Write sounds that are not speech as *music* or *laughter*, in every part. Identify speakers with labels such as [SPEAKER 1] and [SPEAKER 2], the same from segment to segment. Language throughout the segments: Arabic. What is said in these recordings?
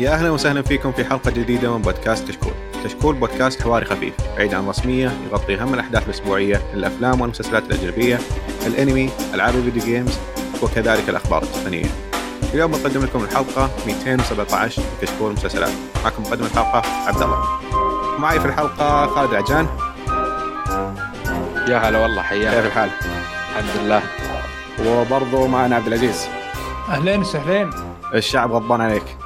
[SPEAKER 1] يا أهلا وسهلا فيكم في حلقة جديدة من بودكاست كشكول. كشكول بودكاست حواري خفيف بعيد عن الرسميه يغطي أهم الأحداث الأسبوعية للافلام والمسلسلات الأجنبية، الأنمي، ألعاب الفيديو جيمز وكذلك الأخبار التقنية. اليوم نقدم لكم الحلقة 217 من كشكول مسلسلات. معكم مقدم الحلقة عبد الله. معي في الحلقة خالد العجان.
[SPEAKER 2] يا هلا والله حياك
[SPEAKER 1] كيف الحال؟
[SPEAKER 2] الحمد لله
[SPEAKER 1] وبرضه معنا عبد العزيز.
[SPEAKER 3] أهلين وسهلين
[SPEAKER 1] الشعب غضبان عليك.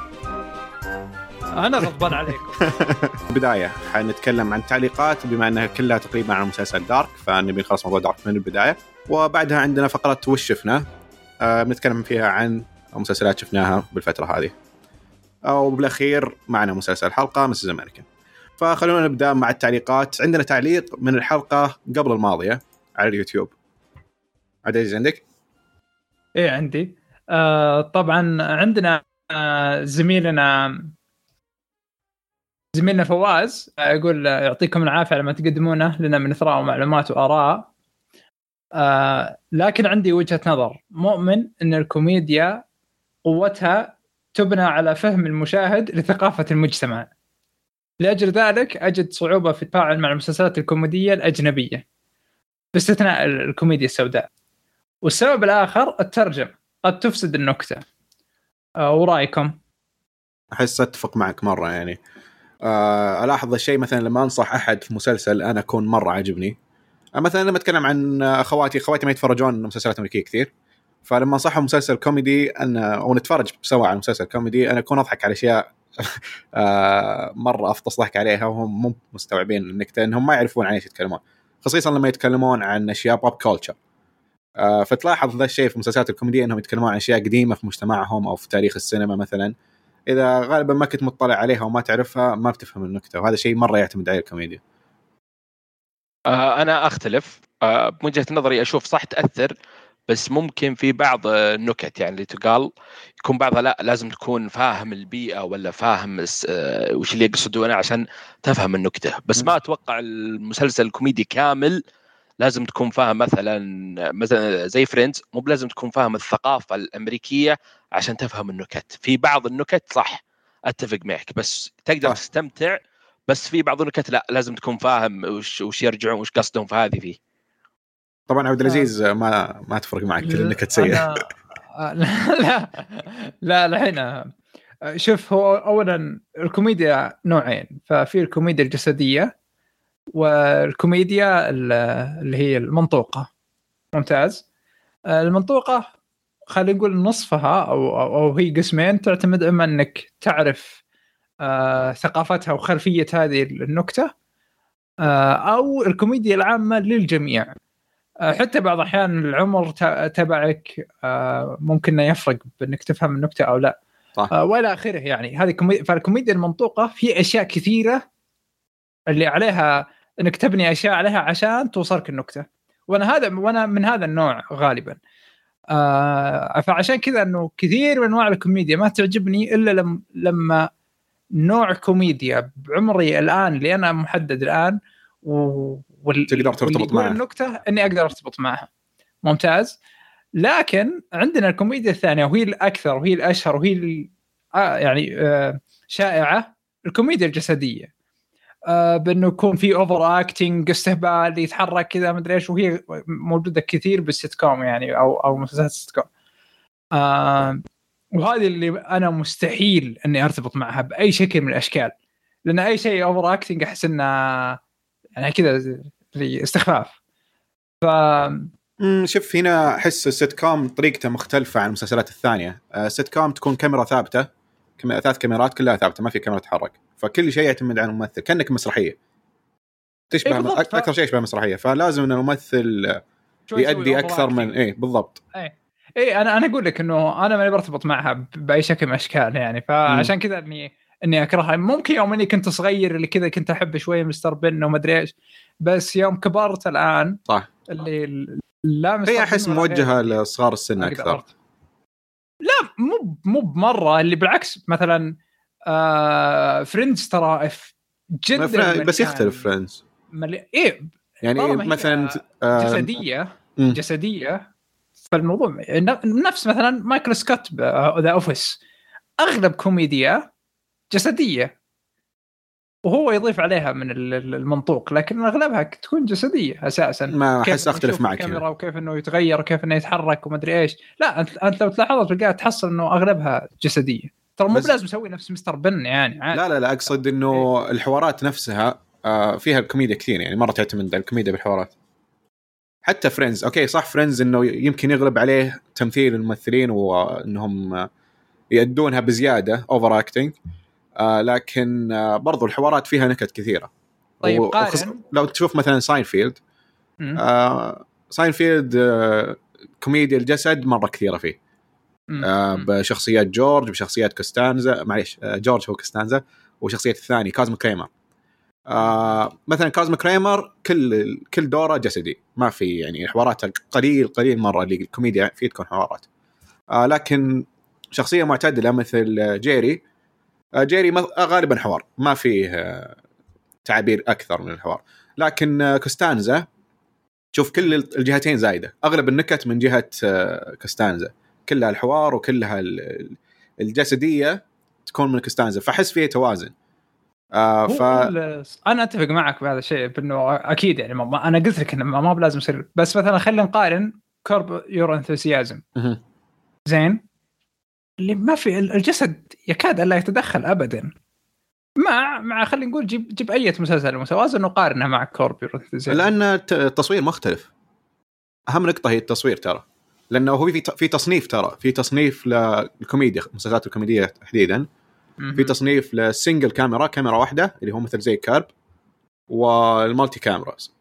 [SPEAKER 3] أنا غضبان عليك *laughs*
[SPEAKER 1] بداية حنتكلم عن تعليقات بما أنها كلها تقريبا عن مسلسل دارك فنبي نخلص موضوع دارك من البداية. وبعدها عندنا فقرة وش شفنا؟ آه بنتكلم فيها عن مسلسلات شفناها بالفترة هذه. وبالأخير معنا مسلسل حلقة مسز أمريكا فخلونا نبدأ مع التعليقات. عندنا تعليق من الحلقة قبل الماضية على اليوتيوب. عزيز عندك؟
[SPEAKER 3] إيه عندي. آه طبعا عندنا آه زميلنا زميلنا فواز آه، يقول آه، يعطيكم العافية على ما تقدمونه لنا من إثراء ومعلومات وآراء. آه لكن عندي وجهة نظر. مؤمن إن الكوميديا قوتها تبنى على فهم المشاهد لثقافة المجتمع. لأجل ذلك أجد صعوبة في التفاعل مع المسلسلات الكوميدية الأجنبية باستثناء ال- الكوميديا السوداء. والسبب الآخر الترجمة. قد تفسد النكتة. ورأيكم؟
[SPEAKER 1] أحس أتفق معك مرة يعني. ألاحظ الشيء مثلا لما أنصح أحد في مسلسل أنا أكون مرة عاجبني. آه، مثلا لما أتكلم عن أخواتي أخواتي ما يتفرجون مسلسلات امريكيه كثير. فلما أنصحهم مسلسل كوميدي أنا أو نتفرج سوا على مسلسل كوميدي أنا أكون أضحك على أشياء *laughs* آه، مرة أفطس ضحك عليها وهم مو مستوعبين النكتة إنهم ما يعرفون عن إيش يتكلمون. خصيصا لما يتكلمون عن أشياء pop culture آه، فتلاحظ ذا الشيء في المسلسلات الكوميدية إنهم يتكلمون عن أشياء قديمة في مجتمعهم أو في تاريخ السينما مثلا. إذا غالبا ما كنت مطلع عليها وما تعرفها ما بتفهم النكتة وهذا شيء مرة يعتمد عليه الكوميديا.
[SPEAKER 2] آه أنا أختلف. آه بوجهه نظري أشوف صح تأثر بس ممكن في بعض آه، النكت يعني اللي تقال يكون بعضها لا لازم تكون فاهم البيئة ولا فاهم آه، وش اللي يقصدونه عشان تفهم النكتة. بس ما أتوقع المسلسل الكوميدي كامل لازم تكون فاهم مثلا مثلا زي فريندز مو بلازم تكون فاهم الثقافة الأمريكية عشان تفهم النكت. في بعض النكت صح أتفق معك بس تقدر
[SPEAKER 1] صح.
[SPEAKER 2] تستمتع بس في بعض النكت لا لازم تكون فاهم وش وش يرجعون وش قصدهم في هذه فيه.
[SPEAKER 1] طبعا عبد العزيز ما ما تفرق معك كل النكت سيئة.
[SPEAKER 3] أنا- لا *laughs* لا لا الحين شوف هو اولا الكوميديا نوعين ففي الكوميديا الجسدية والكوميديا ال- اللي هي المنطوقة. ممتاز. المنطوقة خلينا نقول نصفها أو أو هي قسمين تعتمد أما إنك تعرف آه، ثقافتها وخلفية هذه النكتة آه، أو الكوميديا العامة للجميع. آه، حتى بعض الاحيان العمر تبعك آه، ممكن يفرق بإنك تفهم النكتة أو لا.
[SPEAKER 1] صح.
[SPEAKER 3] آه، وإلى آخره يعني. هذه كوميديا فالكوميديا المنطوقة في أشياء كثيرة اللي عليها إنك تبني أشياء عليها عشان توصلك النكتة. وأنا هذا وأنا من هذا النوع غالبا. آه فعشان كذا إنه كثير من أنواع الكوميديا ما تعجبني إلا لم لما نوع كوميديا بعمري الآن اللي أنا محدد الآن و... وال...
[SPEAKER 1] تقدر ترتبط
[SPEAKER 3] واللي يقول
[SPEAKER 1] معه.
[SPEAKER 3] النكتة إني أقدر أرتبط معها ممتاز. لكن عندنا الكوميديا الثانية وهي الأكثر وهي الأشهر وهي ال- آه يعني آه شائعة الكوميديا الجسدية. بأنه يكون في overacting استهبال يتحرك كذا مدري إيش وهي موجودة كثير بالسيت كوم يعني أو أو مسلسلات السيت كوم آه وهذه اللي أنا مستحيل إني أرتبط معها بأي شكل من الأشكال. لأن أي شيء overacting أحس إنه يعني كذا استخفاف. ف
[SPEAKER 1] شوف هنا أحس السيت كوم طريقته مختلفة عن المسلسلات الثانية. آه، السيت كوم تكون كاميرا ثابتة. كم... ثلاث كاميرات كلها ثابتة ما في كاميرا تتحرك. فكل شيء يعتمد على الممثل كأنك مسرحية. تشبه
[SPEAKER 3] إيه
[SPEAKER 1] أكثر شيء يشبه مسرحية. فلازم إن الممثل يؤدي. أكثر من إيه بالضبط.
[SPEAKER 3] اي أنا أنا أقول لك إنه أنا ماني برتبط معها بأي شكل من الأشكال يعني. فعشان كذا اني إني أكرهها. ممكن يوم إني كنت صغير اللي كذا كنت أحب شوية Mr. Bean وما أدري إيش بس يوم كبرت الآن
[SPEAKER 1] صح.
[SPEAKER 3] اللي ال- لا Mr.
[SPEAKER 1] هي أحس
[SPEAKER 3] موجهة.
[SPEAKER 1] لصغار السن
[SPEAKER 3] أكثر. لا مو مو بمرة اللي بالعكس مثلا آه Friends ترى جدا
[SPEAKER 1] بس يختلف Friends
[SPEAKER 3] ملي... إيه
[SPEAKER 1] يعني مثلا آه،
[SPEAKER 3] جسدية
[SPEAKER 1] مم.
[SPEAKER 3] جسدية فالموضوع نفس مثلا مايكل سكوت The Office أغلب كوميديا جسدية. وهو يضيف عليها من ال- ال- المنطوق لكن أغلبها تكون جسدية أساسا.
[SPEAKER 1] ما أحس
[SPEAKER 3] أختلف
[SPEAKER 1] معك
[SPEAKER 3] الكاميرا
[SPEAKER 1] هنا
[SPEAKER 3] وكيف إنه يتغير وكيف إنه يتحرك ومدري إيش. لا انت أنت لو تلاحظ تلقاها تحصل إنه أغلبها جسدية. ترى مو بلازم يسوي نفس Mr. Bean يعني عادي.
[SPEAKER 1] لا لا لا أقصد إنه الحوارات نفسها آه، فيها الكوميديا كثير يعني مرة تعتمد على الكوميديا بالحوارات. حتى Friends أوكي صح Friends إنه يمكن يغلب عليه تمثيل الممثلين وإنهم يأدونها بزيادة overacting لكن آه، برضو الحوارات فيها نكت كثيرة
[SPEAKER 3] طيب
[SPEAKER 1] و- وخص-
[SPEAKER 3] قارن
[SPEAKER 1] لو تشوف مثلا ساينفيلد. آه ساينفيلد آه كوميديا الجسد مرة كثيرة فيه. آه. بشخصيات جورج بشخصيات كوستانزا معليش آه جورج هو كوستانزا وشخصية الثاني كازم كريمر آه مثلا كازم كريمر كل كل دوره جسدي ما في يعني حواراته قليل قليل مرة اللي الكوميديا فيه تكون حوارات آه لكن شخصية معتدلة مثل جيري آه جيري مث- آه غالبا حوار. ما فيه آه تعابير أكثر من الحوار. لكن آه كوستانزا شوف كل الجهتين زايدة. أغلب النكت من جهة آه كوستانزا. كلها الحوار وكلها ال- الجسدية تكون من كوستانزا. فأحس فيه توازن. آه ف
[SPEAKER 3] أنا أتفق معك بهذا الشيء بأنه أكيد يعني ما- أنا قلت لك إنه ما بلازم يصير. بس مثلا خلينا نقارن Curb Your
[SPEAKER 1] Enthusiasm.
[SPEAKER 3] زين؟ اللي ما في الجسد يكاد ألا يتدخل ابدا. مع مع خلينا نقول جيب جيب أي مسلسل متوازن وقارنه مع Curb Your Enthusiasm
[SPEAKER 1] لأن الت- التصوير مختلف. أهم نقطة هي التصوير ترى. لأنه هو في في تصنيف ترى. في تصنيف للكوميديا المسلسلات الكوميدية تحديدا. في تصنيف لل single camera كاميرا واحدة اللي هو مثل زي Curb وال multi cameras.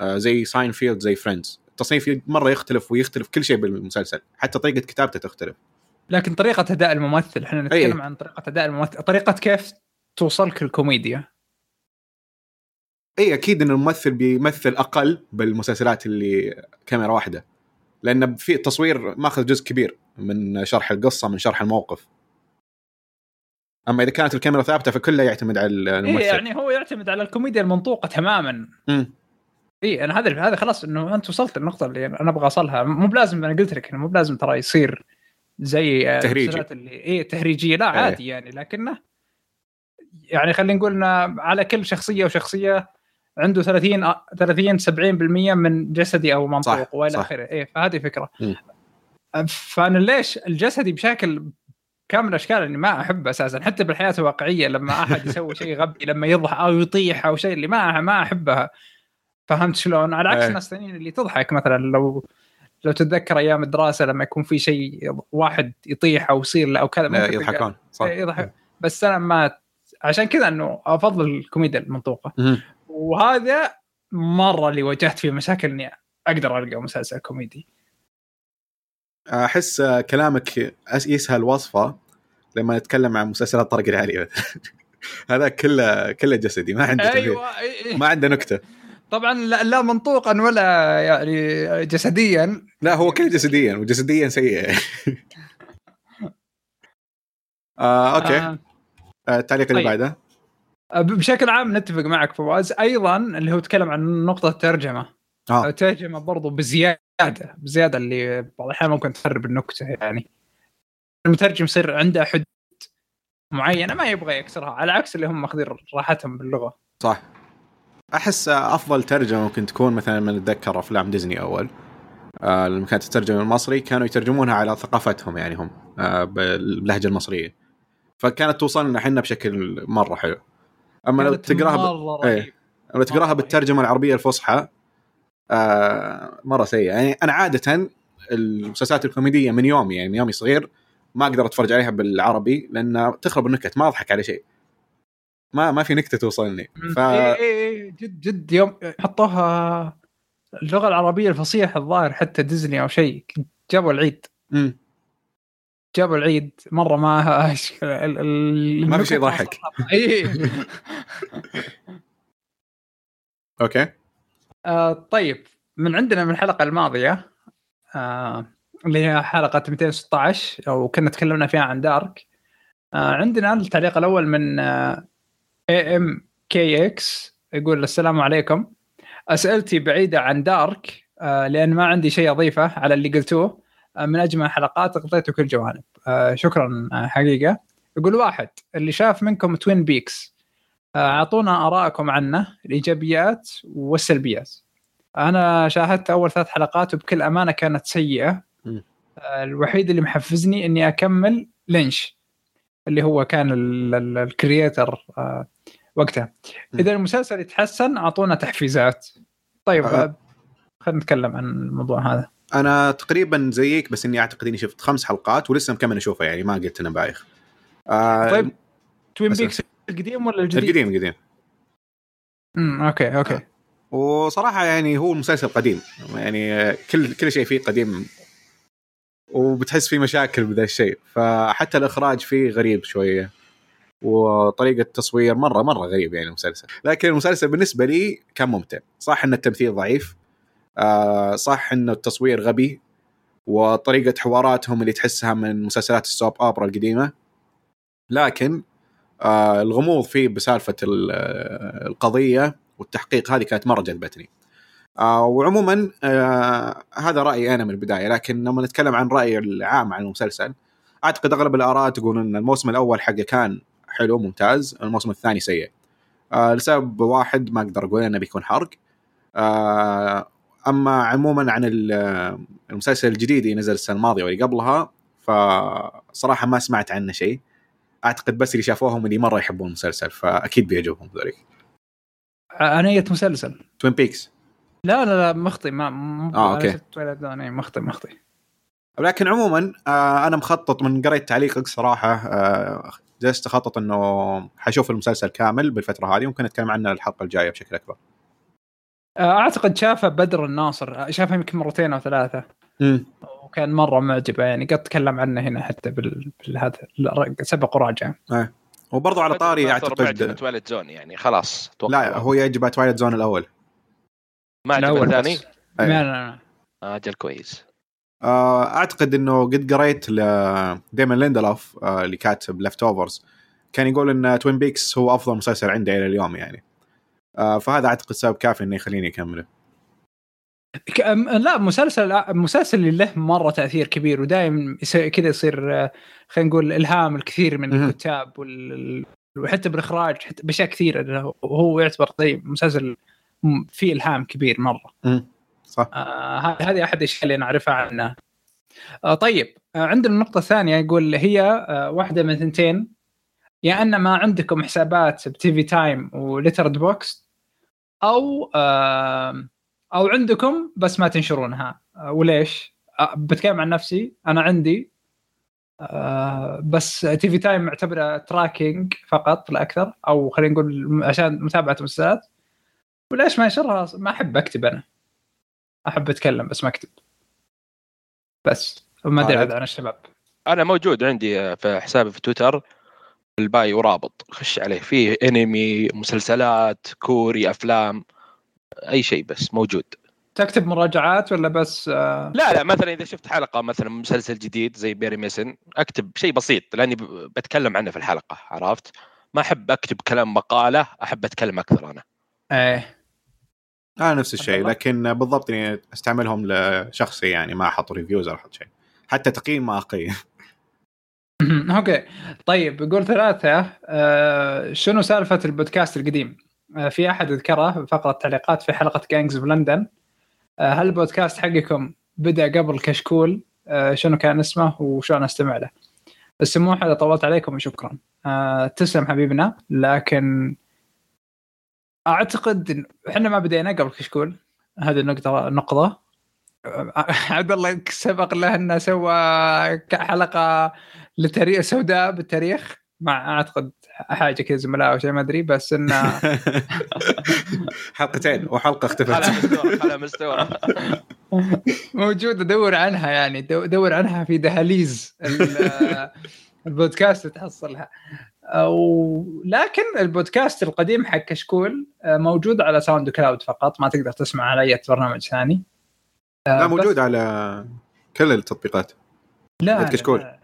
[SPEAKER 1] آه زي ساينفيلد زي Friends. التصنيف مرة يختلف ويختلف كل شيء بالمسلسل. حتى طريقة كتابته تختلف.
[SPEAKER 3] لكن طريقة أداء الممثل إحنا نتكلم
[SPEAKER 1] أي.
[SPEAKER 3] عن طريقة أداء الممثل طريقة كيف توصلك الكوميديا
[SPEAKER 1] أي أكيد إن الممثل بيمثل أقل بالمسلسلات اللي كاميرا واحدة. لأن في التصوير ماخذ جزء كبير من شرح القصة من شرح الموقف. أما إذا كانت الكاميرا ثابتة فكله يعتمد على الممثل.
[SPEAKER 3] إيه يعني هو يعتمد على الكوميديا المنطوقة تماما.
[SPEAKER 1] مم.
[SPEAKER 3] اي أنا هذا هذا خلاص إنه أنت وصلت للنقطة اللي أنا أبغى اوصلها مو بلازم أنا قلت لك إنه مو بلازم ترى يصير زي آه،
[SPEAKER 1] تهريجي.
[SPEAKER 3] اللي اي تهريجية لا
[SPEAKER 1] إيه.
[SPEAKER 3] عادي يعني لكنه يعني خلينا نقول على كل شخصية وشخصية عنده 30 آه، 30 70% من جسدي أو منطوق
[SPEAKER 1] وإلى.
[SPEAKER 3] آخره إيه فهذه فكرة
[SPEAKER 1] مم.
[SPEAKER 3] فأنا ليش الجسدي بشكل كامل الأشكال اني ما أحب أساسا حتى بالحياة الواقعية لما أحد يسوي شيء *laughs* غبي لما يضحك أو يطيح أو شيء اللي ما ما أحبها فهمت شلون؟ على عكس
[SPEAKER 1] إيه.
[SPEAKER 3] ناس ثانيين اللي تضحك مثلا لو لو تتذكر أيام الدراسة لما يكون في شيء واحد يطيح أو يصير له أو كذا ممكن
[SPEAKER 1] يضحكون صح.
[SPEAKER 3] إيه، يضحك بس أنا ما عشان كذا إنه أفضل الكوميديا
[SPEAKER 1] المنطوقة.
[SPEAKER 3] وهذا مرة اللي واجهت فيه مشاكل إني أقدر ألقى مسلسل كوميدي.
[SPEAKER 1] أحس كلامك يسهل وصفه لما نتكلم عن مسلسلات طارق العالي *laughs* هذا كله كله جسدي ما عنده
[SPEAKER 3] إيه.
[SPEAKER 1] ما عنده نكتة.
[SPEAKER 3] طبعا لا, لا منطوقا ولا يعني جسديا.
[SPEAKER 1] لا هو كله جسديا وجسديا سيء. *laughs* آه، أوكي.
[SPEAKER 3] آه.
[SPEAKER 1] آه، التعليق اللي
[SPEAKER 3] طيب.
[SPEAKER 1] بعده.
[SPEAKER 3] بشكل عام نتفق معك فواز. أيضا اللي هو تكلم عن نقطة الترجمة.
[SPEAKER 1] آه.
[SPEAKER 3] الترجمه برضو بزيادة بزيادة اللي بعض الأحيان ممكن تخرب النكتة يعني. المترجم يصير عنده حدود معينة ما يبغى يكسرها على عكس اللي هم ماخذين راحتهم باللغة.
[SPEAKER 1] صح. أحس أفضل ترجمة ممكن تكون مثلا من نتذكر أفلام ديزني أول آه لما كانت تترجم المصري كانوا يترجمونها على ثقافتهم يعني هم آه باللهجة المصرية. فكانت توصل لنا إحنا بشكل مرة حلو. أما لو تقراها ب...
[SPEAKER 3] رهيب
[SPEAKER 1] لما تقراها بالترجمة العربية الفصحى آه مرة سيئة. يعني أنا عادة المسلسلات الكوميدية من يومي يعني من يومي صغير ما أقدر أتفرج عليها بالعربي لأن تخرب النكت ما أضحك على شيء. ما ما في نكتة توصلني. ف
[SPEAKER 3] اي اي اي جد جد يوم حطوها اللغة العربية الفصيحة الظاهر حتى ديزني أو شيء. جابوا العيد.
[SPEAKER 1] مم.
[SPEAKER 3] جابوا العيد. مرة ما *laughs* ال- ال-
[SPEAKER 1] ما في شيء.
[SPEAKER 3] صراحة. اي *laughs*
[SPEAKER 1] أوكي.
[SPEAKER 3] آه طيب. من عندنا من الحلقة الماضية آه اللي هي حلقة 216 أو كنا تكلمنا فيها عن Dark. آه عندنا التعليق الأول من IMKX يقول السلام عليكم. اسئلتي بعيدة عن Dark آه لأن ما عندي شيء أضيفه على اللي قلتوه. آه من أجمل حلقات غطيتوا كل جوانب. آه شكرا حقيقة. يقول واحد اللي شاف منكم Twin Peaks أعطونا ارائكم عنه الإيجابيات والسلبيات. أنا شاهدت أول ثلاث حلقات وبكل أمانة كانت سيئة. الوحيد اللي محفزني إني أكمل لينش اللي هو كان ال creator
[SPEAKER 1] وقتها.
[SPEAKER 3] إذا المسلسل يتحسن أعطونا تحفيزات. طيب
[SPEAKER 1] أه.
[SPEAKER 3] آه، خلينا نتكلم عن الموضوع هذا.
[SPEAKER 1] أنا تقريبا زيك بس إني أعتقد إني شفت خمس حلقات ولسه مكمل أشوفه يعني ما قلت إنه بايخ. آه
[SPEAKER 3] طيب
[SPEAKER 1] Twin
[SPEAKER 3] Peaks القديم ولا الجديد؟
[SPEAKER 1] القديم القديم.
[SPEAKER 3] امم أوكي أوكي.
[SPEAKER 1] وصراحة يعني هو مسلسل قديم. يعني آه، كل كل شيء فيه قديم. وبتحس فيه مشاكل بذا الشيء. فحتى الإخراج فيه غريب شوية. وطريقة التصوير مره مرة غريب يعني المسلسل. لكن المسلسل بالنسبة لي كان ممتع. صح إن التمثيل ضعيف. آه صح انه التصوير غبي. وطريقة حواراتهم اللي تحسها من مسلسلات السوب أوبرا القديمة. لكن آه الغموض فيه بسالفة ال- القضية والتحقيق هذه كانت مرة جذبتني. آه وعموما هذا رأيي أنا من البداية. لكن لما نتكلم عن رايي العام عن المسلسل أعتقد أغلب الآراء تقول إن الموسم الأول حقه كان حلو ممتاز. الموسم الثاني سيء. آه لسبب واحد ما أقدر أقول إنه بيكون حرق. آه أما عموما عن ال- المسلسل الجديد اللي نزل السنة الماضية واللي قبلها فصراحة ما سمعت عنه شيء. أعتقد بس اللي شافوهم اللي مرة يحبون المسلسل فأكيد بيعجبهم ذوليك.
[SPEAKER 3] انية مسلسل.
[SPEAKER 1] توين بيكس
[SPEAKER 3] لا لا لا مخطي ما م...
[SPEAKER 1] آه،.
[SPEAKER 3] شفت Twilight Zone، إيه، مخطي مخطي
[SPEAKER 1] لكن عموما آه أنا مخطط من قريت تعليقك صراحة آه جلست أخطط إنه حشوف المسلسل كامل بالفترة هذه ممكن نتكلم عنه الحلقة الجاية بشكل أكبر.
[SPEAKER 3] آه، أعتقد شافه بدر الناصر شافه يمكن مرتين أو ثلاثة.
[SPEAKER 1] امم
[SPEAKER 3] وكان مرة معجبة يعني قد تكلم عنه هنا حتى بال... بالهذا ال- سبق وراجع.
[SPEAKER 1] وبرضو على طاري أعتقد
[SPEAKER 2] Twilight Zone يعني خلاص أتوقع
[SPEAKER 1] لا هو يعجبه Twilight Zone الأول.
[SPEAKER 2] ما عجب
[SPEAKER 3] الأول
[SPEAKER 2] الثاني.
[SPEAKER 1] أي.
[SPEAKER 3] لا لا لا.
[SPEAKER 2] آه، أجل كويس.
[SPEAKER 1] آه أعتقد إنه قد قريت لديمون ليندلوف آه اللي كاتب Leftovers كان يقول إن Twin Peaks هو أفضل مسلسل عنده إلى اليوم يعني. آه فهذا أعتقد سبب كافي إنه يخليني
[SPEAKER 3] أكمله. لا مسلسل مسلسل اللي له مرة تأثير كبير ودائما كذا يصير آه، خلينا نقول إلهام الكثير من. الكتاب وال... وحتى بالإخراج حتى بأشياء كثيرة هو يعتبر طيب مسلسل فيه إلهام كبير مرة.
[SPEAKER 1] صح.
[SPEAKER 3] آه هذه أحد الأشياء اللي نعرفها عنه آه طيب آه عندنا النقطه الثانية يقول هي آه واحدة من ثنتين. يا أن ما عندكم حسابات ب TV Time و Letterboxd أو آه أو عندكم بس ما تنشرونها. آه وليش؟ آه بتكلم عن نفسي. أنا عندي آه بس TV Time معتبرة tracking فقط لا أكثر أو خلينا نقول عشان متابعة مسلسلات وليش ما انشرها ما أحب أكتب أنا. أحب أتكلم بس ما اكتب بس. ما
[SPEAKER 1] أدري.
[SPEAKER 3] عن الشباب.
[SPEAKER 2] أنا موجود عندي آه، في حسابي في تويتر. ال bio ورابط. خش عليه. فيه أنمي مسلسلات كوري أفلام أي شيء بس موجود.
[SPEAKER 3] تكتب مراجعات ولا بس آه؟
[SPEAKER 2] لا لا مثلا إذا شفت حلقة مثلا مسلسل جديد زي بيري ميسن أكتب شيء بسيط لأني بتكلم عنه في الحلقة عرفت؟ ما أحب أكتب كلام مقالة أحب أتكلم أكثر أنا.
[SPEAKER 3] إيه.
[SPEAKER 1] أنا نفس الشيء. لكن بالضبط اني استعملهم لشخصي يعني ما أحط reviews ولا أحط شيء حتى تقييم ما اقيم *laughs* *laughs*
[SPEAKER 3] okay طيب يقول ثلاثة آه شنو سالفة البودكاست القديم؟ آه في أحد ذكره في فقرة تعليقات في حلقة جانجز في لندن آه هل البودكاست حقكم بدأ قبل كشكول؟ آه شنو كان اسمه وشلون أستمع له؟ السموح إذا طولت عليكم وشكرا. آه تسلم حبيبنا لكن أعتقد إحنا ما بدينا قبل كشكول هذه النقطة نقطة. *laughs* عبد الله سبق له أنه سوى حلقة للتاريخ سوداء بالتاريخ. مع أعتقد حاجة كذا زملاء أو شيء ما أدري بس إنه *laughs*
[SPEAKER 1] حلقتين وحلقة
[SPEAKER 2] على
[SPEAKER 1] اختفت
[SPEAKER 2] مستوى على مستوى. *laughs*
[SPEAKER 3] موجوده دور عنها يعني دو- دور عنها في دهاليز ال- البودكاست تحصلها. أو لكن البودكاست القديم حق كشكول آه، موجود على ساوند كلاود فقط. ما تقدر تسمع على أي برنامج ثاني. آه،
[SPEAKER 1] لا موجود على كل التطبيقات.
[SPEAKER 3] لا
[SPEAKER 1] كشكول.
[SPEAKER 3] لا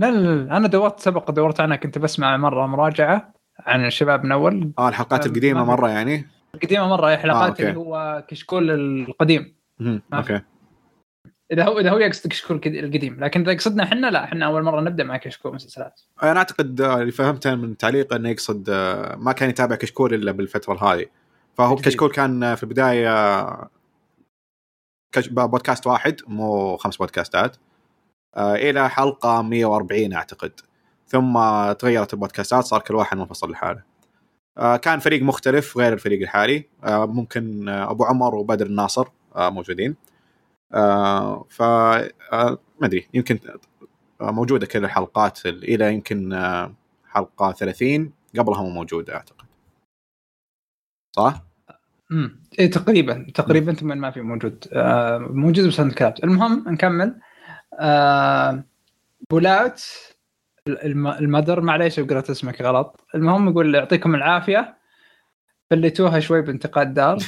[SPEAKER 3] لا, لا, لا. أنا دورت سبق دورت. عنها كنت بسمع مرة مراجعة عن الشباب من أول.
[SPEAKER 1] آه الحلقات
[SPEAKER 3] آه،
[SPEAKER 1] القديمة
[SPEAKER 3] ما-
[SPEAKER 1] مرة يعني؟
[SPEAKER 3] القديمة مرة هي
[SPEAKER 1] آه،
[SPEAKER 3] حلقات
[SPEAKER 1] okay.
[SPEAKER 3] اللي هو كشكول القديم.
[SPEAKER 1] okay.
[SPEAKER 3] إذا هو إذا هو يقصد كشكول القد- القديم. لكن إذا قصدنا إحنا لا إحنا أول مرة نبدأ مع كشكول مسلسلات.
[SPEAKER 1] أنا أعتقد آه، اللي فهمته من تعليقه إنه يقصد آه، ما كان يتابع كشكول إلا بالفترة هذه فهو
[SPEAKER 3] جديد.
[SPEAKER 1] كشكول كان آه، في البداية كش- بودكاست واحد مو خمس بودكاستات. إلى حلقة 140 أعتقد. ثم تغيرت البودكاستات صار كل واحد منفصل لحاله. كان فريق مختلف غير الفريق الحالي. ممكن أبو عمر وبدر الناصر موجودين. آه، ف آه، ما أدري يمكن آه، موجودة كل الحلقات ال- إلى يمكن آه، حلقة 30 قبلها مو موجودة أعتقد. صح؟
[SPEAKER 3] امم إيه تقريبا تقريبا ثم ما في موجود. آه موجود بس عند كلاب المهم نكمل. آه بولات الم- المدر معليش قرأت اسمك غلط. المهم يقول يعطيكم العافية. فليتوها شوي بانتقاد دار *laughs*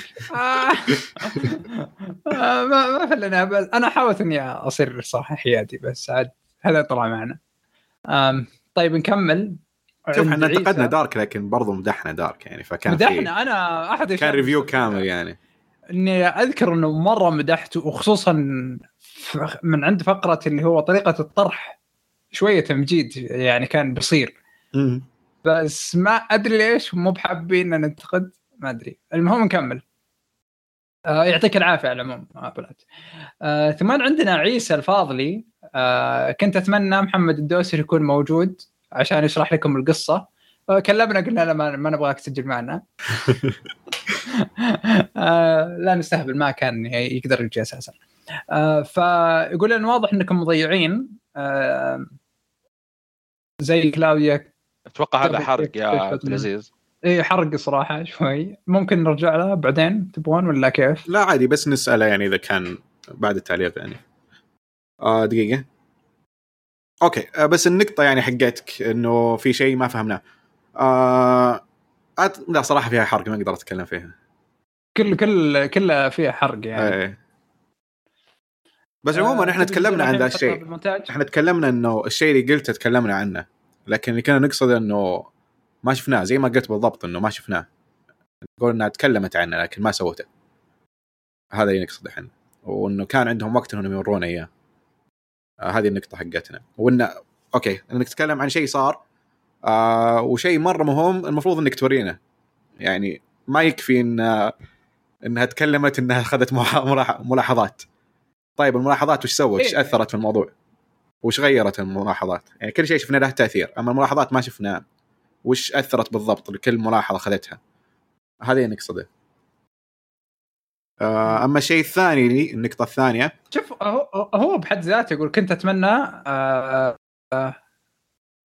[SPEAKER 3] آه ما ما فلنا بس. أنا حاولت إني أصير صح حيادي بس عاد هذا طلع معنا. طيب نكمل.
[SPEAKER 1] شوف
[SPEAKER 3] إحنا.
[SPEAKER 1] انتقدنا دارك لكن برضو مدحنا دارك يعني فكان
[SPEAKER 3] مدحنا. أنا أحد
[SPEAKER 1] كان ريفيو كامل يعني.
[SPEAKER 3] إني أذكر إنه مرة مدحته وخصوصا من عند فقره اللي هو طريقة الطرح شوية تمجيد يعني كان بصير. بس ما أدري ليش؟ مو بحابين ننتقد ما أدري. المهم نكمل. آه يعطيك العافية على العموم آه ثم عندنا عيسى الفاضلي. آه كنت أتمنى محمد الدوسري يكون موجود عشان يشرح لكم القصة. آه كلمنا قلنا له ما, ما نبغاك تسجل معنا. *laughs* آه لا نستهبل ما كان يقدر يجي أساسا. آه فيقول لنا واضح إنكم مضيعين. آه زي كلاوديا
[SPEAKER 2] أتوقع هذا حرق يا عبد؟ العزيز.
[SPEAKER 3] اي حرق صراحة شوي. ممكن نرجع لها بعدين تبغون ولا كيف؟
[SPEAKER 1] لا عادي بس نسأله يعني إذا كان بعد التعليق يعني. آه دقيقة. okay آه بس النقطة يعني حقتك إنه في شيء ما فهمناه. آه أت... لا صراحة فيها حرق ما أقدر أتكلم فيها.
[SPEAKER 3] كل كل كلها فيها حرق يعني.
[SPEAKER 1] إيه. بس عموما إحنا
[SPEAKER 3] آه، تبي
[SPEAKER 1] تكلمنا عن ذا الشيء؟ إحنا تكلمنا إنه الشيء اللي قلته تكلمنا عنه. لكن اللي كنا نقصد إنه ما شفناه زي ما قلت بالضبط إنه ما شفناه. نقول إنها تكلمت عنه لكن ما سوته. هذا اللي نقصد إحنا. وإنه كان عندهم وقت إنهم يورونا إياه. آه هذه النقطة حقتنا. وانه okay إنك تتكلم عن شيء صار آه وشيء مرة مهم المفروض إنك تورينا يعني ما يكفي ان إنها تكلمت إنها أخذت ملاحظات. طيب الملاحظات وش سوت؟
[SPEAKER 3] إيه.
[SPEAKER 1] أثرت في الموضوع؟ وش غيرت الملاحظات؟ يعني كل شيء شفنا له تأثير، أما الملاحظات ما شفنا وش أثرت بالضبط لكل ملاحظة اخذتها. هذا اللي نقصده. آه، أما الشيء الثاني لي النقطة الثانية
[SPEAKER 3] شوف هو بحد ذاته يقول كنت أتمنى آه، آه،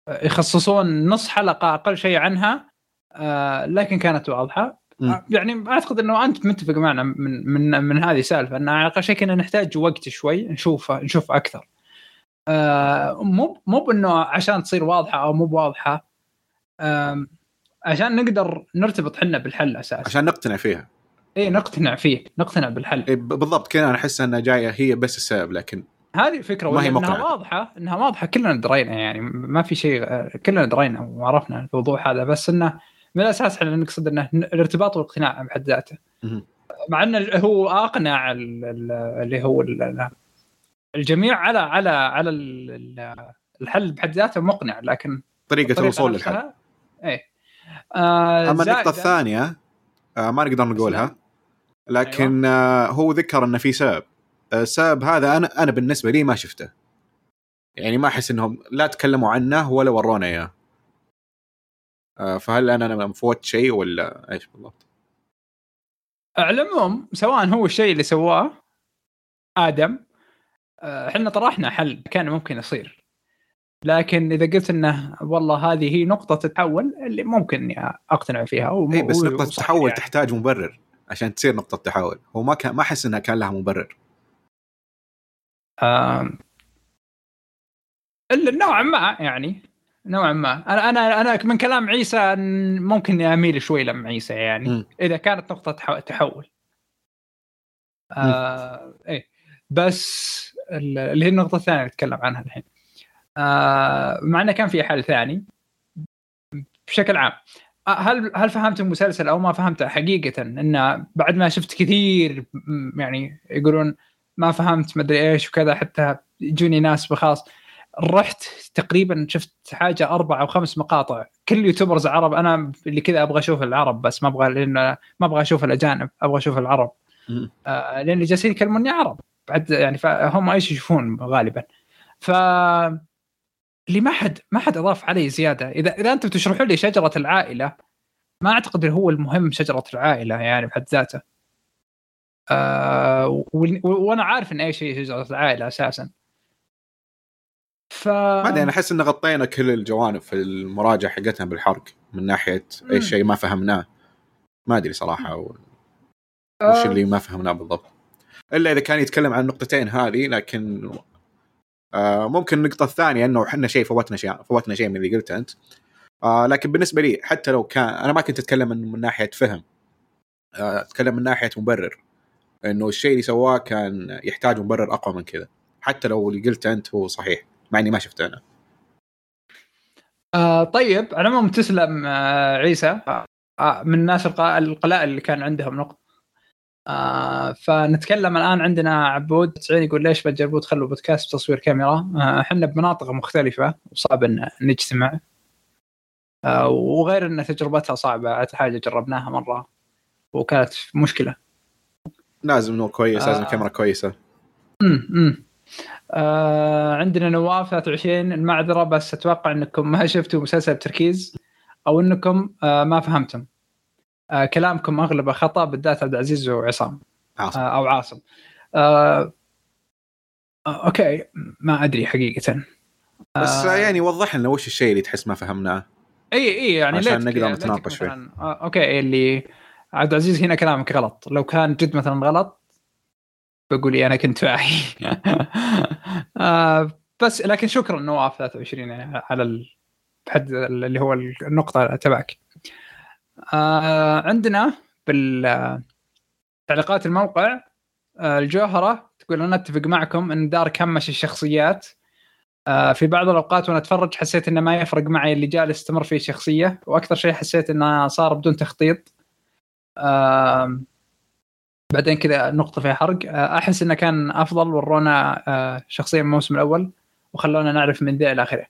[SPEAKER 3] يخصصون نص حلقة أقل شيء عنها لكن كانت واضحة يعني أعتقد إنه أنت متفق معنا من من من هذه السالفه إن على أقل شيء كنا نحتاج وقت شوي نشوف نشوف أكثر مو مو بإنه عشان تصير واضحة أو مو بواضحة عشان نقدر نرتبط حنا بالحل أساسا
[SPEAKER 1] عشان نقتنع فيها.
[SPEAKER 3] اي نقتنع فيه نقتنع بالحل
[SPEAKER 1] إيه، بالضبط كذا أنا احس إنها جاية هي بس السبب لكن
[SPEAKER 3] هذه الفكرة
[SPEAKER 1] ما هي
[SPEAKER 3] انها. واضحة إنها واضحة كلنا درينا يعني ما في شيء آه، كلنا درينا وعرفنا الموضوع هذا بس إنه من الأساس إحنا نقصد إنه الارتباط والاقتناع بحد ذاته. مع إنه هو أقنع ال- ال- اللي هو الجميع على على على ال- ال- الحل بحد ذاته مقنع لكن طريقة
[SPEAKER 1] الوصول للحل.
[SPEAKER 3] إيه. آه
[SPEAKER 1] أما
[SPEAKER 3] النقطة
[SPEAKER 1] الثانية آه، ما نقدر نقولها لكن آه، هو ذكر انه في سبب. آه، السبب هذا أنا أنا بالنسبة لي ما شفته. يعني ما أحس إنهم لا تكلموا عنه ولا ورونا إياه. آه، فهل أنا أنا مفوت شيء ولا إيش بالضبط؟
[SPEAKER 3] على العموم سواء هو الشيء اللي سواه آدم آه، إحنا طرحنا حل كان ممكن يصير. لكن إذا قلت إنه والله هذه هي نقطة التحول اللي ممكن إني أقتنع فيها وم-
[SPEAKER 1] اي بس
[SPEAKER 3] نقطة
[SPEAKER 1] التحول
[SPEAKER 3] يعني.
[SPEAKER 1] تحتاج مبرر عشان تصير نقطة تحول. هو ما كان ما أحس إنها كان لها مبرر.
[SPEAKER 3] آم، إلا نوعا ما يعني نوعا ما. أنا أنا أنا من كلام عيسى أن ممكن أميل شوي لم عيسى يعني
[SPEAKER 1] مم.
[SPEAKER 3] إذا كانت نقطة تحو- تحول. آه إيه. بس اللي هي النقطة الثانية اللي نتكلم عنها الحين. آه مع إنه كان في حل ثاني بشكل عام. آه، هل هل فهمت المسلسل أو ما فهمته؟ حقيقة انه بعد ما شفت كثير يعني يقولون ما فهمت مدري إيش وكذا حتى يجوني ناس بخاص. رحت تقريبا شفت حاجة أربع أو خمس مقاطع. كل يوتيوبرز عرب أنا اللي كذا أبغى أشوف العرب بس ما أبغى لأن ما أبغى أشوف الأجانب أبغى أشوف العرب. آه لأن اللي جالسين يكلموني عرب. بعد يعني فهم إيش يشوفون غالبا. ف اللي ما حد ما حد أضاف علي زيادة. اذا إذا أنتم تشرحوا لي شجرة العائلة ما أعتقد هو المهم شجرة العائلة يعني بحد ذاته. آه وأنا عارف إن إيش هي شجرة العائلة أساسا. ف
[SPEAKER 1] ما ادري أنا أحس إن غطينا كل الجوانب في المراجعة حقتنا بالحرق من ناحية
[SPEAKER 3] أي.
[SPEAKER 1] شيء ما فهمناه. ما أدري صراحة و-
[SPEAKER 3] آه،
[SPEAKER 1] وش اللي ما فهمناه بالضبط. إلا إذا كان يتكلم عن النقطتين هذه لكن آه ممكن النقطة الثانية إنه إحنا شيء فوتنا شيء فوتنا شيء من اللي قلته أنت. آه لكن بالنسبة لي حتى لو كان أنا ما كنت أتكلم من, من ناحية فهم. آه أتكلم من ناحية مبرر. إنه الشيء اللي سواه كان يحتاج مبرر أقوى من كذا. حتى لو اللي قلته أنت هو صحيح مع إني ما شفته أنا.
[SPEAKER 3] آه طيب على العموم تسلم آه عيسى. آه من الناس الق- القلائل اللي كان عندهم نقطة آه فنتكلم الآن عندنا عبود. 90 يقول ليش ما تجربوا تخلوا بودكاست بتصوير كاميرا. آه، إحنا بمناطق مختلفة وصعب إن نجتمع. آه وغير إن تجربتها صعبة حاجة جربناها مرة وكانت مشكلة.
[SPEAKER 1] لازم نور كويس لازم
[SPEAKER 3] آه.
[SPEAKER 1] كاميرا كويسة.
[SPEAKER 3] امم امم آه عندنا نواف 23 المعذرة بس أتوقع إنكم ما *laughs* شفتوا مسلسل تركيز أو إنكم آه ما فهمتم. آه كلامكم أغلبه خطأ بالذات عبد العزيز وعصام.
[SPEAKER 1] عاصم.
[SPEAKER 3] آه أو عاصم. آه آه أوكي. ما أدري حقيقة.
[SPEAKER 1] بس
[SPEAKER 3] آه
[SPEAKER 1] يعني وضح لنا وش الشيء اللي تحس ما فهمناه.
[SPEAKER 3] إي إي يعني
[SPEAKER 1] عشان نقدر
[SPEAKER 3] ليتك
[SPEAKER 1] نتناقش فيه.
[SPEAKER 3] آه okay اللي عبد العزيز هنا كلامك غلط. لو كان جد مثلا غلط بقول إيه أنا كنت واعي *laughs* آه بس لكن شكرا نواف 23 يعني على ال- بحد اللي هو النقطة تبعك. آه عندنا بال تعليقات الموقع آه الجوهرة تقول أنا أتفق معكم إن دار كمش الشخصيات. آه، في بعض الأوقات وأنا أتفرج حسيت إنه ما يفرق معي اللي جالس تمر فيه الشخصيه وأكثر شيء حسيت إنه صار بدون تخطيط. آم، بعدين كذا نقطة فيها حرق. آه، أحس إنه كان أفضل ورونا آه، شخصية من الموسم الأول وخلونا نعرف من ذا إلى آخره. آه،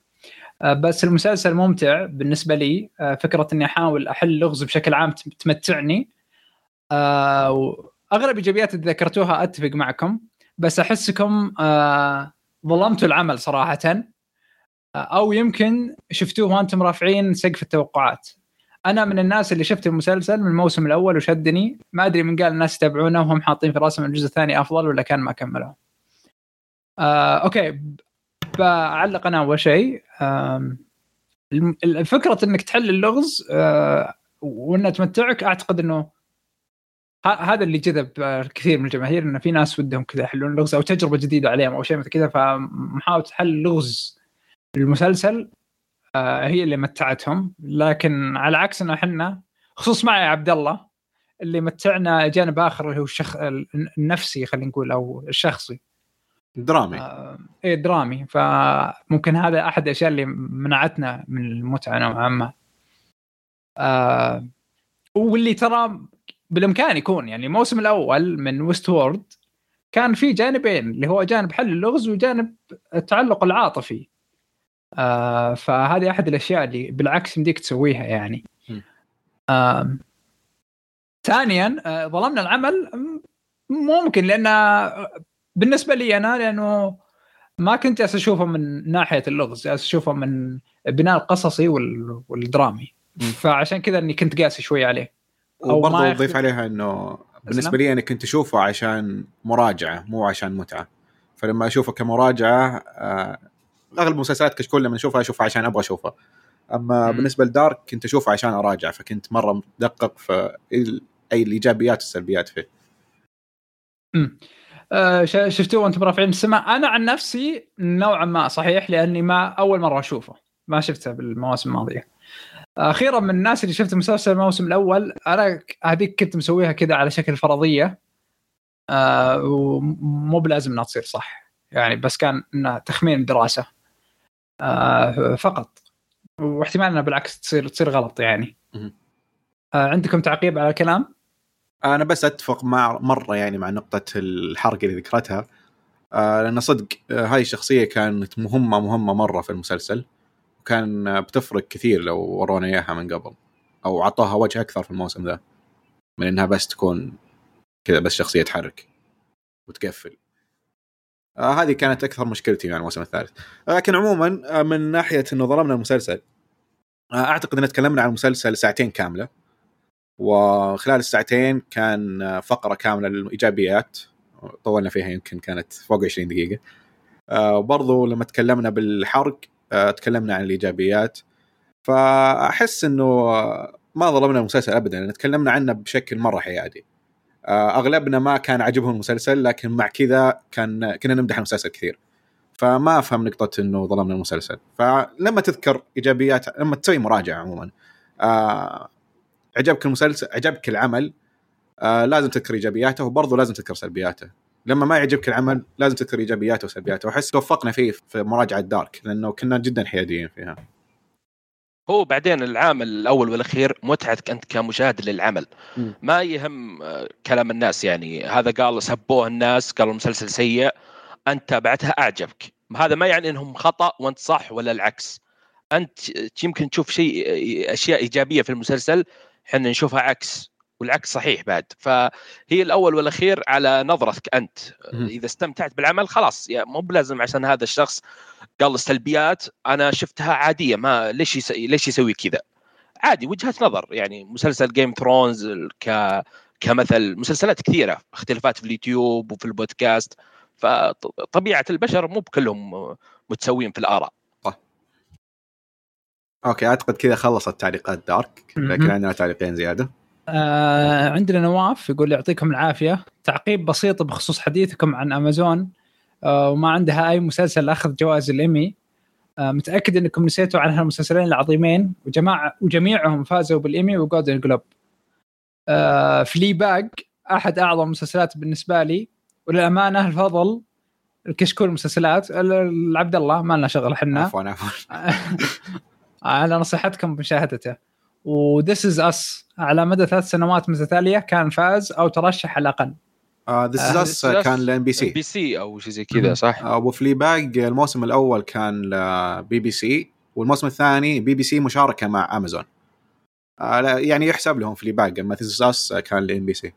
[SPEAKER 3] بس المسلسل ممتع بالنسبة لي. آه، فكرة إني أحاول أحل لغز بشكل عام تم- تمتعني. آه، وأغلب ايجابيات اللي ذكرتوها أتفق معكم. بس أحسكم آه، ظلمتوا العمل صراحة. أو يمكن شفتوه وأنتم رافعين سقف التوقعات. أنا من الناس اللي شفت المسلسل من الموسم الأول وشدني. ما أدري من قال الناس يتابعونه وهم حاطين في راسهم الجزء الثاني أفضل ولا كان ما كملوا آه، أوكي. بعلق أنا أول شيء الفكرة إنك تحل اللغز آه، وإنه تمتعك أعتقد إنه هذا اللي جذب آه، كثير من الجماهير انه في ناس ودهم كذا يحلون اللغز أو تجربة جديدة عليهم أو شيء مثل كذا فمحاولة حل لغز المسلسل آه، هي اللي متعتهم. لكن على عكس إنه إحنا خصوص معي عبد الله اللي متعنا جانب آخر اللي هو الشخ... النفسي خلينا نقول أو الشخصي.
[SPEAKER 1] درامي.
[SPEAKER 3] آه، إيه درامي. فممكن هذا أحد الأشياء اللي منعتنا من المتعة نوعا ما. آه واللي ترى بالإمكان يكون يعني الموسم الأول من ويست وورد كان في جانبين اللي هو جانب حل اللغز وجانب التعلق العاطفي. آه فهذه أحد الأشياء اللي بالعكس يمديك تسويها يعني. آه ثانيا آه ظلمنا العمل ممكن لأن بالنسبة لي أنا لأنه ما كنت جالس أشوفه من ناحية اللغز جالس أشوفه من بناء القصصي وال- والدرامي. فعشان كذا إني كنت قاسي شوي عليه
[SPEAKER 1] وبرضه. اضيف عليها إنه
[SPEAKER 3] بالنسبة؟
[SPEAKER 1] لي أنا كنت أشوفه عشان مراجعة مو عشان متعة فلما أشوفه كمراجعة آه، أغلب المسلسلات كشكول لما أشوفها أشوفها عشان أبغى أشوفها أما
[SPEAKER 3] مم.
[SPEAKER 1] بالنسبة لدارك كنت أشوفه عشان أراجع فكنت مرة مدقق في أي الإيجابيات والسلبيات فيه
[SPEAKER 3] امم شفتوه وأنتم رافعين السماء أنا عن نفسي نوعا ما صحيح لأني ما أول مرة أشوفه. ما شفته بالمواسم الماضية. أخيرا من الناس اللي شفت مسلسل الموسم الأول أنا هذيك كنت مسويها كذا على شكل فرضية. آه ومو بلازم إنها تصير صح. يعني بس كان انها تخمين دراسة. آه فقط. واحتمال إنها بالعكس تصير تصير غلط يعني. آه عندكم تعقيب على الكلام؟
[SPEAKER 1] أنا بس أتفق مع مرة يعني مع نقطة الحرق اللي ذكرتها. آه لأن صدق آه هاي الشخصية كانت مهمة مهمة مرة في المسلسل. وكان بتفرق كثير لو ورونا إياها من قبل أو اعطوها وجه أكثر في الموسم ذا من إنها بس تكون كذا بس شخصية تحرك وتقفل. آه هذه كانت أكثر مشكلتي مع الموسم الثالث. لكن عموما آه من ناحية إنه ظلمنا المسلسل أعتقد إن تكلمنا عن المسلسل ساعتين كاملة. وخلال الساعتين كان فقرة كاملة للإيجابيات. طولنا فيها يمكن كانت فوق 20 دقيقة. آه برضو لما تكلمنا بالحرق آه تكلمنا عن الإيجابيات. فأحس إنه ما ظلمنا المسلسل ابدا لأن تكلمنا عنه بشكل مرة حيادي. آه أغلبنا ما كان عجبهم المسلسل لكن مع كذا كان كنا نمدح المسلسل كثير. فما أفهم نقطة إنه ظلمنا المسلسل. فلما تذكر إيجابيات لما تسوي مراجعة عموما عجبك المسلسل؟ عجبك العمل؟ آه لازم تذكر إيجابياته وبرضه لازم تذكر سلبياته. لما ما يعجبك العمل لازم تذكر إيجابياته وسلبياته. واحس توفقنا فيه في مراجعة دارك لأنه كنا جدا حياديين فيها.
[SPEAKER 2] هو بعدين العامل الأول والأخير متعتك أنت كمشاهد للعمل.
[SPEAKER 1] م.
[SPEAKER 2] ما يهم آه، كلام الناس يعني. هذا قال سبوه الناس قالوا المسلسل سيء. أنت تابعتها أعجبك. هذا ما يعني إنهم خطأ وأنت صح ولا العكس. أنت يمكن تشوف شيء أشياء إيجابية في المسلسل إحنا نشوفها عكس والعكس صحيح بعد. فهي الأول والأخير على نظرتك
[SPEAKER 1] أنت.
[SPEAKER 2] إذا استمتعت بالعمل خلاص يا مو بلازم عشان هذا الشخص قال السلبيات أنا شفتها عادية ما ليش يسوي ليش يسوي كذا؟ عادي وجهه نظر. يعني مسلسل Game of Thrones ك كمثل مسلسلات كثيرة اختلافات في اليوتيوب وفي البودكاست. فطبيعه البشر مو بكلهم متساويين في الآراء.
[SPEAKER 1] okay أعتقد كذا خلصت تعليقات Dark. لكن. عندنا تعليقين زيادة.
[SPEAKER 3] آه عندنا نواف يقول يعطيكم العافية. تعقيب بسيط بخصوص حديثكم عن أمازون. آه وما عندها أي مسلسل أخذ جوائز الإيمي. آه متأكد إنكم نسيتوا عن هالمسلسلين العظيمين. وجماعه وجميعهم فازوا بالإيمي و Golden Globe. آه Fleabag أحد أعظم المسلسلات بالنسبة لي. وللأمانة الفضل الكشكول المسلسلات. ال- عبد الله ما لنا شغل إحنا.
[SPEAKER 1] عفوا عفوا. *laughs*
[SPEAKER 3] على نصيحتكم بمشاهدته. و This Is Us على مدى ثلاث سنوات متتالية كان فاز أو ترشح على الأقل.
[SPEAKER 1] This
[SPEAKER 3] آه،
[SPEAKER 1] is
[SPEAKER 2] This Is Us
[SPEAKER 1] كان لإن بي
[SPEAKER 2] بي
[SPEAKER 1] سي
[SPEAKER 2] سي أو شيء زي كذا. صح؟
[SPEAKER 1] أبو Fleabag الموسم الأول كان لبي بي سي والموسم الثاني بي بي سي مشاركة مع امازون آه يعني يحسب لهم Fleabag اما This Is Us كان ل NBC.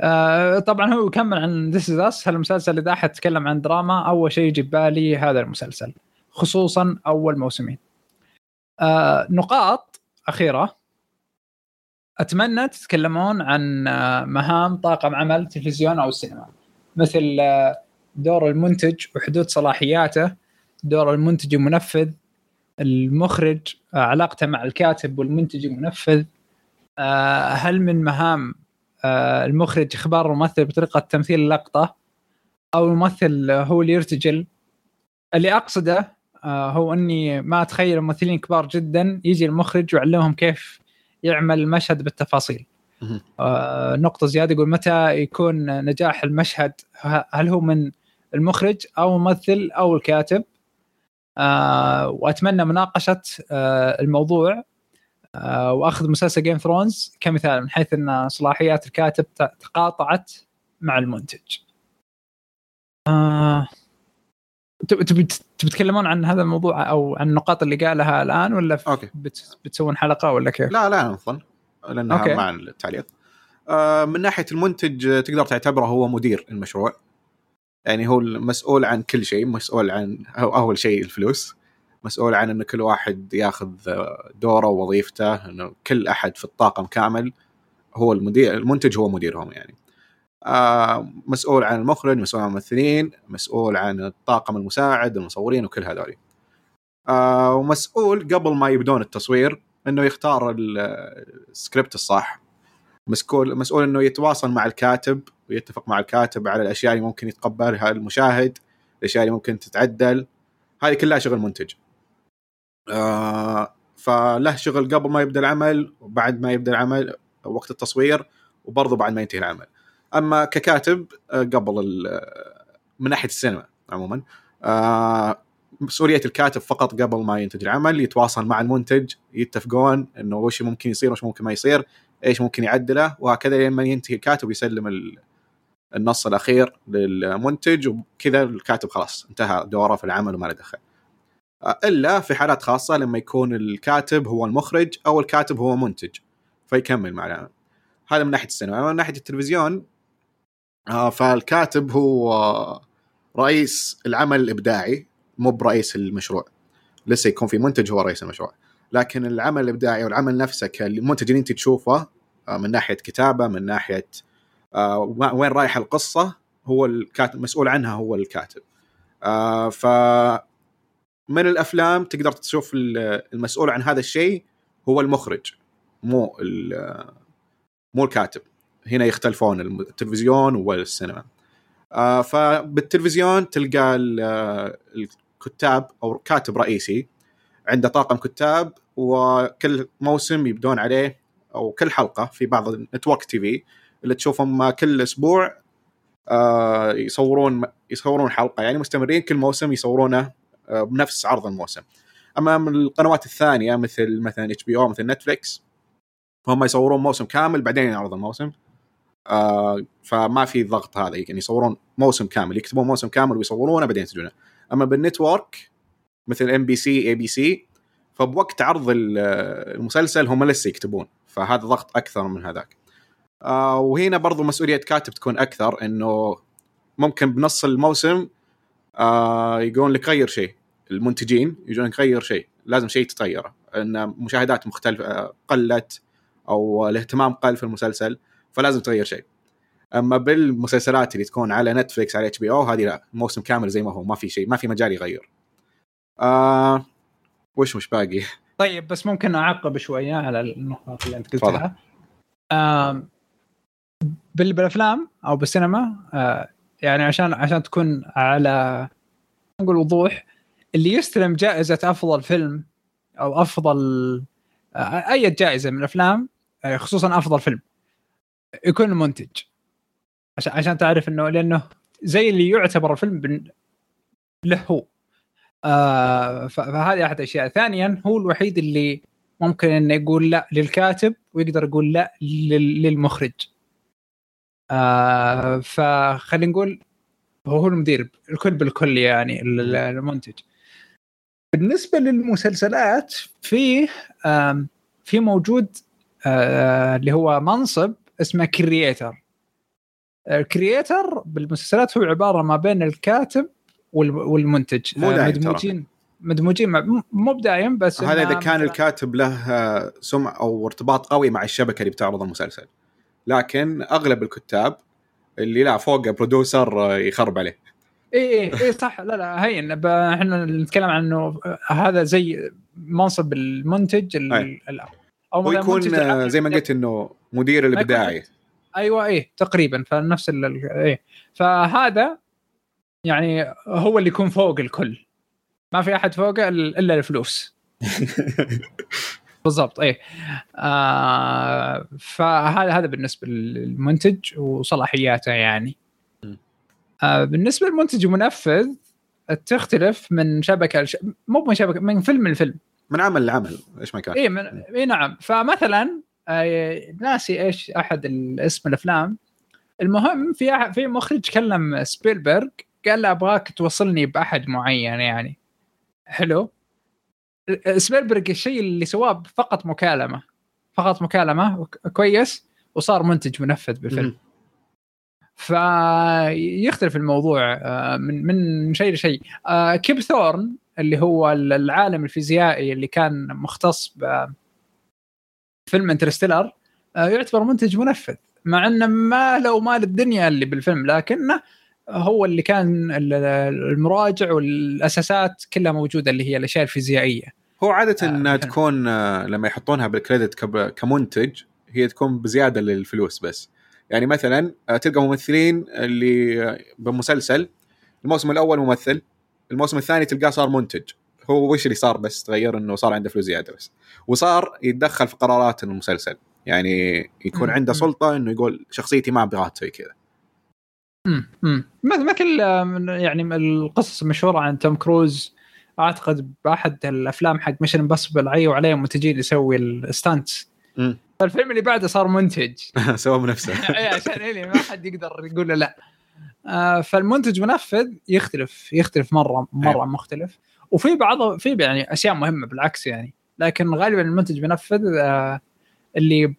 [SPEAKER 3] آه طبعا هو يكمل عن This Is Us هالمسلسل إذا أحد تكلم عن دراما أول شيء يجي ببالي هذا المسلسل خصوصا أول موسمين. آه نقاط أخيرة. أتمنى تتكلمون عن آه، مهام طاقم عمل تلفزيون أو السينما مثل آه، دور المنتج وحدود صلاحياته دور المنتج المنفذ المخرج آه، علاقته مع الكاتب والمنتج المنفذ. هل من مهام المخرج إخبار الممثل بطريقة تمثيل اللقطة أو الممثل هو اللي يرتجل؟ اللي أقصده هو إني ما أتخيل ممثلين كبار جدا يجي المخرج ويعلمهم كيف يعمل المشهد بالتفاصيل. آه، نقطة زيادة يقول متى يكون نجاح المشهد؟ هل هو من المخرج أو الممثل أو الكاتب؟ آه، وأتمنى مناقشة آه، الموضوع. آه، وأخذ مسلسل Game of Thrones كمثال من حيث أن صلاحيات الكاتب تقاطعت مع المنتج. آه، تبي تبي تتكلمون عن هذا الموضوع أو عن النقاط اللي قالها الآن ولا
[SPEAKER 1] okay.
[SPEAKER 3] بت- بتسوون حلقة ولا كيف؟
[SPEAKER 1] لا لا نظن لأنها
[SPEAKER 3] okay.
[SPEAKER 1] مع التعليق آه من ناحية المنتج آه، تقدر تعتبره هو مدير المشروع يعني هو المسؤول عن كل شيء مسؤول عن أول شيء الفلوس مسؤول عن انه كل واحد ياخذ آه، دوره ووظيفته إنه كل أحد في الطاقم كامل هو المدير المنتج هو مديرهم يعني آه مسؤول عن المخرج مسؤول عن الممثلين مسؤول عن الطاقم المساعد المصورين وكل هذول. آه ومسؤول قبل ما يبدون التصوير إنه يختار ال- السكريبت الصح. مسؤول مسؤول إنه يتواصل مع الكاتب ويتفق مع الكاتب على الأشياء اللي ممكن يتقبلها المشاهد الأشياء اللي ممكن تتعدل. هذه كلها شغل منتج. آه فله شغل قبل ما يبدأ العمل وبعد ما يبدأ العمل وقت التصوير وبرضه بعد ما ينتهي العمل. أما ككاتب آه، قبل ال- من ناحية السينما عموما آه مسؤولية الكاتب فقط قبل ما ينتج العمل يتواصل مع المنتج يتفقون إنه وش ممكن يصير وش ممكن ما يصير إيش ممكن يعدله وهكذا لما ينتهي الكاتب يسلم ال- النص الأخير للمنتج وكذا الكاتب خلاص انتهى دوره في العمل وما له دخل. آه، إلا في حالات خاصة لما يكون الكاتب هو المخرج أو الكاتب هو منتج فيكمل مع العمل هذا من ناحية السينما. من ناحية التلفزيون آه، فالكاتب هو رئيس العمل الإبداعي مو برئيس المشروع. لسه يكون في منتج هو رئيس المشروع. لكن العمل الإبداعي والعمل نفسه كالمنتج اللي أنت تشوفه آه، من ناحية كتابة من ناحية آه، وين رايحه القصة هو الكاتب مسؤول عنها هو الكاتب. آه، ف من الأفلام تقدر تشوف المسؤول عن هذا الشيء هو المخرج مو مو الكاتب. هنا يختلفون التلفزيون والسينما. فبالتلفزيون تلقى الكتاب أو كاتب رئيسي عنده طاقم كتاب وكل موسم يبدون عليه أو كل حلقة في بعض ال network TV اللي تشوفهم كل أسبوع آه، يصورون يصورون حلقة. يعني مستمرين كل موسم يصورونه آه، بنفس عرض الموسم. أما من القنوات الثانية مثل مثلا HBO مثل نتفلكس فهم يصورون موسم كامل بعدين يعرض الموسم. آه فما في ضغط هذا. يعني يصورون موسم كامل يكتبون موسم كامل ويصورونه بعدين ينتجونه. أما بال network مثل ام بي سي اي بي سي فبوقت عرض المسلسل هم لسه يكتبون فهذا ضغط أكثر من هذاك. آه وهنا برضو مسؤولية كاتب تكون أكثر إنه ممكن بنص الموسم آه يقولون لك غير شيء. المنتجين يجون غير شيء لازم شيء تغيره إن مشاهدات مختلفة قلت أو الاهتمام قل في المسلسل. فلازم تغير شيء. أما بالمسلسلات اللي تكون على نتفلكس على HBO هذه لا الموسم كامل زي ما هو ما في شيء ما في مجال يغير. آه وش مش باقي؟
[SPEAKER 3] طيب بس ممكن أعقب شوية على النقاط اللي أنت قلتها. آه بالأفلام أو بالسينما آه يعني عشان عشان تكون على نقول وضوح اللي يستلم جائزة أفضل فيلم أو أفضل آه أي جائزة من الأفلام آه خصوصا أفضل فيلم. يكون المنتج. عشان عشان تعرف إنه لأنه زي اللي يعتبر الفيلم له هو. آه فهذه أحد الأشياء. ثانيا هو الوحيد اللي ممكن إنه يقول لا للكاتب ويقدر يقول لا للمخرج. آه فخلينا نقول هو المدير الكل بالكل يعني المنتج. بالنسبة للمسلسلات في في موجود آه اللي هو منصب اسمه creator ال creator بالمسلسلات هو عبارة ما بين الكاتب والمنتج.
[SPEAKER 1] مو دايم مدموجين
[SPEAKER 3] مدموجين مو بدايم بس
[SPEAKER 1] هذا إذا كان الكاتب له سمع أو ارتباط قوي مع الشبكة اللي بتعرض المسلسل. لكن أغلب الكتاب اللي لا فوق producer يخرب عليه.
[SPEAKER 3] اي اي اي صح. لا لا هين. إحنا نتكلم عن إنه هذا زي منصب المنتج
[SPEAKER 1] أو يكون زي ما قلت إنه مدير الإبداعي.
[SPEAKER 3] أيوه إيه تقريبا فنفس ال إيه. فهذا يعني هو اللي يكون فوق الكل. ما في أحد فوقه إلا الفلوس. *laughs* بالضبط إيه. آه فهذا هذا بالنسبة للمنتج وصلاحياته يعني. آه بالنسبة للمنتج ومنفذ تختلف من شبكة لش... مو من شبكة من فيلم لفيلم.
[SPEAKER 1] من عمل لعمل إيش ما كان.
[SPEAKER 3] اي من... اي نعم. فمثلا آه ناسي إيش أحد اسم الأفلام. المهم في في مخرج كلم سبيلبرغ قال له أبغاك توصلني بأحد معين يعني. حلو. سبيلبرغ الشيء اللي سواه فقط مكالمة فقط مكالمة كويس وصار منتج منفذ بالفيلم. فيختلف الموضوع آه، من من شيء لشيء. آه، كيب ثورن اللي هو العالم الفيزيائي اللي كان مختص بفيلم انترستيلر آه، يعتبر منتج منفذ مع انه ما له مال الدنيا اللي بالفيلم لكنه هو اللي كان المراجع والأساسات كلها موجودة اللي هي الأشياء الفيزيائية.
[SPEAKER 1] هو عادة آه إنها تكون لما يحطونها بالكريدت كمنتج هي تكون بزيادة للفلوس بس. يعني مثلا آه تلقى ممثلين اللي بمسلسل الموسم الأول ممثل الموسم الثاني تلقاه صار منتج. هو وش اللي صار بس؟ تغير إنه صار عنده فلوس زيادة بس. وصار يتدخل في قرارات المسلسل. يعني يكون عنده سلطة إنه يقول شخصيتي ما أبغاها تسوي كذا.
[SPEAKER 3] امم مثل يعني القصص المشهوره عن توم كروز. أعتقد بأحد الأفلام حق Mission Impossible عيوا عليه منتجين يسوي ال stunts فالفيلم اللي بعده صار منتج. *laughs*
[SPEAKER 1] سوى بنفسه. *laughs*
[SPEAKER 3] اي عشان اللي ما حد يقدر يقول له لا. آه، فالمنتج منفذ يختلف يختلف مرة
[SPEAKER 1] مرة.
[SPEAKER 3] مختلف. وفي بعض في يعني أشياء مهمة بالعكس يعني. لكن غالبا المنتج منفذ آه، اللي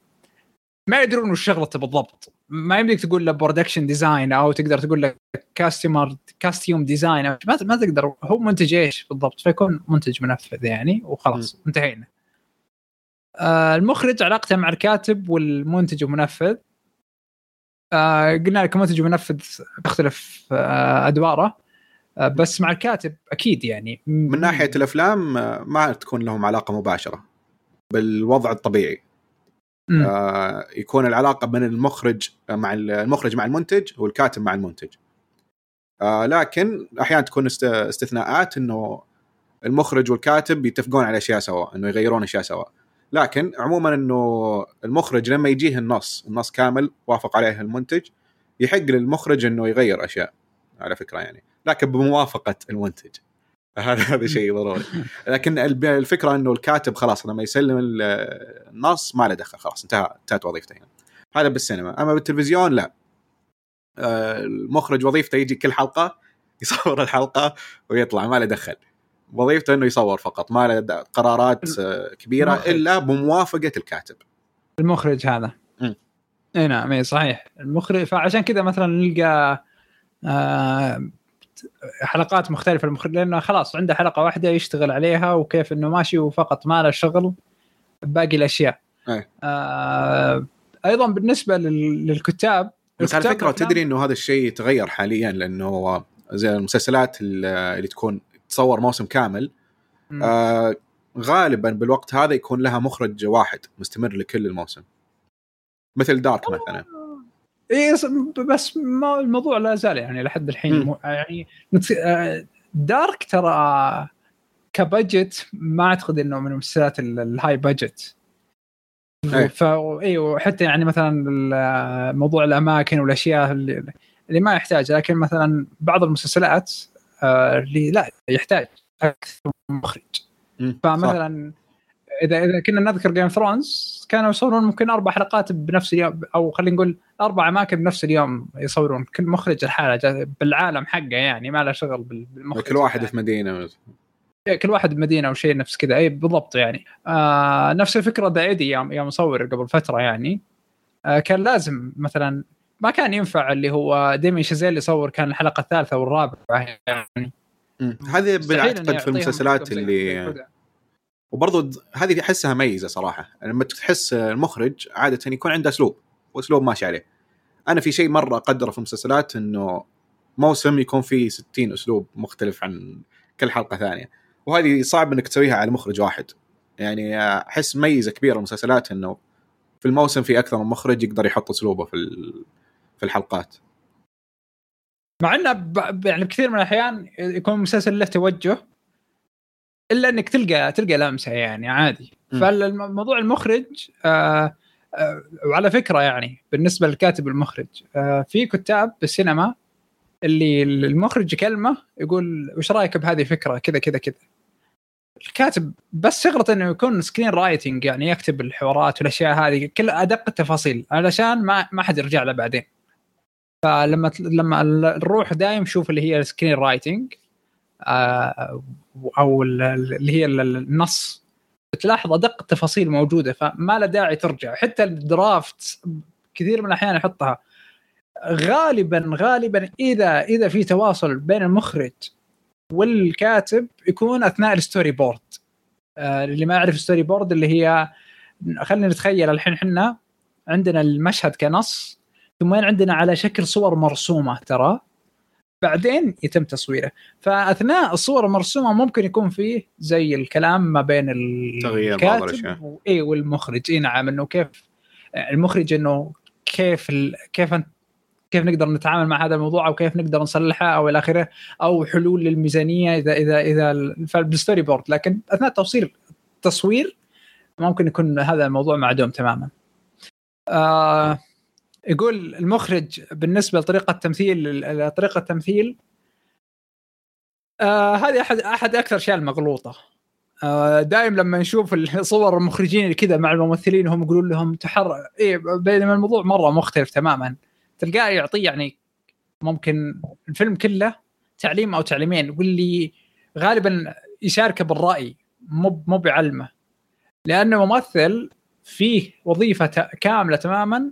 [SPEAKER 3] ما يدرون وش شغلته بالضبط. ما يمديك تقول له production design أو تقدر تقول له كاستمر كاستيوم ديزاين ما ما تقدر. هو منتج إيش بالضبط؟ فيكون منتج منفذ يعني وخلاص انتهينا. المخرج علاقته مع الكاتب والمنتج ومنفذ آه، قلنا لك منتج ومنفذ تختلف آه، أدواره. آه، بس مع الكاتب أكيد يعني.
[SPEAKER 1] من ناحية الأفلام آه، ما تكون لهم علاقة مباشرة. بالوضع الطبيعي. آه، يكون العلاقة بين المخرج مع المخرج مع المنتج والكاتب مع المنتج. آه، لكن أحيانا تكون است- استثناءات إنه المخرج والكاتب يتفقون على أشياء سوا إنه يغيرون أشياء سوا. لكن عموما إنه المخرج لما يجيه النص النص كامل وافق عليه المنتج يحق للمخرج إنه يغير أشياء على فكرة يعني لكن بموافقة المنتج. هذا *laughs* هذا شيء ضروري. لكن الفكرة إنه الكاتب خلاص لما يسلم ال- النص ما له دخل خلاص انتهى انتهت وظيفته هنا هذا بالسينما. أما بالتلفزيون لا. آه، المخرج وظيفته يجي كل حلقة *laughs* يصور الحلقة ويطلع ما له دخل. وظيفته إنه يصور فقط ما له قرارات آه، كبيرة
[SPEAKER 3] المخرج.
[SPEAKER 1] إلا بموافقة الكاتب
[SPEAKER 3] المخرج هذا. إي نعم إي صحيح المخرج فعشان كذا مثلا نلقى آه حلقات مختلفة المخرج لأنه خلاص عنده حلقة واحدة يشتغل عليها وكيف إنه ماشي وفقط ما له شغل باقي الأشياء
[SPEAKER 1] أي.
[SPEAKER 3] آه أيضا بالنسبة لل- للكتاب
[SPEAKER 1] بس على
[SPEAKER 3] فكرة
[SPEAKER 1] تدري إنه هذا الشيء يتغير حاليا لأنه زي المسلسلات اللي تكون تصور موسم كامل. آه غالبا بالوقت هذا يكون لها مخرج واحد مستمر لكل الموسم مثل دارك مثلا
[SPEAKER 3] اي بس ما الموضوع لا زال يعني لحد الحين. مو- يعني نت- آه، دارك ترى كبجت ما أعتقد إنه من المسلسلات ال- الهاي بجت
[SPEAKER 1] أي.
[SPEAKER 3] ف اي وحتى يعني مثلا موضوع الأماكن والأشياء اللي, اللي ما يحتاج لكن مثلا بعض المسلسلات اللي لا يحتاج أكثر من مخرج. فمثلا إذا إذا كنا نذكر جيم ثرونز كانوا يصورون ممكن أربع حلقات بنفس اليوم أو خلينا نقول أربع أماكن بنفس اليوم يصورون. كل مخرج الحالة جا- بالعالم حقه يعني ما له شغل بال- بالمخرج
[SPEAKER 1] كل واحد
[SPEAKER 3] الثاني.
[SPEAKER 1] في مدينة
[SPEAKER 3] إيه، كل واحد بمدينة أو شيء نفس كذا. اي بالضبط يعني. آه نفس الفكرة ذا ايدي يوم يوم مصور قبل فترة يعني. آه كان لازم مثلا ما كان ينفع اللي هو ديمي شازيل يصور كان الحلقة الثالثة والرابعة يعني.
[SPEAKER 1] هذه بعتقد في المسلسلات اللي د- هذه أحسها ميزة صراحة. لما تحس المخرج عادة يكون عنده أسلوب وأسلوب ماشي عليه. أنا في شيء مرة أقدره في المسلسلات إنه موسم يكون فيه 60 أسلوب مختلف عن كل حلقة ثانية. وهذه صعب إنك تسويها على مخرج واحد. يعني أحس ميزة كبيرة المسلسلات إنه في الموسم في أكثر من مخرج يقدر يحط أسلوبه في في الحلقات.
[SPEAKER 3] مع إنه ب... يعني بكثير من الأحيان يكون المسلسل له توجه إلا إنك تلقى تلقى لمسة يعني عادي. فالموضوع المخرج آه آه وعلى فكرة يعني بالنسبة للكاتب المخرج آه في كتاب بالسينما اللي المخرج يكلمه يقول وش رأيك بهذه الفكرة؟ كذا كذا كذا. الكاتب بس شغلته إنه يكون screenwriting يعني يكتب الحوارات والأشياء هذه كل أدق التفاصيل علشان ما ما حد يرجع له بعدين. فلما لما نروح دايم شوف اللي هي ال screenwriting آه أو ال- اللي هي ال- النص بتلاحظ أدق التفاصيل موجودة فما له داعي ترجع. حتى ال draft كثير من الأحيان يحطها. غالبا غالبا إذا إذا في تواصل بين المخرج والكاتب يكون أثناء ال storyboard آه اللي ما يعرف ال storyboard اللي هي خلينا نتخيل الحين إحنا عندنا المشهد كنص ثم عندنا على شكل صور مرسومة ترى بعدين يتم تصويره فأثناء الصور المرسومه ممكن يكون فيه زي الكلام ما بين الكاتب. و- اي والمخرج إي نعم إنه كيف المخرج إنه كيف ال... كيف انت كيف نقدر نتعامل مع هذا الموضوع أو كيف نقدر نصلحه أو إلى آخره أو حلول للميزانية اذا اذا إذا ال- بال storyboard لكن أثناء توصيل التصوير ممكن يكون هذا الموضوع معدوم تماما. آه يقول المخرج بالنسبة لطريقة تمثيل طريقه التمثيل آه هذه أحد أحد أكثر الاشياء المغلوطة. آه، دايم لما نشوف الصور المخرجين اللي كذا مع الممثلين هم يقولون لهم تحر إيه بينما الموضوع مرة مختلف تماما. تلقاه يعطي يعني ممكن الفيلم كله تعليم أو تعليمين واللي غالبا يشاركه بالرأي مو مو بعلمه. لأنه ممثل فيه وظيفة كاملة تماما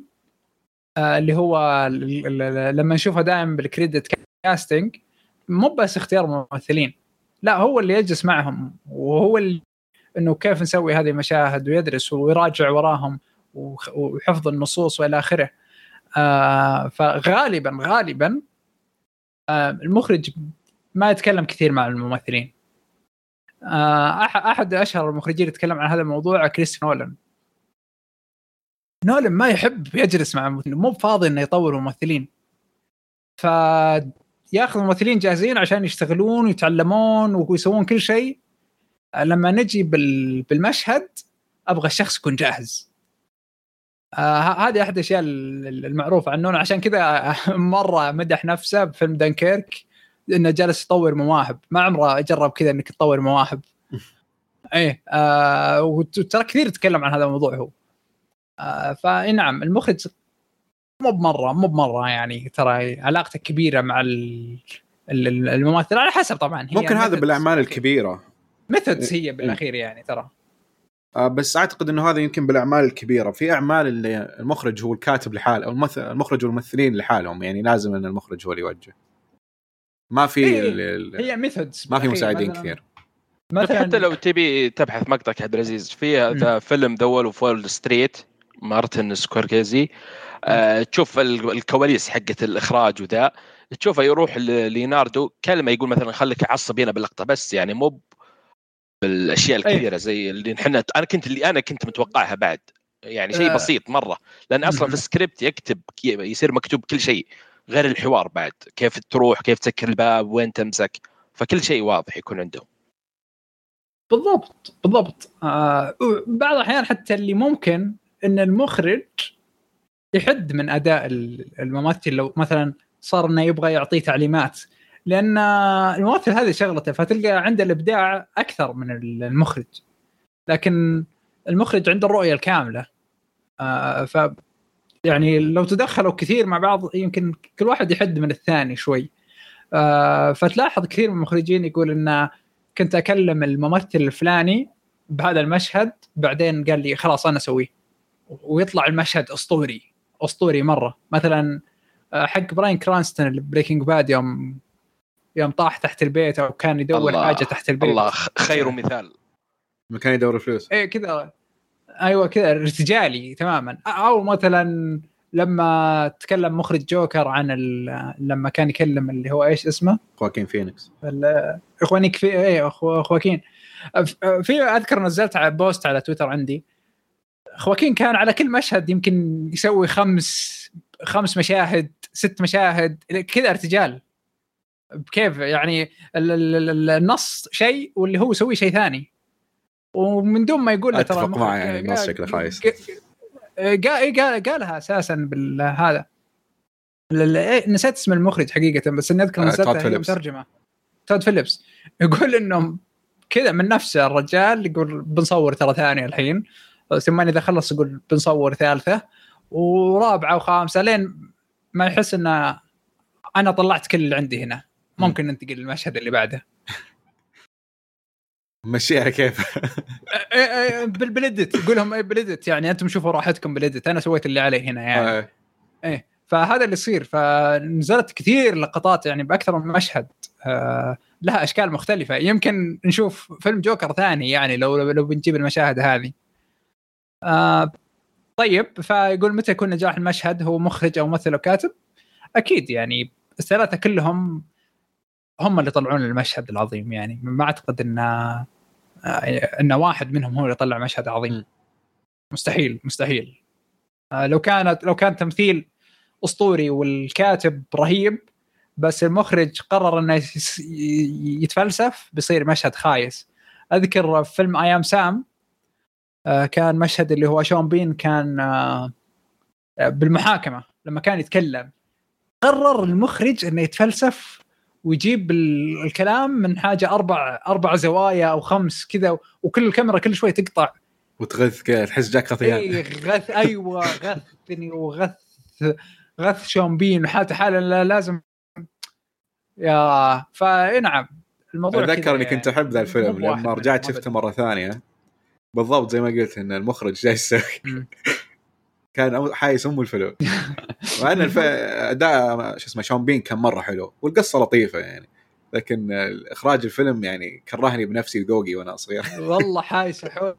[SPEAKER 3] اللي هو لما نشوفها دائما بالكريدت كاستنج مو بس اختيار ممثلين لا هو اللي يجلس معهم وهو اللي إنه كيف نسوي هذه المشاهد ويدرس ويراجع وراهم وحفظ النصوص وإلى آخره. آه فغالبا غالبا آه المخرج ما يتكلم كثير مع الممثلين. آه أحد أشهر المخرجين يتكلم عن هذا الموضوع كريس نولن نولن ما يحب يجلس مع الممثلين مو فاضي إنه يطور ممثلين ف ياخذ ممثلين جاهزين عشان يشتغلون ويتعلمون ويسوون كل شيء. لما نجي بالمشهد أبغى الشخص يكون جاهز. آه هذه أحد الأشياء المعروفة عنه عشان كذا *laughs* مرة مدح نفسه بفيلم دنكيرك إنه جالس يطور مواهب. ما عمره جرب كذا إنك تطور مواهب. *laughs* إيه آه وترى كثير يتكلم عن هذا الموضوع هو. آه فإي نعم المخرج مو بمرة مو بمرة يعني ترى علاقته كبيرة مع الممثل على حسب طبعا
[SPEAKER 1] هي ممكن هذا بالأعمال الكبيرة.
[SPEAKER 3] ميثودز هي بالأخير يعني ترى.
[SPEAKER 1] آه بس أعتقد إنه هذا يمكن بالأعمال الكبيرة. في أعمال اللي المخرج هو الكاتب لحاله أو المخرج والممثلين لحالهم يعني لازم إن المخرج هو اللي يوجه. ما في
[SPEAKER 3] هي, هي ميثودز
[SPEAKER 1] ما في مساعدين كثير.
[SPEAKER 2] مثلا حتى لو تبي تبحث مقطع عبد العزيز في فيلم ذا وول اوف وول ستريت مارتن سكورسيزي آه تشوف الكواليس حقت الإخراج وذا. تشوفه يروح ليوناردو كلمه يقول مثلا خليك عصب هنا باللقطة بس يعني مو بالأشياء الكثيرة زي اللي إحنا أنا كنت اللي أنا كنت متوقعها بعد. يعني شيء آه. بسيط مرة. لأن أصلا في السكريبت يكتب يصير مكتوب كل شيء غير الحوار بعد. كيف تروح كيف تسكر الباب وين تمسك. فكل شيء واضح يكون عندهم.
[SPEAKER 3] بالضبط بالضبط. آه بعض الأحيان حتى اللي ممكن إن المخرج يحد من أداء الممثل لو مثلا صار إنه يبغى يعطيه تعليمات. لأن الممثل هذه شغلته فتلقى عنده الإبداع أكثر من المخرج. لكن المخرج عنده الرؤية الكاملة. آه ف يعني لو تدخلوا كثير مع بعض يمكن كل واحد يحد من الثاني شوي. آه فتلاحظ كثير من المخرجين يقول إن كنت أكلم الممثل الفلاني بهذا المشهد بعدين قال لي خلاص أنا أسويه. ويطلع المشهد أسطوري أسطوري مرة. مثلا آه، حق براين كرانستون Breaking Bad يوم يوم طاح تحت البيت أو كان يدور الله حاجة تحت البيت.
[SPEAKER 2] الله خير مثال.
[SPEAKER 1] مكان يدور فلوس.
[SPEAKER 3] إيه كذا. أيوه كذا ارتجالي تماما. أو مثلا لما تكلم مخرج جوكر عن لما كان يكلم اللي هو إيش اسمه؟
[SPEAKER 1] خواكين فينيكس.
[SPEAKER 3] خواكين في إيه خواكين في أذكر نزلت على بوست على تويتر عندي خواكين كان على كل مشهد يمكن يسوي خمس خمس مشاهد ست مشاهد كذا ارتجال. كيف يعني النص شيء واللي هو يسوي شيء ثاني. ومن دون ما يقول
[SPEAKER 1] أتفق معه يعني النص شكله خايس.
[SPEAKER 3] قال قال قالها أساسا بالهذا. إيه، نسيت اسم المخرج حقيقة بس إني أذكر نسيتها ترجمه تود فيليبس. يقول انه كذا من نفسه الرجال يقول بنصور ترى ثانية الحين. ثم إذا خلص يقول بنصور ثالثة ورابعة وخامسة لين ما يحس انه أنا طلعت كل اللي عندي هنا. ممكن ننتقل للمشهد اللي بعده.
[SPEAKER 1] مشيها كيف؟ *laughs*
[SPEAKER 3] إيه، إيه، بالادت يقول لهم بالادت يعني أنتم شوفوا راحتكم بالادت أنا سويت اللي علي هنا يعني. آه. إيه. فهذا اللي يصير. فنزلت كثير لقطات يعني بأكثر من مشهد. آه لها أشكال مختلفة. يمكن نشوف فيلم جوكر ثاني يعني لو لو بنجيب المشاهد هذه. آه طيب فيقول متى يكون نجاح المشهد؟ هو مخرج أو ممثل أو كاتب؟ أكيد يعني الثلاثة كلهم هم اللي يطلعون المشهد العظيم يعني ما أعتقد إن إن واحد منهم هو اللي يطلع مشهد عظيم. مستحيل مستحيل. آه، لو كانت لو كان تمثيل أسطوري والكاتب رهيب بس المخرج قرر إنه يتفلسف بيصير مشهد خايس. أذكر فيلم اي ام سام كان مشهد اللي هو شون بين كان آه، بالمحاكمة لما كان يتكلم. قرر المخرج إنه يتفلسف ويجيب ال- الكلام من حاجة أربع أربع زوايا أو خمس كذا وكل الكاميرا كل شوي تقطع.
[SPEAKER 1] وتغث كذا تحس جاك غثيان
[SPEAKER 3] إي غث أيوه غثني وغث غث شومبين وحالته حاله لا- لازم. يا فإي نعم الموضوع أتذكر
[SPEAKER 1] إني كنت أحب ذا الفيلم لما رجعت
[SPEAKER 3] ما
[SPEAKER 1] شفته. مرة ثانية. بالضبط زي ما قلت إن المخرج جاي يسوي. كان حايس أم الفيلم مع إن الف... أداء شو اسمه شون بين كان مرة حلو والقصة لطيفة يعني. لكن اخراج الفيلم يعني كرهني بنفسي وذوقي وأنا صغير.
[SPEAKER 3] والله حايس حول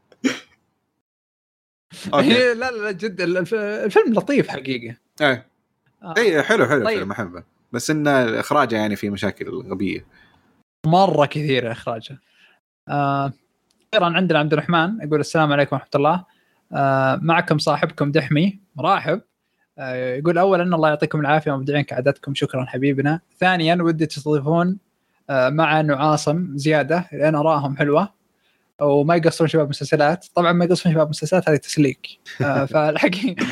[SPEAKER 3] إيه، لا لا جد الف- الفيلم لطيف حقيقة.
[SPEAKER 1] إيه.
[SPEAKER 3] آه.
[SPEAKER 1] اي حلو حلو
[SPEAKER 3] طيب.
[SPEAKER 1] أحبه. بس إن اخراجه يعني في مشاكل غبية.
[SPEAKER 3] مرة كثير إخراجه. آه. أخيرا عندنا عبد الرحمن يقول السلام عليكم ورحمة الله. آه معكم صاحبكم دحمي مرحب آه يقول اولا الله يعطيكم العافية مبدعين كعادتكم شكرا حبيبنا. ثانيا ودي تستضيفون آه مع انه عاصم زيادة لأن ارائهم حلوة. وما يقصرون شباب مسلسلات. طبعا ما يقصرون شباب مسلسلات هذه تسليك. *laughs* فالحقيقة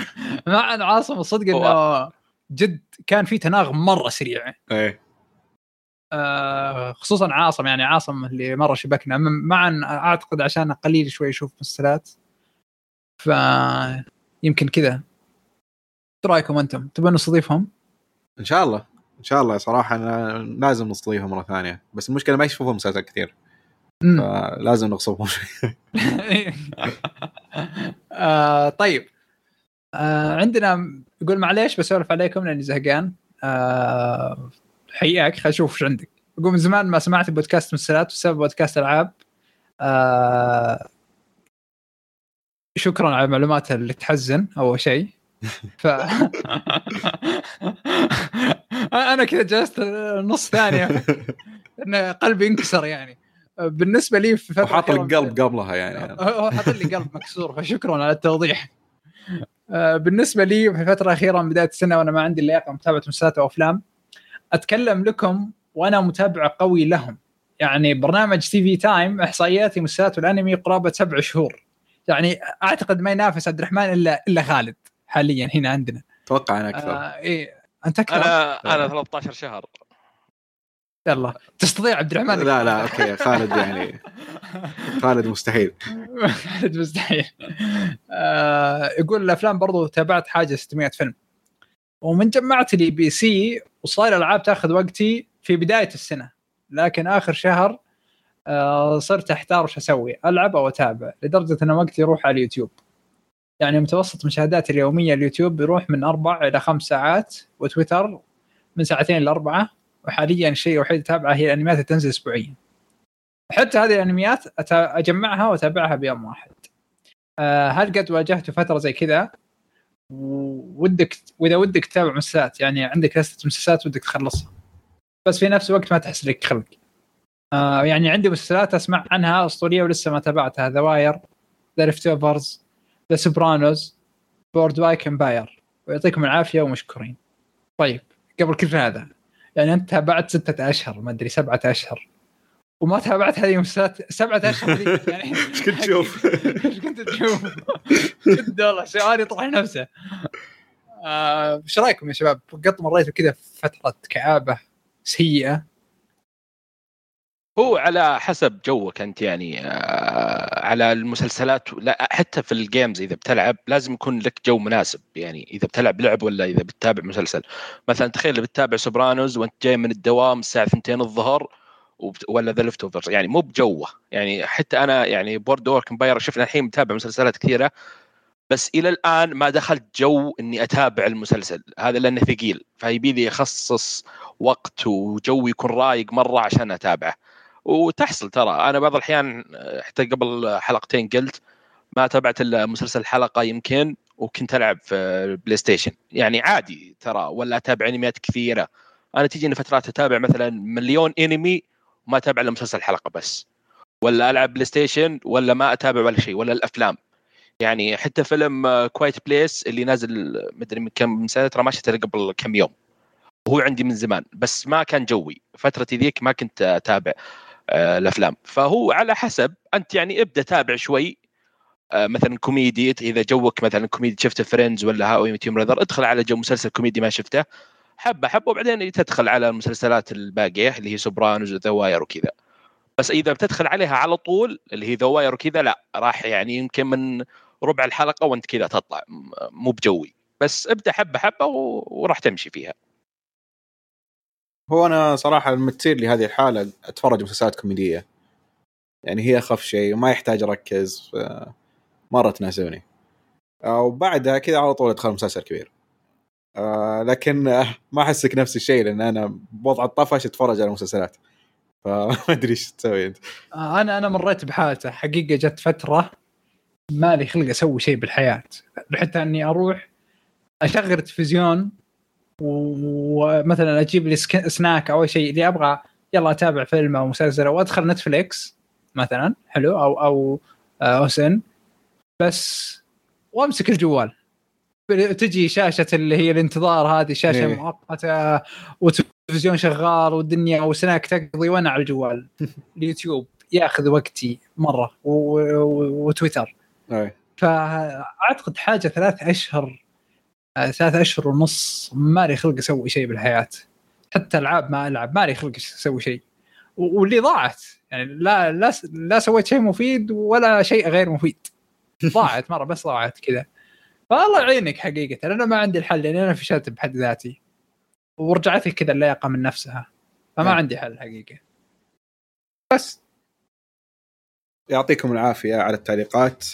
[SPEAKER 3] مع انه عاصم الصدق إنه جد كان في تناغم مرة سريع. إيه. خصوصا عاصم يعني عاصم اللي مرة شبكنا. معا أعتقد عشان قليل شوي يشوف مسلسلات ف يمكن كذا. إيش رأيكم أنتم؟ تبون نستضيفهم؟
[SPEAKER 1] إن شاء الله. إن شاء الله صراحة أنا لازم نستضيفهم مرة ثانية. بس المشكلة ما يشوفون مسلسلات كثير.
[SPEAKER 3] مم.
[SPEAKER 1] فلازم نغصبهم *laughs*
[SPEAKER 3] آه طيب. آه عندنا يقول معليش بسولف عليكم لأني زهقان. آه حياك خل أشوف إيش عندك. يقول من زمان ما سمعت بودكاست مسلسلات بسبب بودكاست ألعاب. آه شكرا على المعلومات اللي تحزن أول شيء. ف *laughs* أنا كذا جلست نص ثانية. إن قلبي انكسر يعني. بالنسبة لي في
[SPEAKER 1] فترة
[SPEAKER 3] أخيرة-
[SPEAKER 1] لك قلب قبلها يعني. *laughs*
[SPEAKER 3] هو حاط لي قلب مكسور فشكرا على التوضيح. آه، بالنسبة لي في الفترة الاخيره من بداية السنة وأنا ما عندي اللياقة متابعة مسلسلات أو أفلام أتكلم لكم وأنا متابع قوي لهم. يعني برنامج TV Time إحصائياتي مسلسلات والانمي قرابة سبع شهور. يعني أعتقد ما ينافس عبد الرحمن الا إلا خالد حاليا هنا عندنا.
[SPEAKER 1] أتوقع أنا أكثر.
[SPEAKER 3] آه إيه. أنت أكثر؟
[SPEAKER 2] أنا أنا 13 شهر.
[SPEAKER 3] يلا. تستطيع عبد الرحمن؟
[SPEAKER 1] لا لا أوكي. خالد يعني خالد مستحيل.
[SPEAKER 3] خالد مستحيل. آه يقول الأفلام برضو تابعت حاجة 600 فيلم. ومن جمعت لي PC وصاير الألعاب تاخذ وقتي في بداية السنة. لكن آخر شهر آه صرت أحتار وش أسوي ألعب أو أتابع لدرجة إن وقتي يروح على اليوتيوب. يعني متوسط مشاهداتي اليومية اليوتيوب يروح من أربع إلى خمس ساعات وتويتر من ساعتين لاربعه وحاليا الشيء الوحيد أتابعه هي الأنميات اللي تنزل اسبوعيا. حتى هذه الأنميات أجمعها وأتابعها بيوم واحد. آه، هل قد واجهت فترة زي كذا؟ ودك وإذا ودك تتابع مسلسلات يعني عندك ليستة مسلسلات ودك تخلصها. بس في نفس الوقت ما تحس لك خلق. آه، يعني عندي مسلسلات أسمع عنها أسطورية ولسه ما تابعتها The Wire The Leftovers The Sopranos Boardwalk Empire ويعطيكم العافية ومشكورين. طيب قبل كل هذا يعني أنت تابعت ستة أشهر ما أدري سبعة أشهر. وما تابعت هذه المسلسلات سبعة اشهر *laughs* يعني
[SPEAKER 1] إيش كنت تشوف؟ *laughs*
[SPEAKER 3] إيش كنت تشوف؟ جد والله سؤال يطرح نفسه. آه، إيش رأيكم يا شباب؟ قط مريتوا كذا في فترة كآبة سيئة؟
[SPEAKER 2] هو على حسب جوك أنت يعني آه، على المسلسلات لا حتى في ال games إذا بتلعب لازم يكون لك جو مناسب. يعني إذا بتلعب لعب ولا إذا بتتابع مسلسل. مثلا تخيل بتتابع Sopranos وأنت جاي من الدوام الساعة 2 الظهر ولا The Leftovers يعني مو بجوه. يعني حتى أنا يعني Boardwalk Empire شفنا الحين متابع مسلسلات كثيرة بس إلى الآن ما دخلت جو إني أتابع المسلسل. هذا لأنه ثقيل. فيبغى لي اخصص وقت وجو يكون رايق مرة عشان أتابعه. وتحصل ترى. أنا بعض الأحيان حتى قبل حلقتين قلت ما تابعت إلا مسلسل حلقة يمكن وكنت ألعب في ال PlayStation يعني عادي ترى ولا أتابع أنميات كثيرة. أنا تجيني فترات أتابع مثلا مليون أنمي وما اتابع إلا مسلسل حلقه بس. ولا ألعب PlayStation ولا ما أتابع ولا شيء ولا الأفلام. يعني حتى فيلم Quiet Place اللي نازل مدري من كم سنة ترى ما شفته قبل كم يوم. وهو عندي من زمان بس ما كان جوي. فترتي ذيك ما كنت أتابع آه، الأفلام. فهو على حسب أنت يعني ابدأ تابع شوي. آه، مثلا كوميدي إذا جوك مثلا كوميدي شفت Friends ولا How Met يوم ادخل على جو مسلسل كوميدي ما شفته. حبة حبة. وبعدين تدخل على المسلسلات الباقية اللي هي Sopranos و The Wire وكذا. بس إذا بتدخل عليها على طول اللي هي The Wire وكذا لا. راح يعني يمكن من ربع الحلقة وانت كذا تطلع. مو بجوي. بس ابدأ حبة حبة وراح تمشي فيها.
[SPEAKER 1] هو أنا صراحة لما تصير لي هذه الحالة أتفرج مسلسلات كوميدية. يعني هي أخف شيء وما يحتاج أركز مرة تناسبني. وبعدها كذا على طول أدخل مسلسل كبير. آه، لكن آه، ما أحسك نفس الشيء لأن أنا بوضع الطفش أتفرج على مسلسلات. فما *laughs* أدري إيش تسوي أنت.
[SPEAKER 3] آه، أنا أنا مريت بحالته حقيقة جت فترة ما لي خلق أسوي شيء بالحياة. حتى إني أروح أشغل التلفزيون ومثلا أجيب لي سناك أو شيء اللي أبغى يلا أتابع فيلم أو مسلسل أو أدخل نتفليكس مثلا حلو أو أو أو سن بس وأمسك الجوال. تجي شاشة اللي هي الانتظار هذه شاشة
[SPEAKER 1] إيه.
[SPEAKER 3] مؤقتة والتلفزيون شغال والدنيا وسناك تقضي وأنا على الجوال. *laughs* اليوتيوب ياخذ وقتي مرة وتويتر.
[SPEAKER 1] أي.
[SPEAKER 3] فأعتقد حاجة ثلاث أشهر آه، ثلاث أشهر ونص ما لي خلق أسوي شيء بالحياة. حتى ألعاب ما ألعب ما لي خلق أسوي شيء. واللي ضاعت. يعني لا لا لا سويت شيء مفيد ولا شيء غير مفيد. *laughs* ضاعت مرة بس ضاعت كذا. فالله يعينك حقيقة. أنا ما عندي الحل لأن أنا فشلت بحد ذاتي. ورجعت لي كذا اللياقة من نفسها. فما
[SPEAKER 1] نعم.
[SPEAKER 3] عندي حل حقيقة. بس.
[SPEAKER 1] يعطيكم العافية على التعليقات.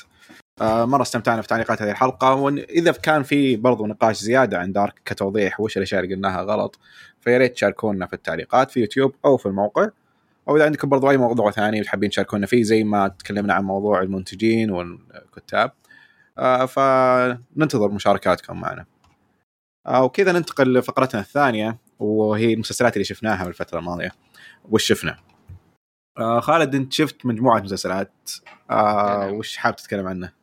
[SPEAKER 1] آه، مرة استمتعنا في تعليقات هذه الحلقة. واذا كان في برضو نقاش زيادة عن دارك كتوضيح وش الأشياء اللي قلناها غلط فيا ريت تشاركونا في التعليقات في يوتيوب أو في الموقع. أو إذا عندكم برضو أي موضوع ثاني وتحبين تشاركونا فيه زي ما تكلمنا عن موضوع المنتجين والكتاب. فننتظر مشاركاتكم معنا. آه، وكذا ننتقل لفقرتنا الثانية وهي المسلسلات اللي شفناها بالفترة الماضية. وش شفنا؟ آه، خالد انت شفت مجموعة مسلسلات. آه،
[SPEAKER 2] نعم.
[SPEAKER 1] وش حاب تتكلم عنه؟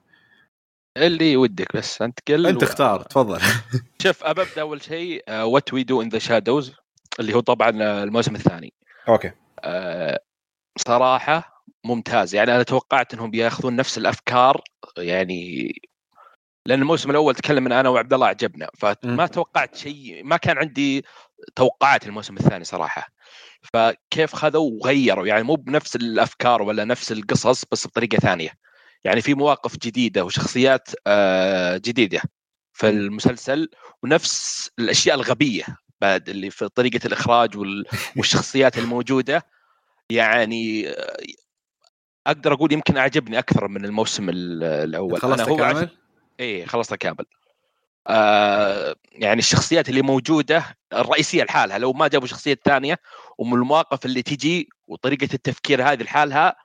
[SPEAKER 2] اللي ودك بس أنت قل
[SPEAKER 1] أنت اختار تفضل. *laughs*
[SPEAKER 2] شوف أبدأ أول شيء What We Do in the Shadows اللي هو طبعا آه، الموسم الثاني.
[SPEAKER 1] okay.
[SPEAKER 2] آه، صراحة ممتاز. يعني أنا توقعت إنهم بيأخذون نفس الأفكار يعني لأن الموسم الأول تكلم من أنا وعبد الله عجبنا فما. توقعت شيء ما كان عندي توقعات الموسم الثاني صراحة. فكيف خذوا وغيروا يعني مو بنفس الأفكار ولا نفس القصص بس بطريقة ثانية. يعني في مواقف جديدة وشخصيات آه، جديدة في المسلسل ونفس الأشياء الغبية بعد اللي في طريقة الإخراج وال- *laughs* والشخصيات الموجودة. يعني أقدر أقول يمكن أعجبني أكثر من الموسم ال- الأول.
[SPEAKER 1] خلصت كامل؟
[SPEAKER 2] إيه خلصتها كامل. آه يعني الشخصيات اللي موجودة الرئيسية لحالها لو ما جابوا شخصية ثانية ومن المواقف اللي تجي وطريقة التفكير هذه لحالها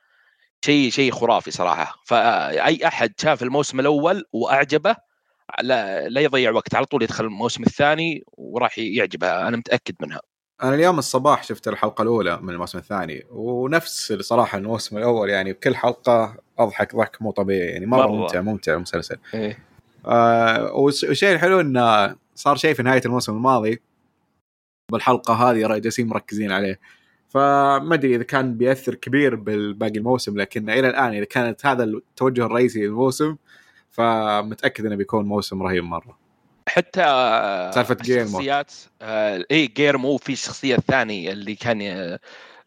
[SPEAKER 2] شيء شيء خرافي صراحة. فأي أحد شاف الموسم الأول وأعجبه لا, لا يضيع وقت. على طول يدخل الموسم الثاني وراح يعجبه أنا متأكد منها.
[SPEAKER 1] أنا اليوم الصباح شفت الحلقة الأولى من الموسم الثاني ونفس صراحة الموسم الأول يعني بكل حلقة أضحك ضحك مو طبيعي يعني
[SPEAKER 2] مرة,
[SPEAKER 1] مرة. ممتع ممتع المسلسل
[SPEAKER 2] إيه.
[SPEAKER 1] آه والش- والشيء الحلو انه صار شيء في نهاية الموسم الماضي بالحلقة هذه جالسين مركزين عليه فما أدري إذا كان بيأثر كبير بالباقي الموسم لكن إلى الآن إذا كانت هذا التوجه الرئيسي للموسم فمتأكد إنه بيكون موسم رهيب مرة
[SPEAKER 2] حتى
[SPEAKER 1] سالفة جيرمو.
[SPEAKER 2] الشخصيات آه اي جيرمو في الشخصيه الثانية اللي كان آه،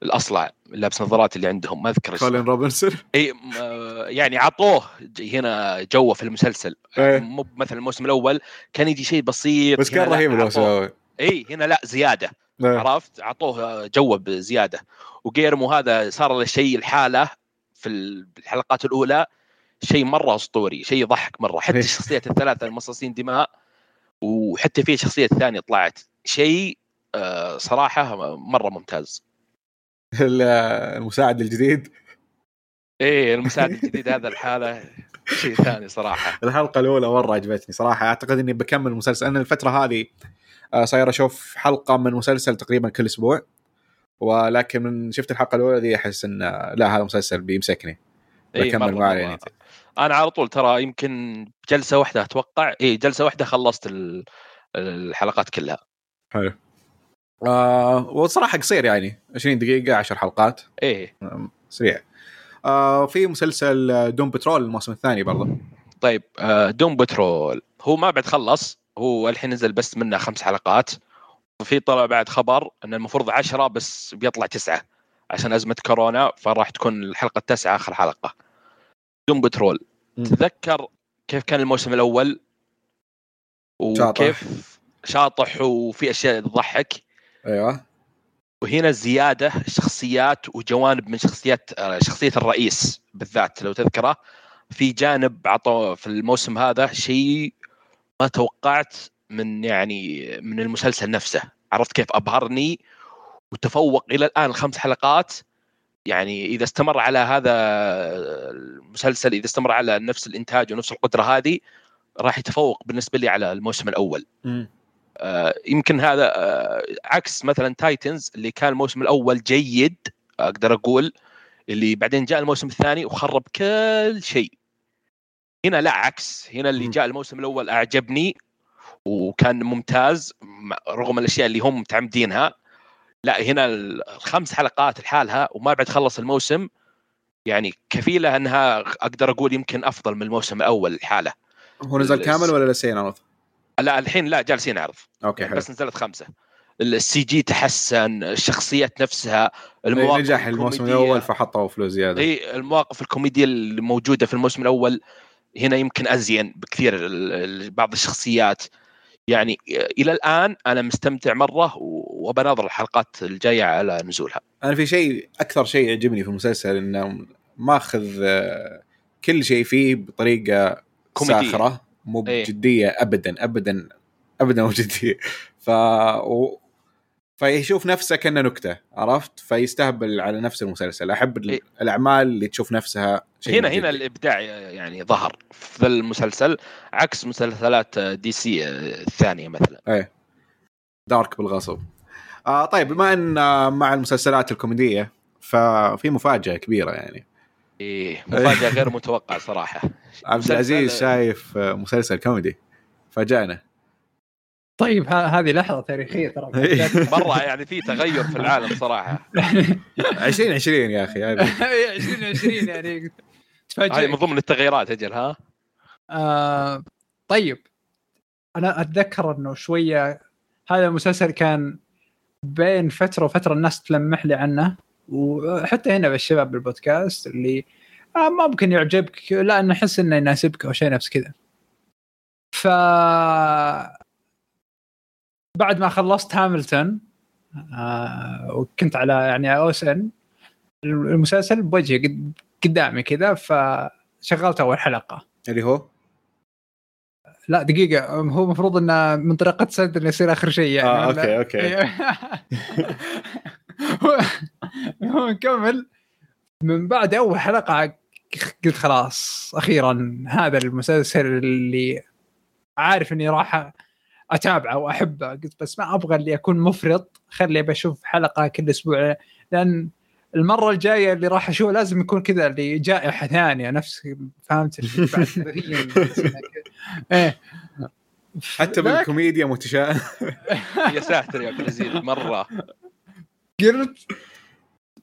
[SPEAKER 2] الأصلع لابس نظارات اللي عندهم ما أذكر
[SPEAKER 1] كولين روبنسون
[SPEAKER 2] اي آه، يعني عطوه هنا جوه في المسلسل.
[SPEAKER 1] إيه.
[SPEAKER 2] مو مثل الموسم الأول كان يجي شيء بسيط
[SPEAKER 1] بس كان رهيب الموسم الأول.
[SPEAKER 2] اي هنا لا زيادة.
[SPEAKER 1] إيه.
[SPEAKER 2] عرفت؟ عطوه جوه بزيادة. وجيرمو هذا صار له شيء الحالة في الحلقات الأولى شيء مرة أسطوري شيء يضحك مرة. حتى
[SPEAKER 1] إيه.
[SPEAKER 2] الشخصيات الثلاثة المصاصين دماء وحتى في شخصية ثانية طلعت. شيء آه، صراحة مرة ممتاز.
[SPEAKER 1] ال- المساعد الجديد.
[SPEAKER 2] إيه المساعد الجديد هذا الحالة شيء ثاني صراحة. *laughs*
[SPEAKER 1] الحلقة الأولى مرة عجبتني صراحة. أعتقد إني بكمل المسلسل أنا الفترة هذه آه، صاير أشوف حلقة من مسلسل تقريبا كل أسبوع. ولكن من شفت الحلقة الأولى دي أحس إن آه، لا هذا مسلسل بيمسكني.
[SPEAKER 2] إيه،
[SPEAKER 1] بكمل
[SPEAKER 2] مرة.
[SPEAKER 1] يعني.
[SPEAKER 2] أنا على طول ترى يمكن جلسة واحدة أتوقع. إي جلسة واحدة خلصت ال- الحلقات كلها.
[SPEAKER 1] حلو. آه وصراحه قصير يعني. 20 دقيقة 10 حلقات. إيه. سريع. آه في مسلسل آه، دوم بترول الموسم الثاني برضه
[SPEAKER 2] طيب آه، دوم بترول. هو ما بعد خلص. هو الحين نزل بس منه خمس حلقات. في طلع بعد خبر إن المفروض عشرة بس بيطلع تسعة. عشان أزمة كورونا فراح تكون الحلقة التاسعة آخر حلقة. دوم بترول.
[SPEAKER 1] مم.
[SPEAKER 2] تتذكر كيف كان الموسم الأول؟ وكيف شاطح وفي أشياء تضحك.
[SPEAKER 1] أيوه.
[SPEAKER 2] وهنا زيادة شخصيات وجوانب من شخصيات آه، شخصية الرئيس بالذات لو تذكره. في جانب عطوا في الموسم هذا شيء ما توقعت من يعني من المسلسل نفسه. عرفت كيف أبهرني؟ وتفوق إلى الآن الخمس حلقات. يعني إذا استمر على هذا المسلسل إذا استمر على نفس الإنتاج ونفس القدرة هذه راح يتفوق بالنسبة لي على الموسم
[SPEAKER 1] الأول.
[SPEAKER 2] آه، يمكن هذا آه، عكس مثلا تايتنز اللي كان الموسم الأول جيد أقدر أقول اللي بعدين جاء الموسم الثاني وخرب كل شيء هنا لا عكس هنا اللي
[SPEAKER 1] مم.
[SPEAKER 2] جاء الموسم الأول أعجبني وكان ممتاز م- رغم الأشياء اللي هم متعمدينها لا هنا الخمس حلقات لحالها وما بعد خلص الموسم يعني كفيلة أنها أقدر أقول يمكن أفضل من الموسم الأول لحاله.
[SPEAKER 1] هو نزل كامل ولا لسه ينعرض؟
[SPEAKER 2] لا الحين لا جالسين ينعرض
[SPEAKER 1] okay حلو.
[SPEAKER 2] بس نزلت خمسة. ال CG تحسن الشخصيات نفسها المواقف
[SPEAKER 1] نجح الموسم. الأول فحطوا فلوس زيادة.
[SPEAKER 2] إي المواقف الكوميدية اللي موجوده في الموسم الأول هنا يمكن أزين بكثير بعض الشخصيات. يعني إلى الآن أنا مستمتع مرة وبناظر الحلقات الجاية على نزولها
[SPEAKER 1] أنا في شيء أكثر شيء يعجبني في المسلسل إنه ماخذ آه، كل شيء فيه بطريقة
[SPEAKER 2] كوميدية.
[SPEAKER 1] ساخرة مو
[SPEAKER 2] إيه.
[SPEAKER 1] بجدية ابدا ابدا ابدا مو جدية ف و... فيشوف نفسه كأنه نكتة عرفت فيستهبل على نفس المسلسل أحب
[SPEAKER 2] إيه.
[SPEAKER 1] الأعمال اللي تشوف نفسها
[SPEAKER 2] هنا. هنا الإبداع يعني ظهر في المسلسل عكس مسلسلات DC الثانية مثلا.
[SPEAKER 1] dark بالغصب. آه طيب بما إن آه، مع المسلسلات الكوميدية ففي مفاجأة كبيرة يعني.
[SPEAKER 2] إيه مفاجأة غير متوقعة صراحة. *laughs*
[SPEAKER 1] عبد العزيز
[SPEAKER 2] مسلسل-
[SPEAKER 1] شايف آه، مسلسل كوميدي. فاجأنا.
[SPEAKER 3] طيب ه- هذه لحظة تاريخية ترى. *laughs*
[SPEAKER 2] مرة يعني في تغير في العالم صراحة. *laughs*
[SPEAKER 1] 2020 يا أخي هذه.
[SPEAKER 3] 2020 يعني.
[SPEAKER 2] هذه من ضمن التغييرات أجل ها؟
[SPEAKER 3] آه طيب. أنا أتذكر إنه شوية هذا المسلسل كان بين فترة وفترة الناس تلمح لي عنه وحتى هنا بالشباب بالبودكاست اللي آه ممكن يعجبك لا أنا أحس إنه يناسبك أو شيء نفس كذا. ف بعد ما خلصت هاملتون آه وكنت على يعني أو اس ان المسلسل بوجهي قد- قدامي كذا فشغلت أول حلقة.
[SPEAKER 1] اللي هو؟
[SPEAKER 3] لا دقيقة هو المفروض إنه من طريقة سرد إنه يصير آخر شيء يعني.
[SPEAKER 1] آه، أوكي.
[SPEAKER 3] إيه. هو- هو نكمل من بعد أول حلقة قلت خلاص أخيرا هذا المسلسل اللي عارف إني راح أتابعه وأحبه. قلت بس ما أبغى اللي أكون مفرط خلي بشوف حلقة كل أسبوع لأن المرة الجاية اللي راح أشوفه لازم يكون كذا اللي جائحة ثانية نفس فهمت اللي بعد *laughs* 30 سنة كذا. إيه
[SPEAKER 1] حتى بالكوميديا متشائم
[SPEAKER 2] يا ساتر يا عبد العزيز مرة
[SPEAKER 3] قلت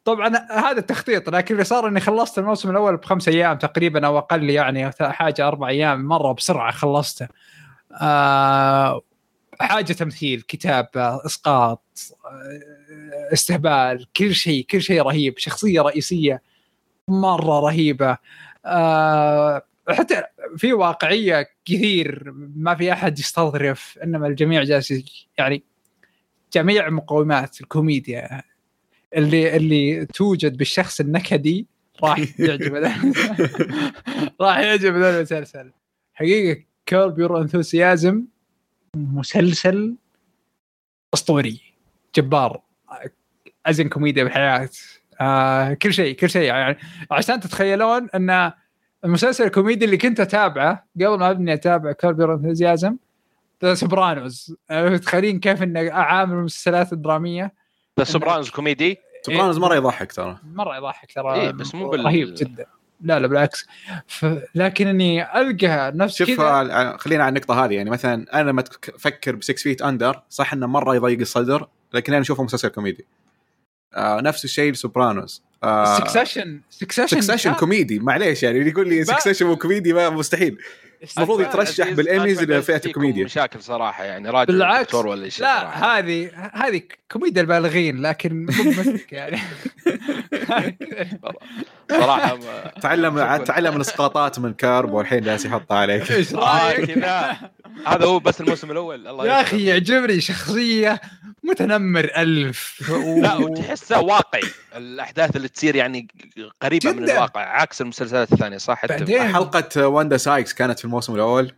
[SPEAKER 3] طبعا هذا التخطيط لكن اللي صار إني خلصت الموسم الأول بخمس أيام تقريبا أو أقل يعني حاجة أربع أيام مرة بسرعة خلصته. آه حاجة تمثيل كتابة إسقاط استهبال كل شيء كل شيء رهيب شخصية رئيسية مرة رهيبة. آه حتى في واقعية كثير ما في أحد يستظرف إنما الجميع جالس يعني جميع مقومات الكوميديا اللي اللي توجد بالشخص النكدي راح *laughs* يعجب راح يعجب المسلسل. حقيقة كيرب يور أنثوسيازم مسلسل أسطوري جبار أزين كوميديا بالحياة آه كل شيء كل شيء. يعني عشان تتخيلون أن المسلسل الكوميدي اللي كنت أتابعه قبل ما أبني أتابع Enthusiasm The Sopranos متخيلين كيف إنه اعامل المسلسلات الدرامية.
[SPEAKER 2] The Sopranos كوميدي؟
[SPEAKER 1] Sopranos مرة يضحك ترى.
[SPEAKER 3] مرة يضحك ترى.
[SPEAKER 2] إيه، بس مو بال-
[SPEAKER 3] رهيب جدا. لا لا بالعكس. ف... لكن إني ألقى نفس
[SPEAKER 1] شوف
[SPEAKER 3] كذا.
[SPEAKER 1] آه، خلينا على النقطة هذه. يعني مثلا أنا لما تفكر ب 6 Feet Under صح إنه مرة يضيق الصدر لكن أنا أشوفه مسلسل كوميدي. آه نفس الشيء ل Sopranos. آه
[SPEAKER 3] سكسيشن سكسيشن
[SPEAKER 1] سكسيشن كوميدي. معليش يعني اللي يقول لي Succession مو كوميدي ما مستحيل. المفروض يترشح
[SPEAKER 2] عزيز فيكم
[SPEAKER 1] الكوميديا.
[SPEAKER 2] مشاكل صراحة يعني راجع
[SPEAKER 3] بالعكس.
[SPEAKER 2] دكتور ولا شيء
[SPEAKER 3] لا. هذه هذه كوميديا البالغين لكن يعني *laughs*
[SPEAKER 2] صراحة ما-
[SPEAKER 1] تعلم. تعلم الاسقاطات من Curb والحين جالس يحطها عليك
[SPEAKER 3] إيش
[SPEAKER 2] آه رأيك؟ هذا هو بس الموسم الأول الله
[SPEAKER 3] يا. أخي يعجبني شخصية متنمر ألف و...
[SPEAKER 2] لا وتحسه واقعي الأحداث اللي تصير يعني قريبة من
[SPEAKER 3] جداً.
[SPEAKER 2] الواقع عكس المسلسلات الثانية صح
[SPEAKER 3] بعدين
[SPEAKER 1] حلقة واندا سايكس كانت في الموسم الأول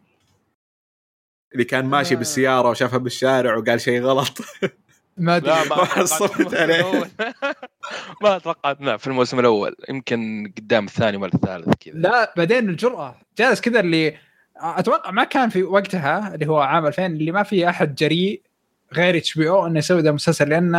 [SPEAKER 1] اللي كان ماشي
[SPEAKER 3] آه.
[SPEAKER 1] بالسيارة وشافها بالشارع وقال شيء غلط
[SPEAKER 3] ما *laughs*
[SPEAKER 2] أدري ما
[SPEAKER 1] حصلت
[SPEAKER 2] في الموسم
[SPEAKER 1] عليه.
[SPEAKER 2] الأول. ما في الموسم الأول يمكن قدام الثاني ولا الثالث كذا
[SPEAKER 3] لا بعدين الجرأة جالس كذا اللي أتوقع ما كان في وقتها اللي هو عام 2000 اللي ما في أحد جريء غير HBO إنه يسوي ذا المسلسل لأن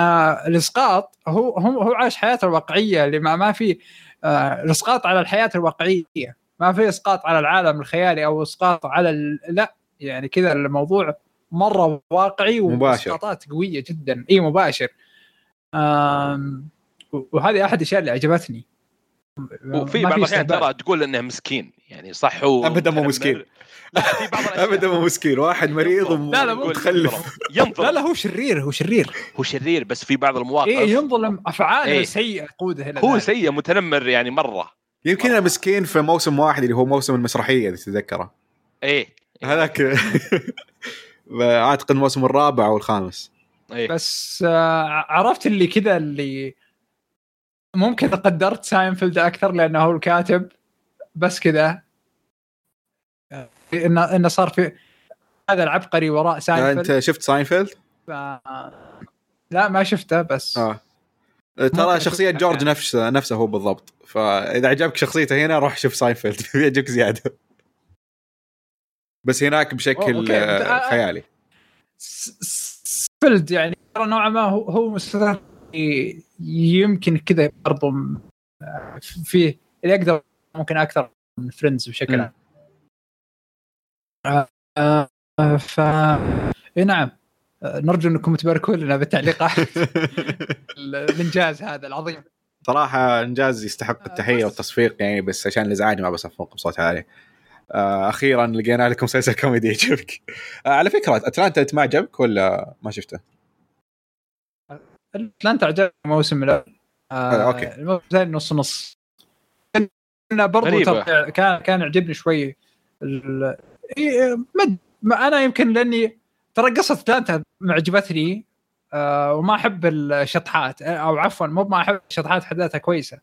[SPEAKER 3] الإسقاط هو هو هو عايش حياته الواقعية اللي ما, ما في آه، الإسقاط على الحياة الواقعية ما في إسقاط على العالم الخيالي أو إسقاط على ال... لا يعني كذا الموضوع مرة واقعي
[SPEAKER 1] مباشر.
[SPEAKER 3] وإسقاطات قوية جدا إي مباشر آم... وهذه أحد الأشياء اللي عجبتني
[SPEAKER 2] وفي بعض
[SPEAKER 3] الأحيان.
[SPEAKER 2] ترى تقول إنه مسكين يعني صح هو
[SPEAKER 1] أبداً مو. مسكين.
[SPEAKER 2] لا في بعض الأشياء
[SPEAKER 1] ابدا مو مسكين واحد مريض
[SPEAKER 3] لا، لا، مو
[SPEAKER 1] ومتخلف
[SPEAKER 2] ينظر
[SPEAKER 3] لا لا هو شرير هو شرير
[SPEAKER 2] هو شرير بس في بعض المواقف
[SPEAKER 3] إيه ينظلم أفعاله
[SPEAKER 2] إيه.
[SPEAKER 3] سيئة تقوده إلى
[SPEAKER 2] هو. سيء متنمر يعني مرة
[SPEAKER 1] يمكن أنا مسكين في موسم واحد اللي هو موسم المسرحية إذا تتذكره.
[SPEAKER 2] إيه.
[SPEAKER 1] هذاك. *laughs* أعتقد الموسم الرابع أو الخامس.
[SPEAKER 2] إيه.
[SPEAKER 3] بس آه، عرفت اللي كذا اللي ممكن قدرت ساينفيلد أكثر لأنه هو الكاتب بس كذا. آه، انه إنه صار في هذا العبقري وراء ساينفيلد
[SPEAKER 1] أنت شفت ساينفيلد؟
[SPEAKER 3] ف... لا ما شفته بس.
[SPEAKER 1] آه. ترى
[SPEAKER 3] ممكن
[SPEAKER 1] شخصية جورج. نفسه نفسه هو بالضبط. فإذا عجبك شخصيته هنا روح شوف ساينفيلد. *laughs* بيعجبك زيادة. بس هناك بشكل. آه،
[SPEAKER 3] آه،
[SPEAKER 1] خيالي.
[SPEAKER 3] ساينفيلد يعني ترى نوعا ما هو هو يمكن كذا برضو فيه اللي يقدر ممكن أكثر من Friends بشكل. عام. آه، ف نعم. نرجو انكم تباركوا لنا بالتعليقات ال- *laughs* الإنجاز هذا العظيم
[SPEAKER 1] صراحة إنجاز يستحق التحية والتصفيق يعني بس عشان الازعاج ما بصفق بصوت عالي آه أخيرا لقينا لكم مسلسل كوميدي يعجبك آه على فكرة Atlanta أنت ما عجبك ولا ما شفته؟
[SPEAKER 3] Atlanta عجبني الموسم الأول
[SPEAKER 1] آه،
[SPEAKER 3] آه
[SPEAKER 1] okay.
[SPEAKER 3] الموسم الثاني نص نص برضو
[SPEAKER 2] غريبة.
[SPEAKER 3] ترى كان كان يعجبني شوي ال... إيه، ما ما أنا يمكن لأني ترى قصة Atlanta معجبتني آه وما أحب الشطحات آه، أو عفوا مو ما أحب الشطحات حداتها كويسة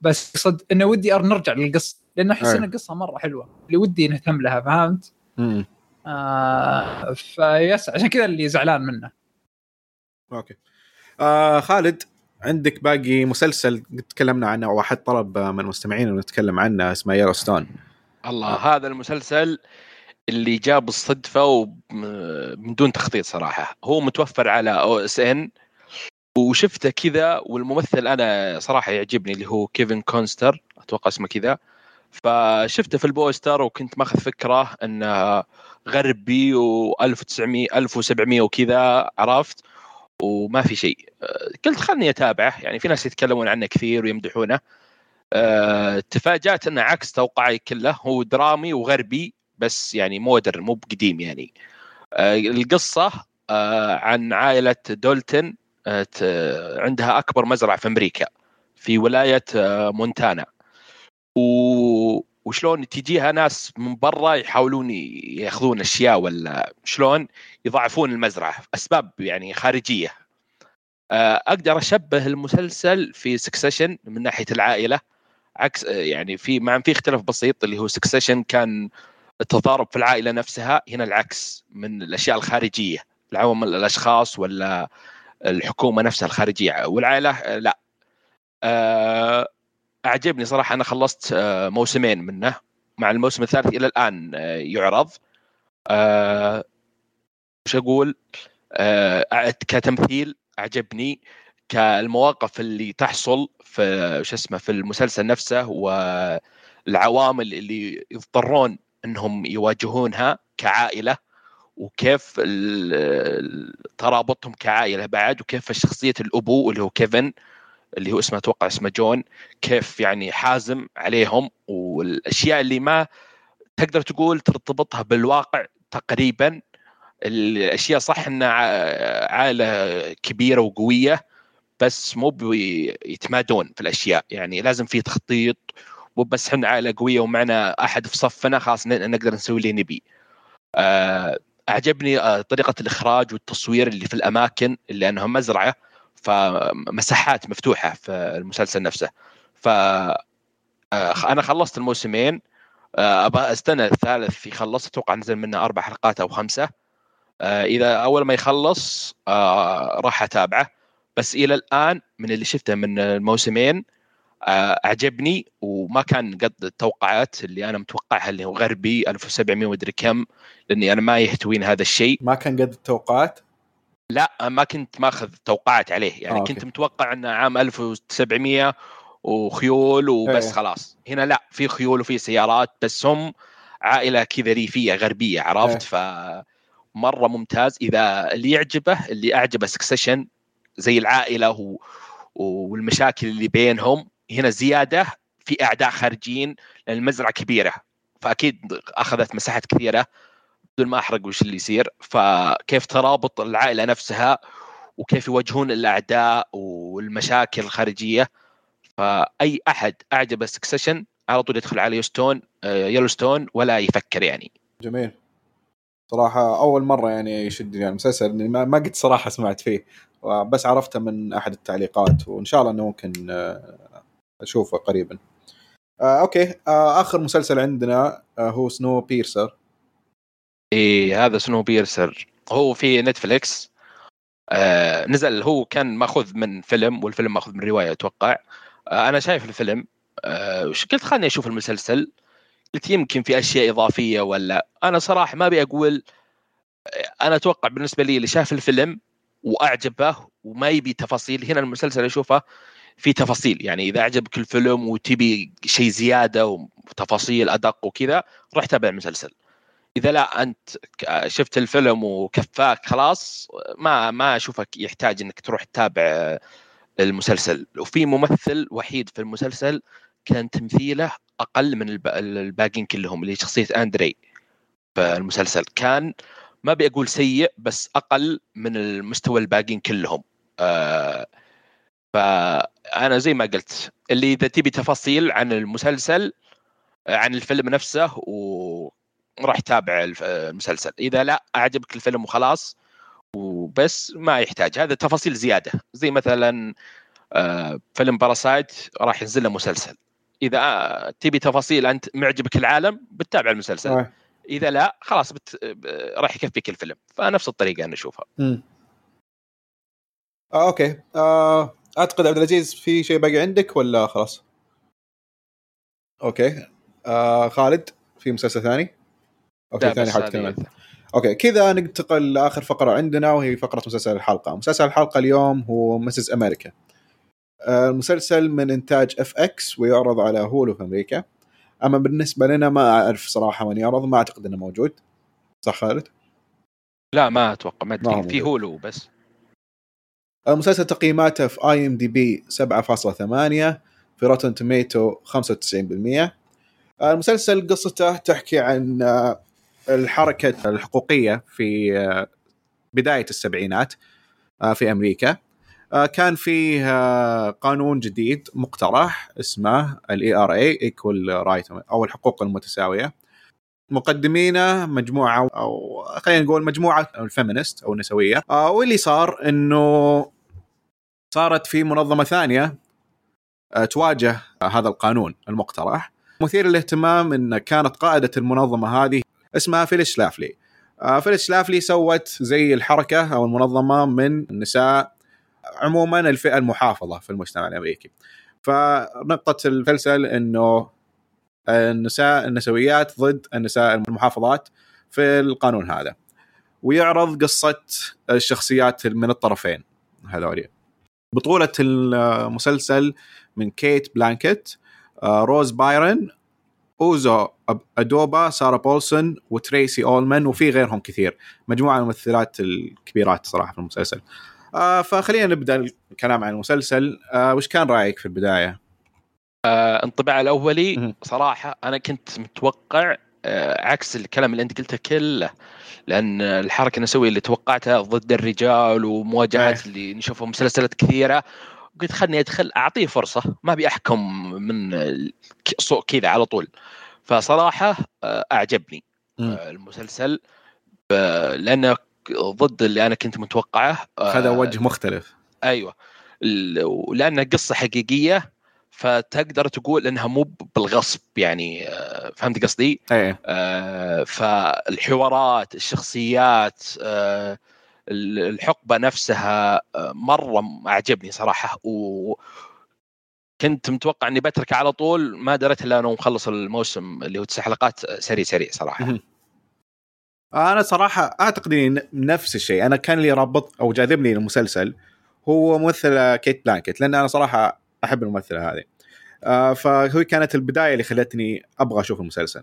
[SPEAKER 3] بس صدق إنه ودي أر- نرجع للقصة لأن
[SPEAKER 1] أحس.
[SPEAKER 3] إن القصة مرة حلوة اللي ودي نهتم لها فهمت؟
[SPEAKER 1] امم
[SPEAKER 3] آه فيس عشان كذا اللي زعلان منه
[SPEAKER 1] okay آه خالد عندك باقي مسلسل تكلمنا عنه أو أحد طلب من المستمعين إنه نتكلم عنه اسمه Yellowstone
[SPEAKER 2] الله
[SPEAKER 1] آه.
[SPEAKER 2] هذا المسلسل اللي جاء بالصدفه ومن دون تخطيط صراحة. هو متوفر على OSN. وشفته كذا والممثل أنا صراحة يعجبني اللي هو كيفن كوستنر. أتوقع اسمه كذا. فشفته في ال poster وكنت ماخذ فكرة انه غربي و1900 1700 وكذا عرفت؟ وما في شيء. قلت خلني أتابعه. يعني في ناس يتكلمون عنه كثير ويمدحونه. أه، تفاجأت انه عكس توقعي كله. هو درامي وغربي. بس يعني modern مو بقديم يعني. أه، القصة أه، عن عائلة Dutton ت- عندها أكبر مزرعة في أمريكا في ولاية مونتانا. و... وشلون تجيها ناس من برا يحاولون ياخذون أشياء ولا شلون يضعفون المزرعة أسباب يعني خارجية. آه، أقدر أشبه المسلسل في Succession من ناحية العائلة عكس آه، يعني في مع في اختلاف بسيط اللي هو Succession كان التضارب في العائلة نفسها هنا العكس من الأشياء الخارجية. العوامل الأشخاص ولا الحكومة نفسها الخارجية. والعائلة لا. آه، أعجبني صراحة أنا خلصت آه، موسمين منه. مع الموسم الثالث إلى الآن آه، يعرض. وش أقول؟ كتمثيل أعجبني. كالمواقف اللي تحصل في شو اسمه في المسلسل نفسه والعوامل اللي يضطرون انهم يواجهونها كعائلة وكيف ترابطهم كعائلة بعد وكيف شخصية الأبو اللي هو كيفن اللي هو اسمه أتوقع اسمه جون كيف يعني حازم عليهم والأشياء اللي ما تقدر تقول ترتبطها بالواقع تقريبا. الأشياء صح انها عائلة كبيرة وقوية بس مو يتمادون في الأشياء يعني لازم في تخطيط مو بس إحنا عائلة قوية ومعنا أحد في صفنا خلاص نقدر نسوي اللي نبي. آه، أعجبني آه، طريقة الإخراج والتصوير اللي في الأماكن اللي أنها مزرعة فمساحات مفتوحة في المسلسل نفسه. ف آه، أنا خلصت الموسمين ابى أستنى الثالث يخلص أتوقع نزل منه أربع حلقات أو خمسة. إذا أول ما يخلص راح أتابعه. بس إلى الآن من اللي شفته من الموسمين أعجبني وما كان قد التوقعات اللي أنا متوقعها اللي هو غربي 1700 ومدري كم لأني أنا ما يهتوين هذا الشيء
[SPEAKER 1] ما كان قد التوقعات؟
[SPEAKER 2] لا ما كنت ماخذ توقعات عليه يعني آه كنت متوقع إنه عام 1700 وخيول وبس إيه. خلاص هنا لا في خيول وفي سيارات بس هم عائلة كذا ريفية غربية عرفت إيه. ف مره ممتاز إذا اللي يعجبه اللي أعجبه سكسيشن زي العائلة والمشاكل اللي بينهم هنا زيادة في أعداء خارجيين لأن المزرعة كبيرة فأكيد أخذت مساحات كثيرة. بدون ما أحرق وش اللي يصير. فكيف ترابط العائلة نفسها وكيف يواجهون الأعداء والمشاكل الخارجية. فأي أحد اعجبه سكسيشن على طول يدخل على يوستون يلوستون ولا يفكر يعني.
[SPEAKER 1] جميل. صراحة أول مرة يعني يشدني يعني المسلسل ما قد صراحة سمعت فيه. بس عرفته من أحد التعليقات وإن شاء الله أنه ممكن آه، أشوفه قريبا. آه okay. آه آخر مسلسل عندنا آه هو سنو بيرسر
[SPEAKER 2] إيه هذا Snowpiercer هو في Netflix آه نزل هو كان ماخذ من فيلم والفيلم ماخذ من رواية أتوقع. آه أنا شايف الفيلم. آه قلت خلني أشوف المسلسل. قلت يمكن في أشياء إضافية ولا أنا صراحة ما أبي أقول آه، أنا أتوقع بالنسبة لي اللي شاف الفيلم وأعجبه وما يبي تفاصيل هنا المسلسل أشوفه في تفاصيل. يعني إذا عجبك الفيلم وتبي شيء زيادة وتفاصيل أدق وكذا روح تابع المسلسل. إذا لا أنت شفت الفيلم وكفاك خلاص ما ما أشوفك يحتاج إنك تروح تتابع المسلسل. وفي ممثل وحيد في المسلسل كان تمثيله أقل من الباقيين كلهم اللي شخصية أندري في المسلسل. كان ما ابي أقول سيء بس أقل من المستوى الباقيين كلهم. آه فأنا زي ما قلت اللي إذا تبي تفاصيل عن المسلسل عن الفيلم نفسه وراح تابع المسلسل. إذا لا أعجبك الفيلم وخلاص وبس ما يحتاج. هذا تفاصيل زيادة. زي مثلا آه، فيلم Parasite راح ينزل له مسلسل. إذا تبي تفاصيل انت معجبك العالم بتتابع المسلسل. إذا لا خلاص بت... راح يكفيك الفيلم. فنفس الطريقة أنا أشوفها.
[SPEAKER 1] آه okay. آه أعتقد عبد العزيز في شيء باقي عندك ولا خلاص؟ okay آه خالد في مسلسل ثاني؟ okay ثاني حاب تتكلم okay كذا ننتقل لآخر فقرة عندنا وهي فقرة مسلسل الحلقة، مسلسل الحلقة اليوم هو Mrs. America. آه المسلسل من إنتاج FX ويعرض على Hulu في أمريكا. أما بالنسبة لنا ما أعرف صراحة من يعرض ما أعتقد إنه موجود. صح خالد؟
[SPEAKER 2] لا ما أتوقع ما أدري في Hulu بس
[SPEAKER 1] المسلسل تقييماته في IMDb 7.8 في Rotten Tomatoes 95% المسلسل قصته تحكي عن آه، الحركة الحقوقية في آه، بداية السبعينات آه، في أمريكا. كان فيه قانون جديد مقترح اسمه ال ERA equal right أو الحقوق المتساوية. مقدمينه مجموعة أو خلينا نقول مجموعة ال feminist أو النسوية. آه واللي صار إنه صارت في منظمة ثانية آه تواجه هذا القانون المقترح. مثير للاهتمام إن كانت قائدة المنظمة هذه اسمها فيليس شلافلي آه فيليس شلافلي سوت زي الحركة أو المنظمة من النساء عموما الفئة المحافظة في المجتمع الأمريكي. فنقطة المسلسل إنه النساء النسويات ضد النساء المحافظات في القانون هذا. ويعرض قصة الشخصيات من الطرفين هذولي. بطولة المسلسل من كيت بلانكت آه، روز بايرن أوزو أدوبا ساره بولسون وتريسي أولمان وفي غيرهم كثير. مجموعة من الممثلات الكبيرات صراحة في المسلسل. آه فخلينا نبدأ الكلام عن المسلسل. آه وش كان رأيك في البداية؟
[SPEAKER 2] آه انطباع الأولي صراحة أنا كنت متوقع عكس الكلام اللي انت قلته كله. لأن الحركة النسوية اللي توقعتها ضد الرجال ومواجهات
[SPEAKER 1] أيه.
[SPEAKER 2] اللي نشوفها مسلسلات كثيرة قلت خلني أدخل أعطيه فرصة ما أبي أحكم من كذا على طول. فصراحة آه،
[SPEAKER 1] أعجبني.
[SPEAKER 2] آه، المسلسل. لأنه ضد اللي أنا كنت متوقعه آه،
[SPEAKER 1] هذا وجه مختلف.
[SPEAKER 2] أيوه. ولانها قصة حقيقية فتقدر تقول إنها مو بالغصب يعني آه، فهمت قصدي؟
[SPEAKER 1] إيه.
[SPEAKER 2] آه، فالحوارات الشخصيات آه، ال- الحقبة نفسها مرة أعجبني صراحة. و كنت متوقع إني بتركه على طول ما دريت إلا إنه مخلص الموسم اللي هو تسع حلقات سريع سريع
[SPEAKER 1] صراحة. أنا صراحة أعتقد إني نفس الشيء. أنا كان لي رابط أو جاذبني المسلسل هو ممثلة كيت بلانكيت لأن أنا صراحة أحب الممثلة هذه. آه فهي كانت البداية اللي خلتني أبغى أشوف المسلسل.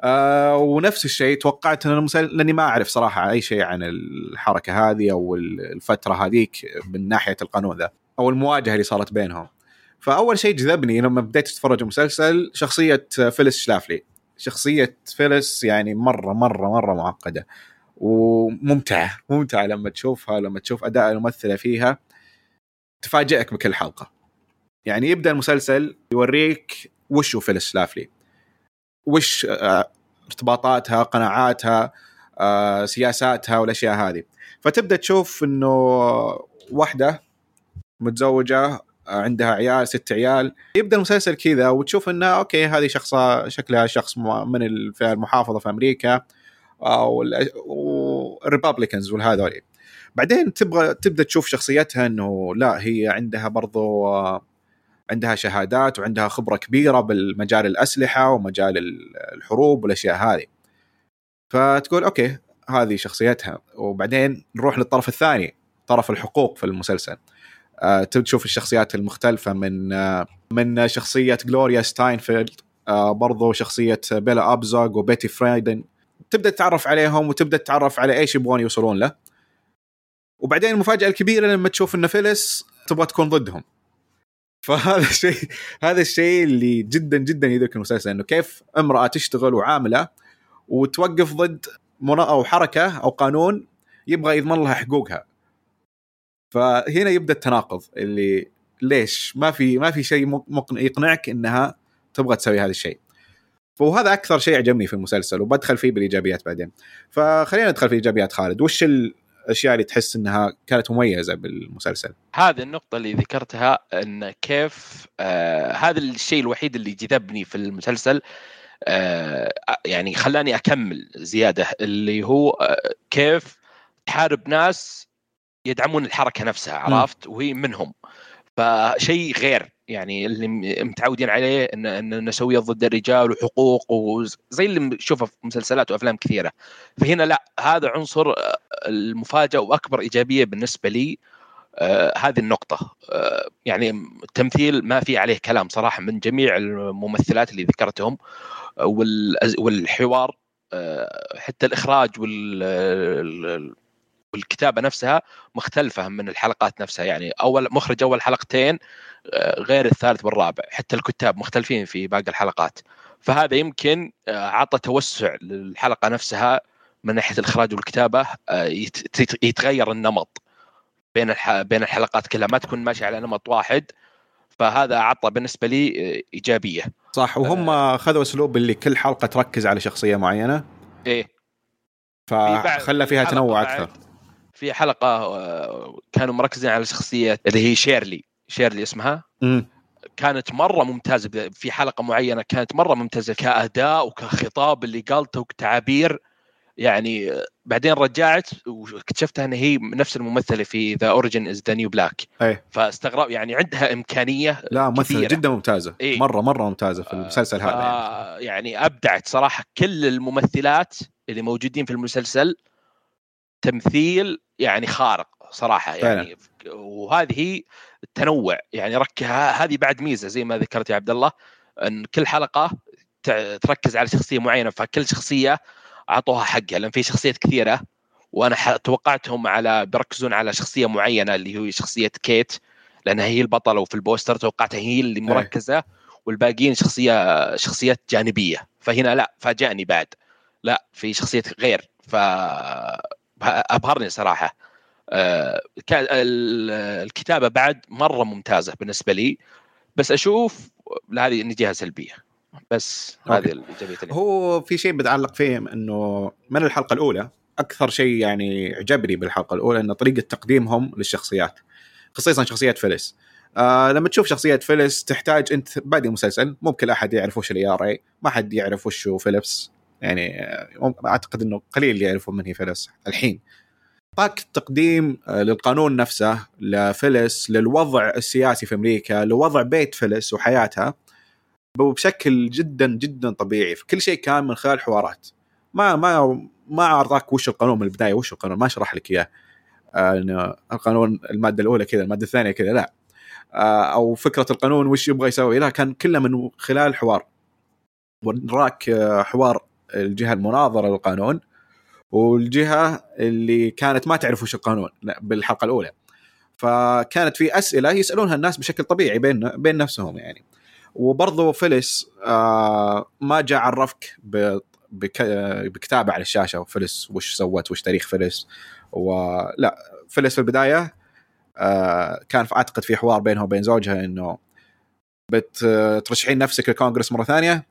[SPEAKER 1] آه ونفس الشيء توقعت إن المسلسل لأني ما أعرف صراحة أي شيء عن الحركة هذه أو الفترة هذيك من ناحية القانون ذا أو المواجهة اللي صارت بينهم. فأول شيء جذبني لما بديت أتفرج المسلسل شخصية فيليس شلافلي. شخصية فيليس يعني مرة مرة مرة معقدة وممتعة ممتعة لما تشوفها لما تشوف أداء الممثلة فيها تفاجئك بكل حلقة. يعني يبدأ المسلسل يوريك وش فيليس شلافلي وش آه، ارتباطاتها قناعاتها آه، سياساتها والأشياء هذه. فتبدأ تشوف إنه واحدة متزوجة آه، عندها عيال ست عيال. يبدأ المسلسل كذا وتشوف انها okay هذه شخصه شكلها شخص من الفئة المحافظة في أمريكا أو ال Republicans والهذول بعدين تبغى تبدأ تشوف شخصيتها إنه لا هي عندها برضو عندها شهادات وعندها خبرة كبيرة بالمجال الأسلحة ومجال ال- الحروب والأشياء هذه. فتقول okay هذه شخصيتها. وبعدين نروح للطرف الثاني طرف الحقوق في المسلسل. آه، تشوف الشخصيات المختلفة من آه، من شخصية جلوريا ستاينفيلد آه، برضو شخصية بيلا أبزوغ وبيتي فرايدن تبدأ تتعرف عليهم وتبدأ تتعرف على إيش يبغون يوصلون له. وبعدين المفاجأة الكبيرة لما تشوف إن فيلس تبغى تكون ضدهم. *laughs* فهذا الشيء هذا الشيء اللي جدا جدا يذكر المسلسل إنه كيف امرأة تشتغل وعاملة وتوقف ضد أو حركة أو قانون يبغى يضمن لها حقوقها. فهنا يبدأ التناقض اللي ليش ما في ما في شيء مق- مقن- يقنعك إنها تبغى تسوي هذا الشيء. وهذا أكثر شيء عجبني في المسلسل وبدخل فيه بالإيجابيات بعدين. فخلينا ندخل في إيجابيات خالد. وش الأشياء اللي تحس إنها كانت مميزة بالمسلسل.
[SPEAKER 2] هذه النقطة اللي ذكرتها إن كيف آه هذا الشيء الوحيد اللي جذبني في المسلسل آه يعني خلاني أكمل زيادة اللي هو آه كيف تحارب ناس يدعمون الحركة نفسها عرفت؟ وهي منهم. فشيء غير. يعني اللي متعودين عليه ان إن النسويه ضد الرجال وحقوق وزي اللي نشوفه في مسلسلات وأفلام كثيرة. فهنا لا هذا عنصر آه، المفاجأة وأكبر إيجابية بالنسبة لي آه هذه النقطة. آه يعني التمثيل ما في عليه كلام صراحة من جميع الممثلات اللي ذكرتهم آه، والحوار آه حتى الإخراج وال ال- والكتابة نفسها مختلفة من الحلقات نفسها. يعني أول مخرج أول حلقتين آه، غير الثالث والرابع. حتى الكتاب مختلفين في باقي الحلقات. فهذا يمكن آه، عطى توسع للحلقة نفسها من ناحية الإخراج والكتابة آه، يت- يت- يتغير النمط. بين. بين الحلقات كلها ما تكون ماشيه على نمط واحد. فهذا أعطى بالنسبة لي إيجابية.
[SPEAKER 1] صح. وهم اخذوا أسلوب اللي كل حلقة تركز على شخصية
[SPEAKER 2] معينة. إيه.
[SPEAKER 1] فخلى فيها تنوع أكثر.
[SPEAKER 2] في حلقة آه، كانوا مركزين على شخصية اللي هي شيرلي شيرلي اسمها
[SPEAKER 1] مم.
[SPEAKER 2] كانت مرة ممتازة في حلقة معينة كانت مرة ممتازة كأداء وكخطاب اللي قالته وكتعابير يعني آه، بعدين رجعت واكتشفتها إن هي نفس الممثلة في ذا Orange Is the New
[SPEAKER 1] Black
[SPEAKER 2] فاستغرب يعني عندها إمكانية
[SPEAKER 1] لا
[SPEAKER 2] ممثلة.
[SPEAKER 1] جدا ممتازة
[SPEAKER 2] إيه.
[SPEAKER 1] مرة مرة ممتازة في المسلسل هذا يعني.
[SPEAKER 2] آه يعني أبدعت صراحة كل الممثلات اللي موجودين في المسلسل تمثيل يعني خارق صراحة يعني وهذه هي التنوع يعني رك ه- هذه بعد ميزة زي ما ذكرت يا عبد الله إن كل حلقة تركز على شخصية معينة فكل شخصية أعطوها حقها لأن في شخصيات كثيرة وأنا توقعتهم على بيركزون على شخصية معينة اللي هي شخصية كيت لأنها هي البطلة وفي البوستر توقعتها هي اللي مركزة والباقيين شخصية شخصيات جانبية فهنا لا فاجأني بعد لا في شخصية غير ف أبهرني صراحة. آه، الكتابة بعد مرة ممتازة بالنسبة لي بس أشوف هذه إني جهة سلبية. بس. هذه الإيجابية
[SPEAKER 1] هو في شيء بتعلق فيه إنه من الحلقة الأولى أكثر شيء يعني عجبني بالحلقة الأولى انه طريقة تقديمهم للشخصيات خصيصا شخصيه فيليس آه لما تشوف شخصيه فيليس تحتاج أنت بادي المسلسل مو بكل أحد يعرف وش ال ERA ما حد يعرف وش هو فيليس يعني أعتقد إنه قليل اللي يعرفون من هي فيليس الحين. طاقة تقديم آه، للقانون نفسه لفيليس للوضع السياسي في أمريكا لوضع بيت فيليس وحياتها بشكل جدا جدا طبيعي. كل شيء كان من خلال حوارات. ما ما ما اعطاك وش القانون من البداية وش القانون؟ ما شرح لك إياه. آه، إنه القانون المادة الأولى كذا المادة الثانية كذا لا. آه، أو فكرة القانون وش يبغى يسوي لا كان كله من خلال حوار. وراك حوار الجهة المناظرة للقانون والجهة اللي كانت ما تعرف وش القانون بالحلقة الأولى. فكانت في أسئلة يسألونها الناس بشكل طبيعي بين بين نفسهم يعني. وبرضه فيليس آه ما جاء عرفك بكتابه على الشاشة فيليس وش سوت وش تاريخ فيليس. ولا فيليس في البداية آه كان في أعتقد في حوار بينها وبين زوجها إنه بترشحين نفسك للكونغرس مرة ثانية؟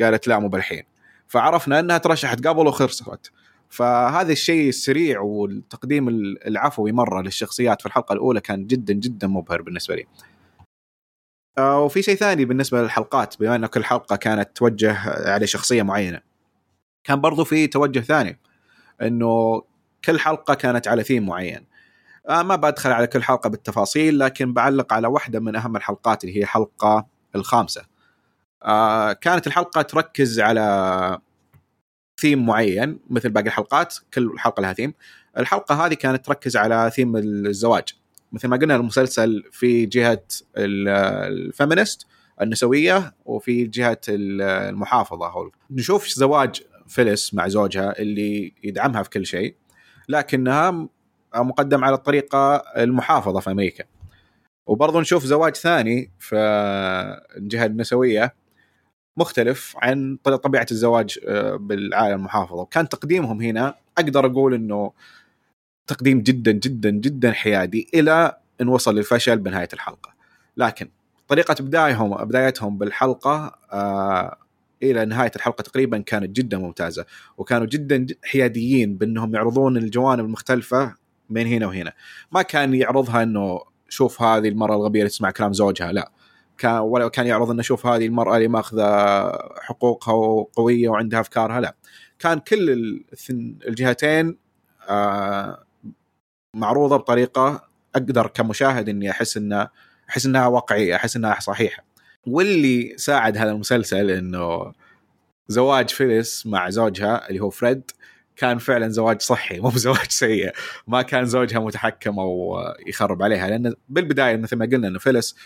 [SPEAKER 1] قالت لا مو بالحين. فعرفنا انها ترشحت قبل وخسرت فهذا الشيء السريع والتقديم العفوي مرة للشخصيات في الحلقة الأولى كان جدا جدا مبهر بالنسبة لي. آه، وفي شيء ثاني بالنسبة للحلقات بما إن كل حلقة كانت توجه على شخصية معينة كان برضو في توجه ثاني إنه كل حلقة كانت على ثيم معين. آه، ما بدخل على كل حلقة بالتفاصيل لكن بعلق على واحدة من أهم الحلقات اللي هي الحلقة الخامسة. آه، كانت الحلقة تركز على ثيم معين مثل باقي الحلقات كل حلقة لها ثيم الحلقة هذه كانت تركز على ثيم الزواج. مثل ما قلنا المسلسل في جهة ال- ال feminist النسوية وفي جهة ال- المحافظة. هو نشوف زواج فيليس مع زوجها اللي يدعمها في كل شيء لكنها مقدم على الطريقة المحافظة في أمريكا. وبرضه نشوف زواج ثاني في الجهه النسوية مختلف عن طبيعة الزواج آه، بالعائله المحافظة. وكان تقديمهم هنا أقدر أقول إنه تقديم جدا جدا جدا حيادي إلى إن وصل للفشل بنهاية الحلقة. لكن طريقة بدايهم بدايتهم بالحلقة آه إلى نهاية الحلقة تقريبا كانت جدا ممتازة. وكانوا جدا حياديين بأنهم يعرضون الجوانب المختلفة من هنا وهنا. ما كان يعرضها إنه شوف هذه المراه الغبية اللي تسمع كلام زوجها لا. كان ولا كان يعرض إنه شوف هذه المرأة اللي ماخذة حقوقها وقوية وعندها أفكارها لا. كان كل الجهتين آه معروضة بطريقة أقدر كمشاهد إني أحس انها أحس إنها واقعية أحس إنها صحيحة. واللي ساعد هذا المسلسل إنه زواج فيليس مع زوجها اللي هو فريد كان فعلا زواج صحي مو بزواج سيء. ما كان زوجها متحكم أو يخرب عليها لأن بالبداية مثل ما قلنا إنه فيليس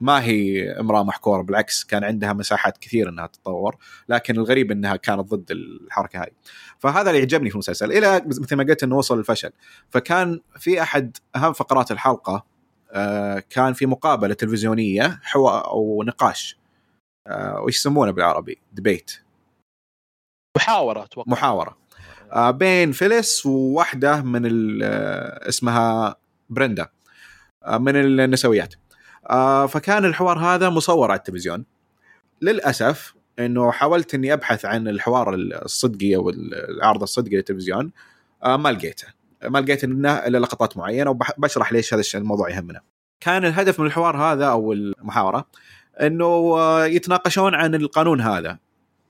[SPEAKER 1] ما هي امرأة محكورة بالعكس كان عندها مساحات كثير إنها تتطور لكن الغريب إنها كانت ضد الحركة هذه فهذا اللي عجبني في المسلسل إلى مثل ما قلت إنه وصل الفشل. فكان في أحد أهم فقرات الحلقة آه، كان في مقابلة تلفزيونية حوار أو نقاش. آه، وش يسمونه بالعربي؟ debate
[SPEAKER 2] محاورة أتوقع.
[SPEAKER 1] محاورة. آه، بين فيليس وواحده من اسمها بريندا من النسويات. آه، فكان الحوار هذا مصور على التلفزيون. للأسف إنه حاولت إني أبحث عن الحوار الصدقي أو العرض الصدقي للتلفزيون آه، ما لقيته. ما لقيت إنه إلا لقطات معينة وبشرح ليش هذا الموضوع يهمنا. كان الهدف من الحوار هذا أو المحاورة إنه آه، يتناقشون عن القانون هذا.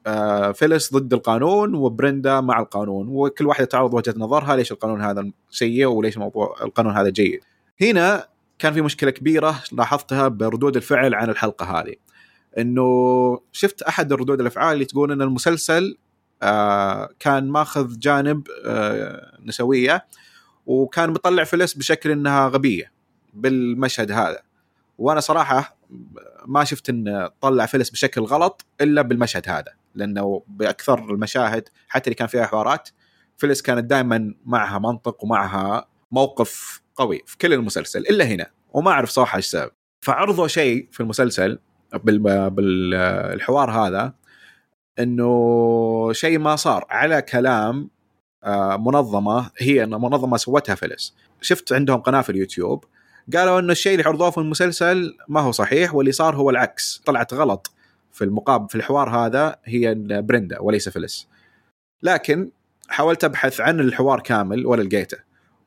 [SPEAKER 1] آه، فيليس ضد القانون وبريندا مع القانون وكل واحدة تعرض وجهة نظرها ليش القانون هذا سيء وليش موضوع القانون هذا جيد. هنا كان في مشكلة كبيرة لاحظتها بردود الفعل عن الحلقة هذه. إنه شفت أحد الردود الأفعال اللي تقول إن المسلسل آه، كان ماخذ جانب آه، نسوية وكان مطلع فيلس بشكل إنها غبية بالمشهد هذا. وأنا صراحة ما شفت إن طلع فيلس بشكل غلط إلا بالمشهد هذا لأنه بأكثر المشاهد حتى اللي كان فيها حوارات فيلس كانت دائما معها منطق ومعها موقف قوي في كل المسلسل إلا هنا وما أعرف صراحة إيش السبب. فعرضوا شيء في المسلسل بال- بالحوار هذا إنه شيء ما صار على كلام آه، منظمة هي إنه منظمة سوتها فلس. شفت عندهم قناة في اليوتيوب قالوا إنه الشيء اللي عرضوه في المسلسل ما هو صحيح واللي صار هو العكس. طلعت غلط في المقابل في الحوار هذا هي بريندا وليس فلس. لكن حاولت أبحث عن الحوار كامل ولا لقيته.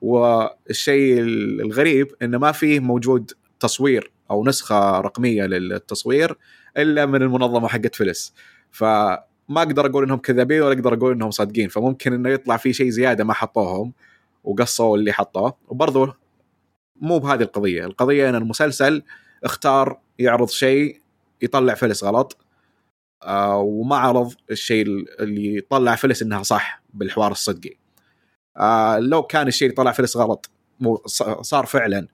[SPEAKER 1] والشيء الغريب انه ما فيه موجود تصوير أو نسخة رقمية للتصوير إلا من المنظمة حقت فلس. فما أقدر أقول إنهم كذابين ولا أقدر أقول إنهم صادقين. فممكن إنه يطلع في شيء زيادة ما حطوهم وقصوا اللي حطوه. وبرضه مو بهذه القضية. القضية إن المسلسل اختار يعرض شيء يطلع فلس غلط آه وما عرض الشيء اللي طلع فلس إنها صح بالحوار الصدقي. آه لو كان الشيء اللي طلع فلس غلط صار فعلا.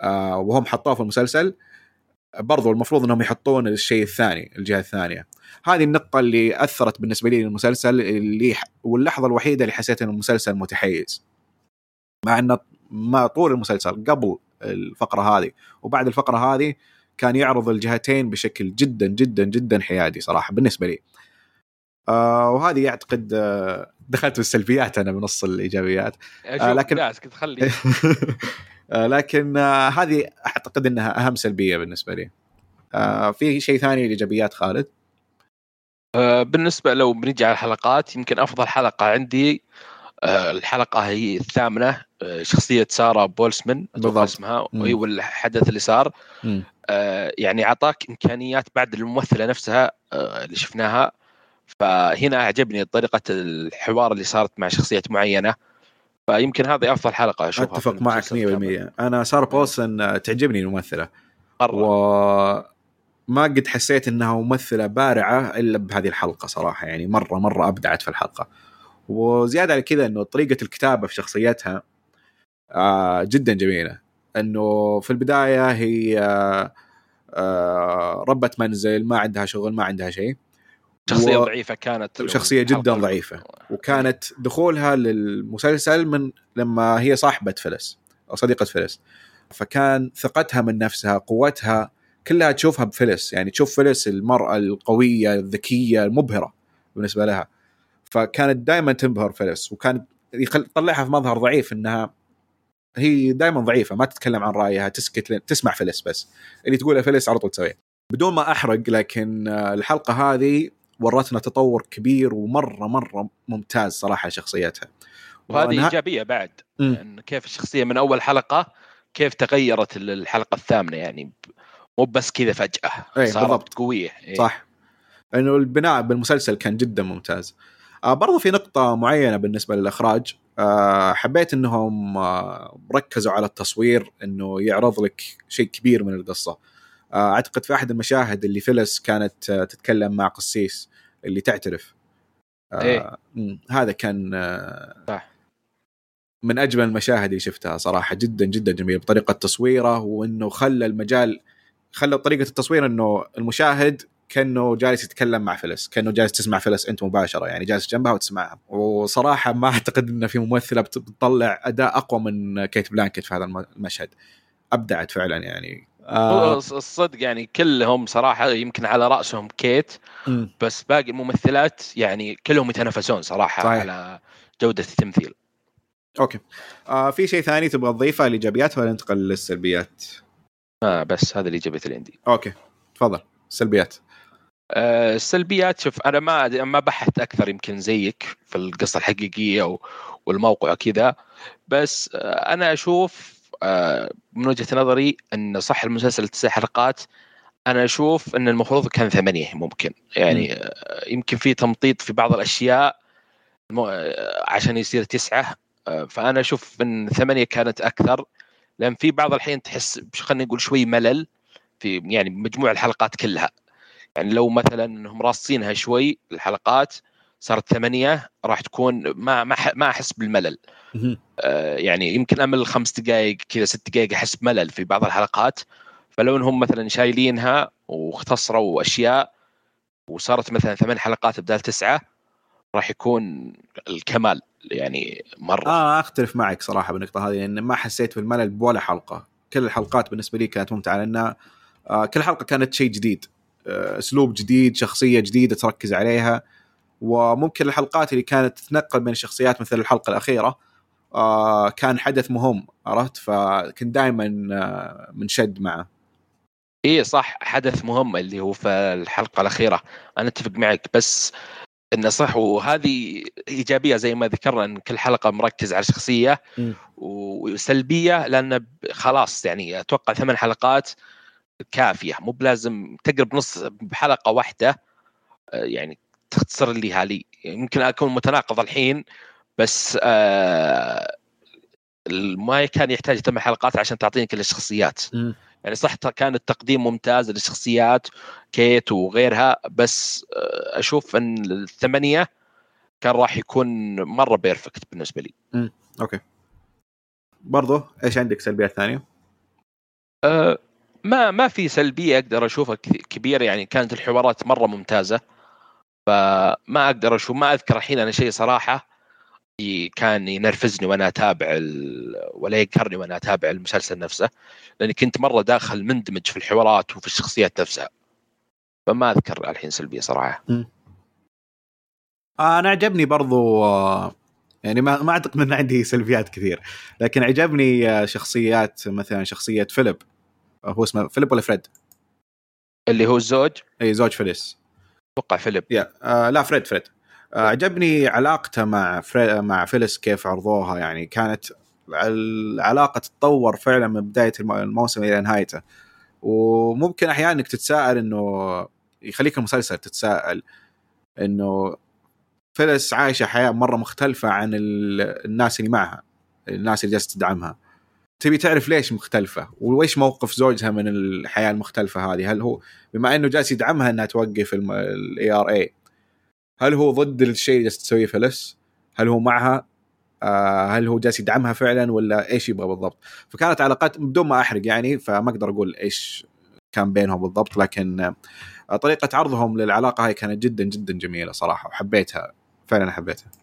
[SPEAKER 1] آه وهم حطوه في المسلسل. برضو المفروض إنهم يحطون الشيء الثاني الجهة الثانية. هذه النقطة اللي أثرت بالنسبة لي للمسلسل اللي واللحظة الوحيدة اللي حسيت أن المسلسل متحيز. مع أنه ما طول المسلسل قبل الفقرة هذه وبعد الفقرة هذه كان يعرض الجهتين بشكل جدا جدا جدا حيادي صراحة بالنسبة لي. آه وهذه أعتقد آه دخلت في السلبيات أنا بنص الإيجابيات.
[SPEAKER 2] آه لكن كنت خلي. *laughs*
[SPEAKER 1] آه لكن آه هذه أعتقد إنها أهم سلبية بالنسبة لي. آه في شيء ثاني الايجابيات خالد؟
[SPEAKER 2] آه بالنسبة لو بنجي على الحلقات يمكن أفضل حلقة عندي آه الحلقة هي الثامنة آه شخصية سارة بولسمان بالضبط. اسمها وهي والحدث اللي صار. آه يعني أعطاك إمكانيات بعد الممثلة نفسها اللي شفناها. فهنا أعجبني طريقة الحوار اللي صارت مع شخصيه معينة فيمكن هذه أفضل حلقة أشوفها
[SPEAKER 1] أتفق معك 100% أنا سارة بولسن تعجبني الممثلة. مرة. و ما قد حسيت إنها ممثلة بارعة إلا بهذه الحلقة صراحة يعني مرة مرة أبدعت في الحلقة. وزيادة على كذا إنه طريقة الكتابة في شخصيتها آه جدا جميلة. إنه في البداية هي آه ربة منزل ما عندها شغل ما عندها شيء.
[SPEAKER 2] شخصية و... ضعيفة كانت
[SPEAKER 1] شخصية جدا ضعيفة. وكانت دخولها للمسلسل من لما هي صاحبة فلس أو صديقة فلس. فكان ثقتها من نفسها قوتها كلها تشوفها بفلس. يعني تشوف فلس المرأة القوية الذكية المبهرة بالنسبة لها. فكانت دائما تنبهر فلس وكانت يطلعها في مظهر ضعيف إنها هي دائما ضعيفة ما تتكلم عن رأيها تسكت تسمع فلس بس. اللي تقوله فلس على طول تسويه. بدون ما أحرق لكن الحلقة هذه ورتنا تطور كبير ومرة مرة ممتاز صراحة شخصيتها.
[SPEAKER 2] وهذه إيجابية بعد يعني كيف الشخصية من أول حلقة كيف تغيرت الحلقة الثامنة يعني مو بس كذا فجأة
[SPEAKER 1] أي صارت بالضبط.
[SPEAKER 2] قوية.
[SPEAKER 1] أي. صح. انه البناء بالمسلسل كان جدا ممتاز. آه برضو في نقطة معينة بالنسبة للإخراج. آه حبيت أنهم آه ركزوا على التصوير أنه يعرض لك شيء كبير من القصة. آه أعتقد في أحد المشاهد اللي فلس كانت آه تتكلم مع قسيس اللي تعترف. آه إيه؟ هذا كان آه صح. من أجمل المشاهد اللي شفتها صراحة. جدا جدا جميل بطريقة تصويره وإنه خلى المجال خلى طريقة التصوير إنه المشاهد كأنه جالس يتكلم مع فلس كأنه جالس تسمع فلس أنت مباشرة يعني جالس جنبها وتسمعها. وصراحة ما أعتقد ان في ممثلة بتطلع أداء أقوى من كيت بلانكت في هذا المشهد. أبدعت فعلا يعني.
[SPEAKER 2] آه الصدق يعني كلهم صراحة يمكن على رأسهم كيت م. بس باقي الممثلات يعني كلهم يتنافسون صراحة صحيح. على جودة التمثيل
[SPEAKER 1] أوكي آه في شيء ثاني تبغى تضيفه الايجابيات ولا ننتقل للسلبيات؟
[SPEAKER 2] آه بس هذا الايجابيات اللي عندي
[SPEAKER 1] أوكي تفضل سلبيات
[SPEAKER 2] آه السلبيات شوف أنا ما ما بحثت أكثر يمكن زيك في القصة الحقيقية والموقع كذا بس آه أنا أشوف من وجهة نظري إن صح المسلسل تسع حلقات أنا أشوف إن المفروض كان ثمانية ممكن. يعني آه يمكن في تمطيط في بعض الأشياء آه، عشان يصير تسعة. آه، فأنا أشوف إن ثمانية كانت أكثر. لأن في بعض الحين تحس خلينا نقول شوي ملل في يعني مجموع الحلقات كلها. يعني لو مثلا إنهم راصينها شوي الحلقات صارت ثمانية راح تكون ما ما ما أحس بالملل. آه يعني يمكن أمل خمس دقائق كذا ست دقائق أحس بملل في بعض الحلقات. فلو انهم مثلا شايلينها واختصروا أشياء وصارت مثلا ثمان حلقات بدال تسعة راح يكون الكمال يعني مرة.
[SPEAKER 1] آه أختلف معك صراحة بالنقطة هذه لأن ما حسيت بالملل بولا حلقة. كل الحلقات بالنسبة لي كانت ممتعة لأن آه كل حلقة كانت شيء جديد. آه، أسلوب جديد شخصية جديدة تركز عليها. وممكن الحلقات اللي كانت تتنقل بين الشخصيات مثل الحلقة الأخيرة آه كان حدث مهم عرفت؟ فكنت دائما آه منشد معه.
[SPEAKER 2] إيه صح حدث مهم اللي هو في الحلقة الأخيرة. أنا أتفق معك بس انه صح وهذه إيجابية زي ما ذكرنا إن كل حلقة مركز على شخصية
[SPEAKER 1] م.
[SPEAKER 2] وسلبية لأن خلاص يعني أتوقع ثمان حلقات كافية. مو بلازم تقربنص بحلقة واحدة آه، يعني تختصر لي هالي يمكن أكون متناقض الحين بس آه ما كان يحتاج ثمان حلقات عشان تعطيني كل الشخصيات
[SPEAKER 1] م.
[SPEAKER 2] يعني صح كان التقديم ممتاز للشخصيات كيت وغيرها بس آه، أشوف إن الثمانية كان راح يكون مرة perfect بالنسبة لي.
[SPEAKER 1] أوكي. برضو إيش عندك سلبيات ثانية؟
[SPEAKER 2] أه ما ما في سلبية أقدر أشوفها كبيرة يعني كانت الحوارات مرة ممتازة فما أقدر أشوف ما أذكر الحين أنا شيء صراحة كان ينرفزني وأنا أتابع ال... ولا يقهرني وأنا أتابع المسلسل نفسه لأني كنت مرة داخل مندمج في الحوارات وفي الشخصيات نفسها. فما أذكر الحين سلبية صراحة.
[SPEAKER 1] أنا عجبني برضو يعني ما ما أعتقد إن عندي سلبيات كثير لكن عجبني شخصيات مثلا شخصية فيليب. هو اسمه فيليب ولا فريد؟
[SPEAKER 2] اللي هو الزوج؟
[SPEAKER 1] اي زوج فيلس.
[SPEAKER 2] أتوقع فيليب.
[SPEAKER 1] yeah آه لا فريد فريد. آه، عجبني علاقته مع فري... مع فيلس كيف عرضوها يعني كانت العلاقة تتطور فعلا من بداية الموسم إلى نهايته. وممكن أحيانا إنك تتساءل إنه يخليك المسلسل تتساءل إنه فيلس عايشه حياة مرة مختلفة عن الناس اللي معها الناس اللي جالسة تدعمها. تبي تعرف ليش مختلفة وايش موقف زوجها من الحياة المختلفة هذه هل هو بما إنه جالس يدعمها إنها توقف ال ERA هل هو ضد الشيء اللي تسويه فلس؟ هل هو معها؟ آه هل هو جالس يدعمها فعلا ولا إيش يبغى بالضبط؟ فكانت علاقات بدون ما أحرق يعني فما أقدر أقول إيش كان بينهم بالضبط لكن آه طريقة عرضهم للعلاقة هاي كانت جدا جدا جميلة صراحة وحبيتها فعلا حبيتها.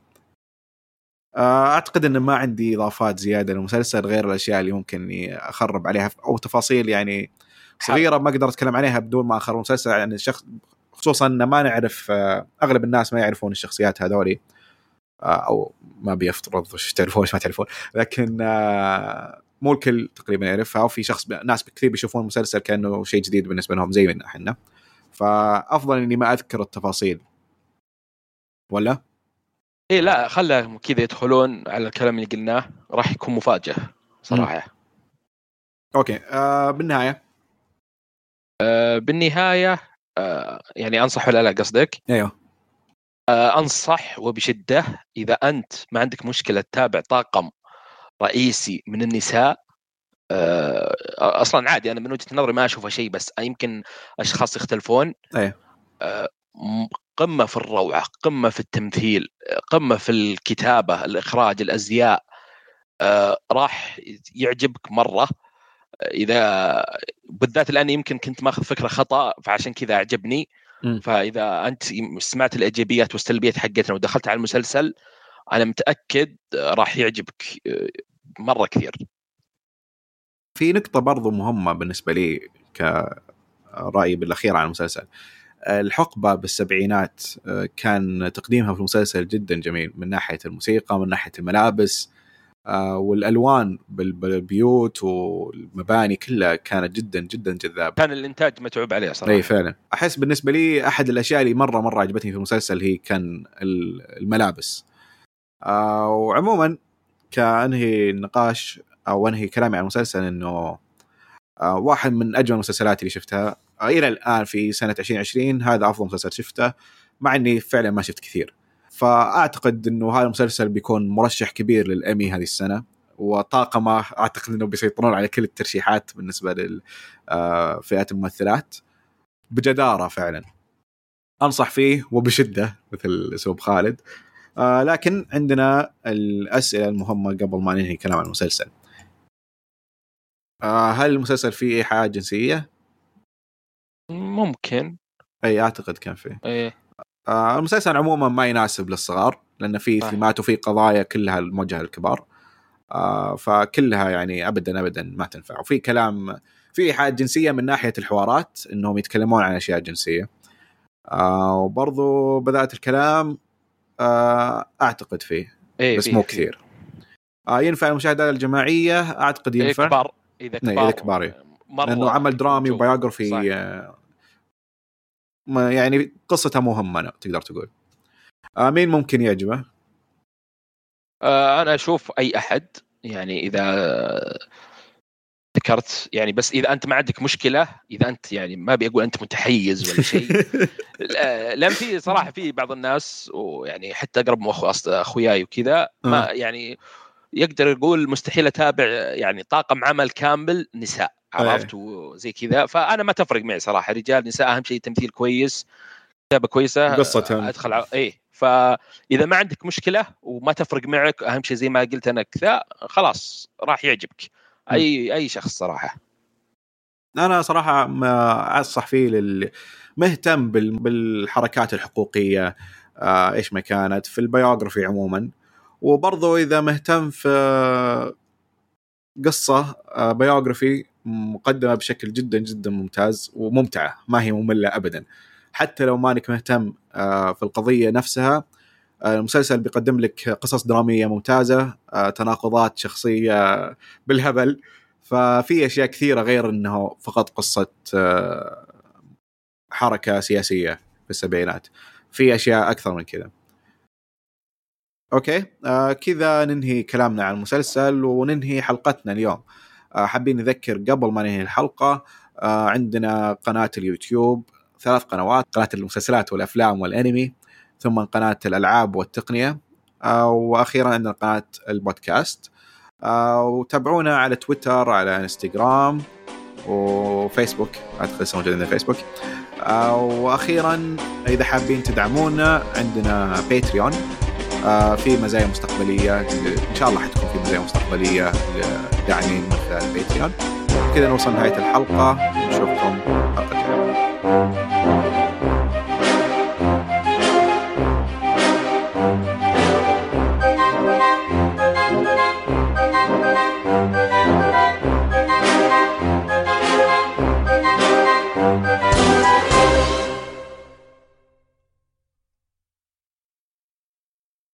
[SPEAKER 1] آه أعتقد إن ما عندي إضافات زيادة للمسلسل غير الأشياء اللي ممكن إني أخرب عليها أو تفاصيل يعني صغيرة ما أقدر أتكلم عليها بدون ما أخرب المسلسل يعني الشخص خصوصا إن ما نعرف آه، أغلب الناس ما يعرفون الشخصيات هذولي آه، أو ما بيفترض وش تعرفون وش ما تعرفون لكن مو الكل تقريبا يعرفها وفي شخص ناس كثير بيشوفون المسلسل كأنه شيء جديد بالنسبة لهم زي ما إحنا. فأفضل إني ما أذكر التفاصيل. ولا؟
[SPEAKER 2] إيه لا خلهم كذا يدخلون على الكلام اللي قلناه. راح يكون مفاجأة صراحة. م.
[SPEAKER 1] أوكي. آه بالنهاية.
[SPEAKER 2] آه بالنهاية آه، يعني انصح ولا لا قصدك؟
[SPEAKER 1] أيوه.
[SPEAKER 2] آه، أنصح وبشدة إذا أنت ما عندك مشكلة تتابع طاقم رئيسي من النساء آه، أصلا عادي أنا من وجهة نظري ما أشوفه شيء بس يمكن أشخاص يختلفون.
[SPEAKER 1] أيوه.
[SPEAKER 2] قمة في الروعة قمة في التمثيل قمة في الكتابة الإخراج الأزياء راح يعجبك مرة. إذا بالذات الآن يمكن كنت ماخذ فكرة خطأ فعشان كذا أعجبني. فإذا أنت سمعت الإيجابيات والسلبيات حقتنا ودخلت على المسلسل أنا متأكد راح يعجبك آه، مرة كثير.
[SPEAKER 1] في نقطة برضو مهمة بالنسبة لي كرايي بالأخير عن المسلسل. الحقبة بالسبعينات آه، كان تقديمها في المسلسل جدا جميل من ناحية الموسيقى من ناحية الملابس آه، والألوان بالبيوت والمباني كلها كانت جدا جدا جذابة.
[SPEAKER 2] كان الإنتاج متعوب عليه صراحة.
[SPEAKER 1] إي فعلا. أحس بالنسبة لي أحد الأشياء اللي مرة مرة عجبتني في المسلسل هي كان الملابس. آه وعموما كأنهي النقاش أو أنهي كلامي عن المسلسل إنه واحد من أجمل المسلسلات اللي شفتها. إلى الآن في سنة 2020 هذا أفضل مسلسل شفته مع إني فعلا ما شفت كثير. فأعتقد إنه هذا المسلسل بيكون مرشح كبير للأمي هذه السنة وطاقمه أعتقد إنه بيسيطرون على كل الترشيحات بالنسبة لفئات آه، الممثلات بجدارة فعلا. أنصح فيه وبشدة مثل أسلوب خالد. آه لكن عندنا الأسئلة المهمة قبل ما ننهي كلام عن المسلسل. آه هل المسلسل فيه ايحاءات جنسية؟
[SPEAKER 2] ممكن.
[SPEAKER 1] أي أعتقد كان فيه.
[SPEAKER 2] إيه.
[SPEAKER 1] آه المسلسل عموما ما يناسب للصغار لأن في ثيمات وفي قضايا كلها موجهه للكبار آه فكلها يعني ابدا ابدا ما تنفع. وفي كلام في ايحاءات جنسية من ناحية الحوارات إنهم يتكلمون عن أشياء جنسية. آه وبرضو بدات الكلام آه أعتقد فيه
[SPEAKER 2] إيه
[SPEAKER 1] بس مو
[SPEAKER 2] فيه.
[SPEAKER 1] كثير. آه ينفع المشاهدة الجماعية؟ أعتقد
[SPEAKER 2] إيه
[SPEAKER 1] ينفع.
[SPEAKER 2] كبار إذا
[SPEAKER 1] إيه،
[SPEAKER 2] كبار
[SPEAKER 1] إذا كبار، إيه. لأنه عمل درامي
[SPEAKER 2] موجود.
[SPEAKER 1] آه، ما يعني قصته مهمه تقدر تقول. آه مين ممكن يعجبه؟
[SPEAKER 2] آه أنا أشوف أي أحد يعني إذا ذكرت يعني بس إذا أنت ما عندك مشكلة إذا أنت يعني ما أبي أقول أنت متحيز ولا شيء. *laughs* لا- لأن في صراحة في بعض الناس ويعني حتى أقرب من أخو أخوياي وكذا ما يعني يقدر يقول مستحيل أتابع يعني طاقم عمل كامل نساء. عرفت وزي كذا. فأنا ما تفرق معي صراحة. رجال نساء أهم شيء تمثيل كويس كتابة كويسة
[SPEAKER 1] قصتهم.
[SPEAKER 2] أدخل على إيه. فإذا ما عندك مشكلة وما تفرق معك أهم شيء زي ما قلت أنا كذا خلاص راح يعجبك. اي أي شخص
[SPEAKER 1] صراحة. أنا صراحة أنصح فيه لل مهتم بال... بالحركات الحقوقية آه إيش ما كانت في ال biography عموما. وبرضه إذا مهتم في قصة آه biography مقدمة بشكل جدا جدا ممتاز وممتعة ما هي مملة ابدا. حتى لو مانك مهتم آه في القضية نفسها آه، المسلسل بيقدم لك قصص درامية ممتازة آه، تناقضات شخصية بالهبل. ففي أشياء كثيرة غير إنه فقط قصة حركة سياسية في السبعينات. في أشياء أكثر من كذا. أوكي؟ آه كذا ننهي كلامنا عن المسلسل وننهي حلقتنا اليوم. آه حابين نذكر قبل ما ننهي الحلقة آه عندنا قناة اليوتيوب ثلاث قنوات قناة المسلسلات والأفلام والأنمي ثم قناة الألعاب والتقنية آه وأخيرا عندنا قناة البودكاست. آه وتابعونا على تويتر على إنستغرام وفيسبوك اعتقد لسه موجود عندنا فيسبوك. آه وأخيرا إذا حابين تدعمونا عندنا باتريون آه في مزايا مستقبلية إن شاء الله حتكون في مزايا مستقبلية للداعمين من خلال كذا نوصل نهايه الحلقة. نشوفكم الحلقة الجاية.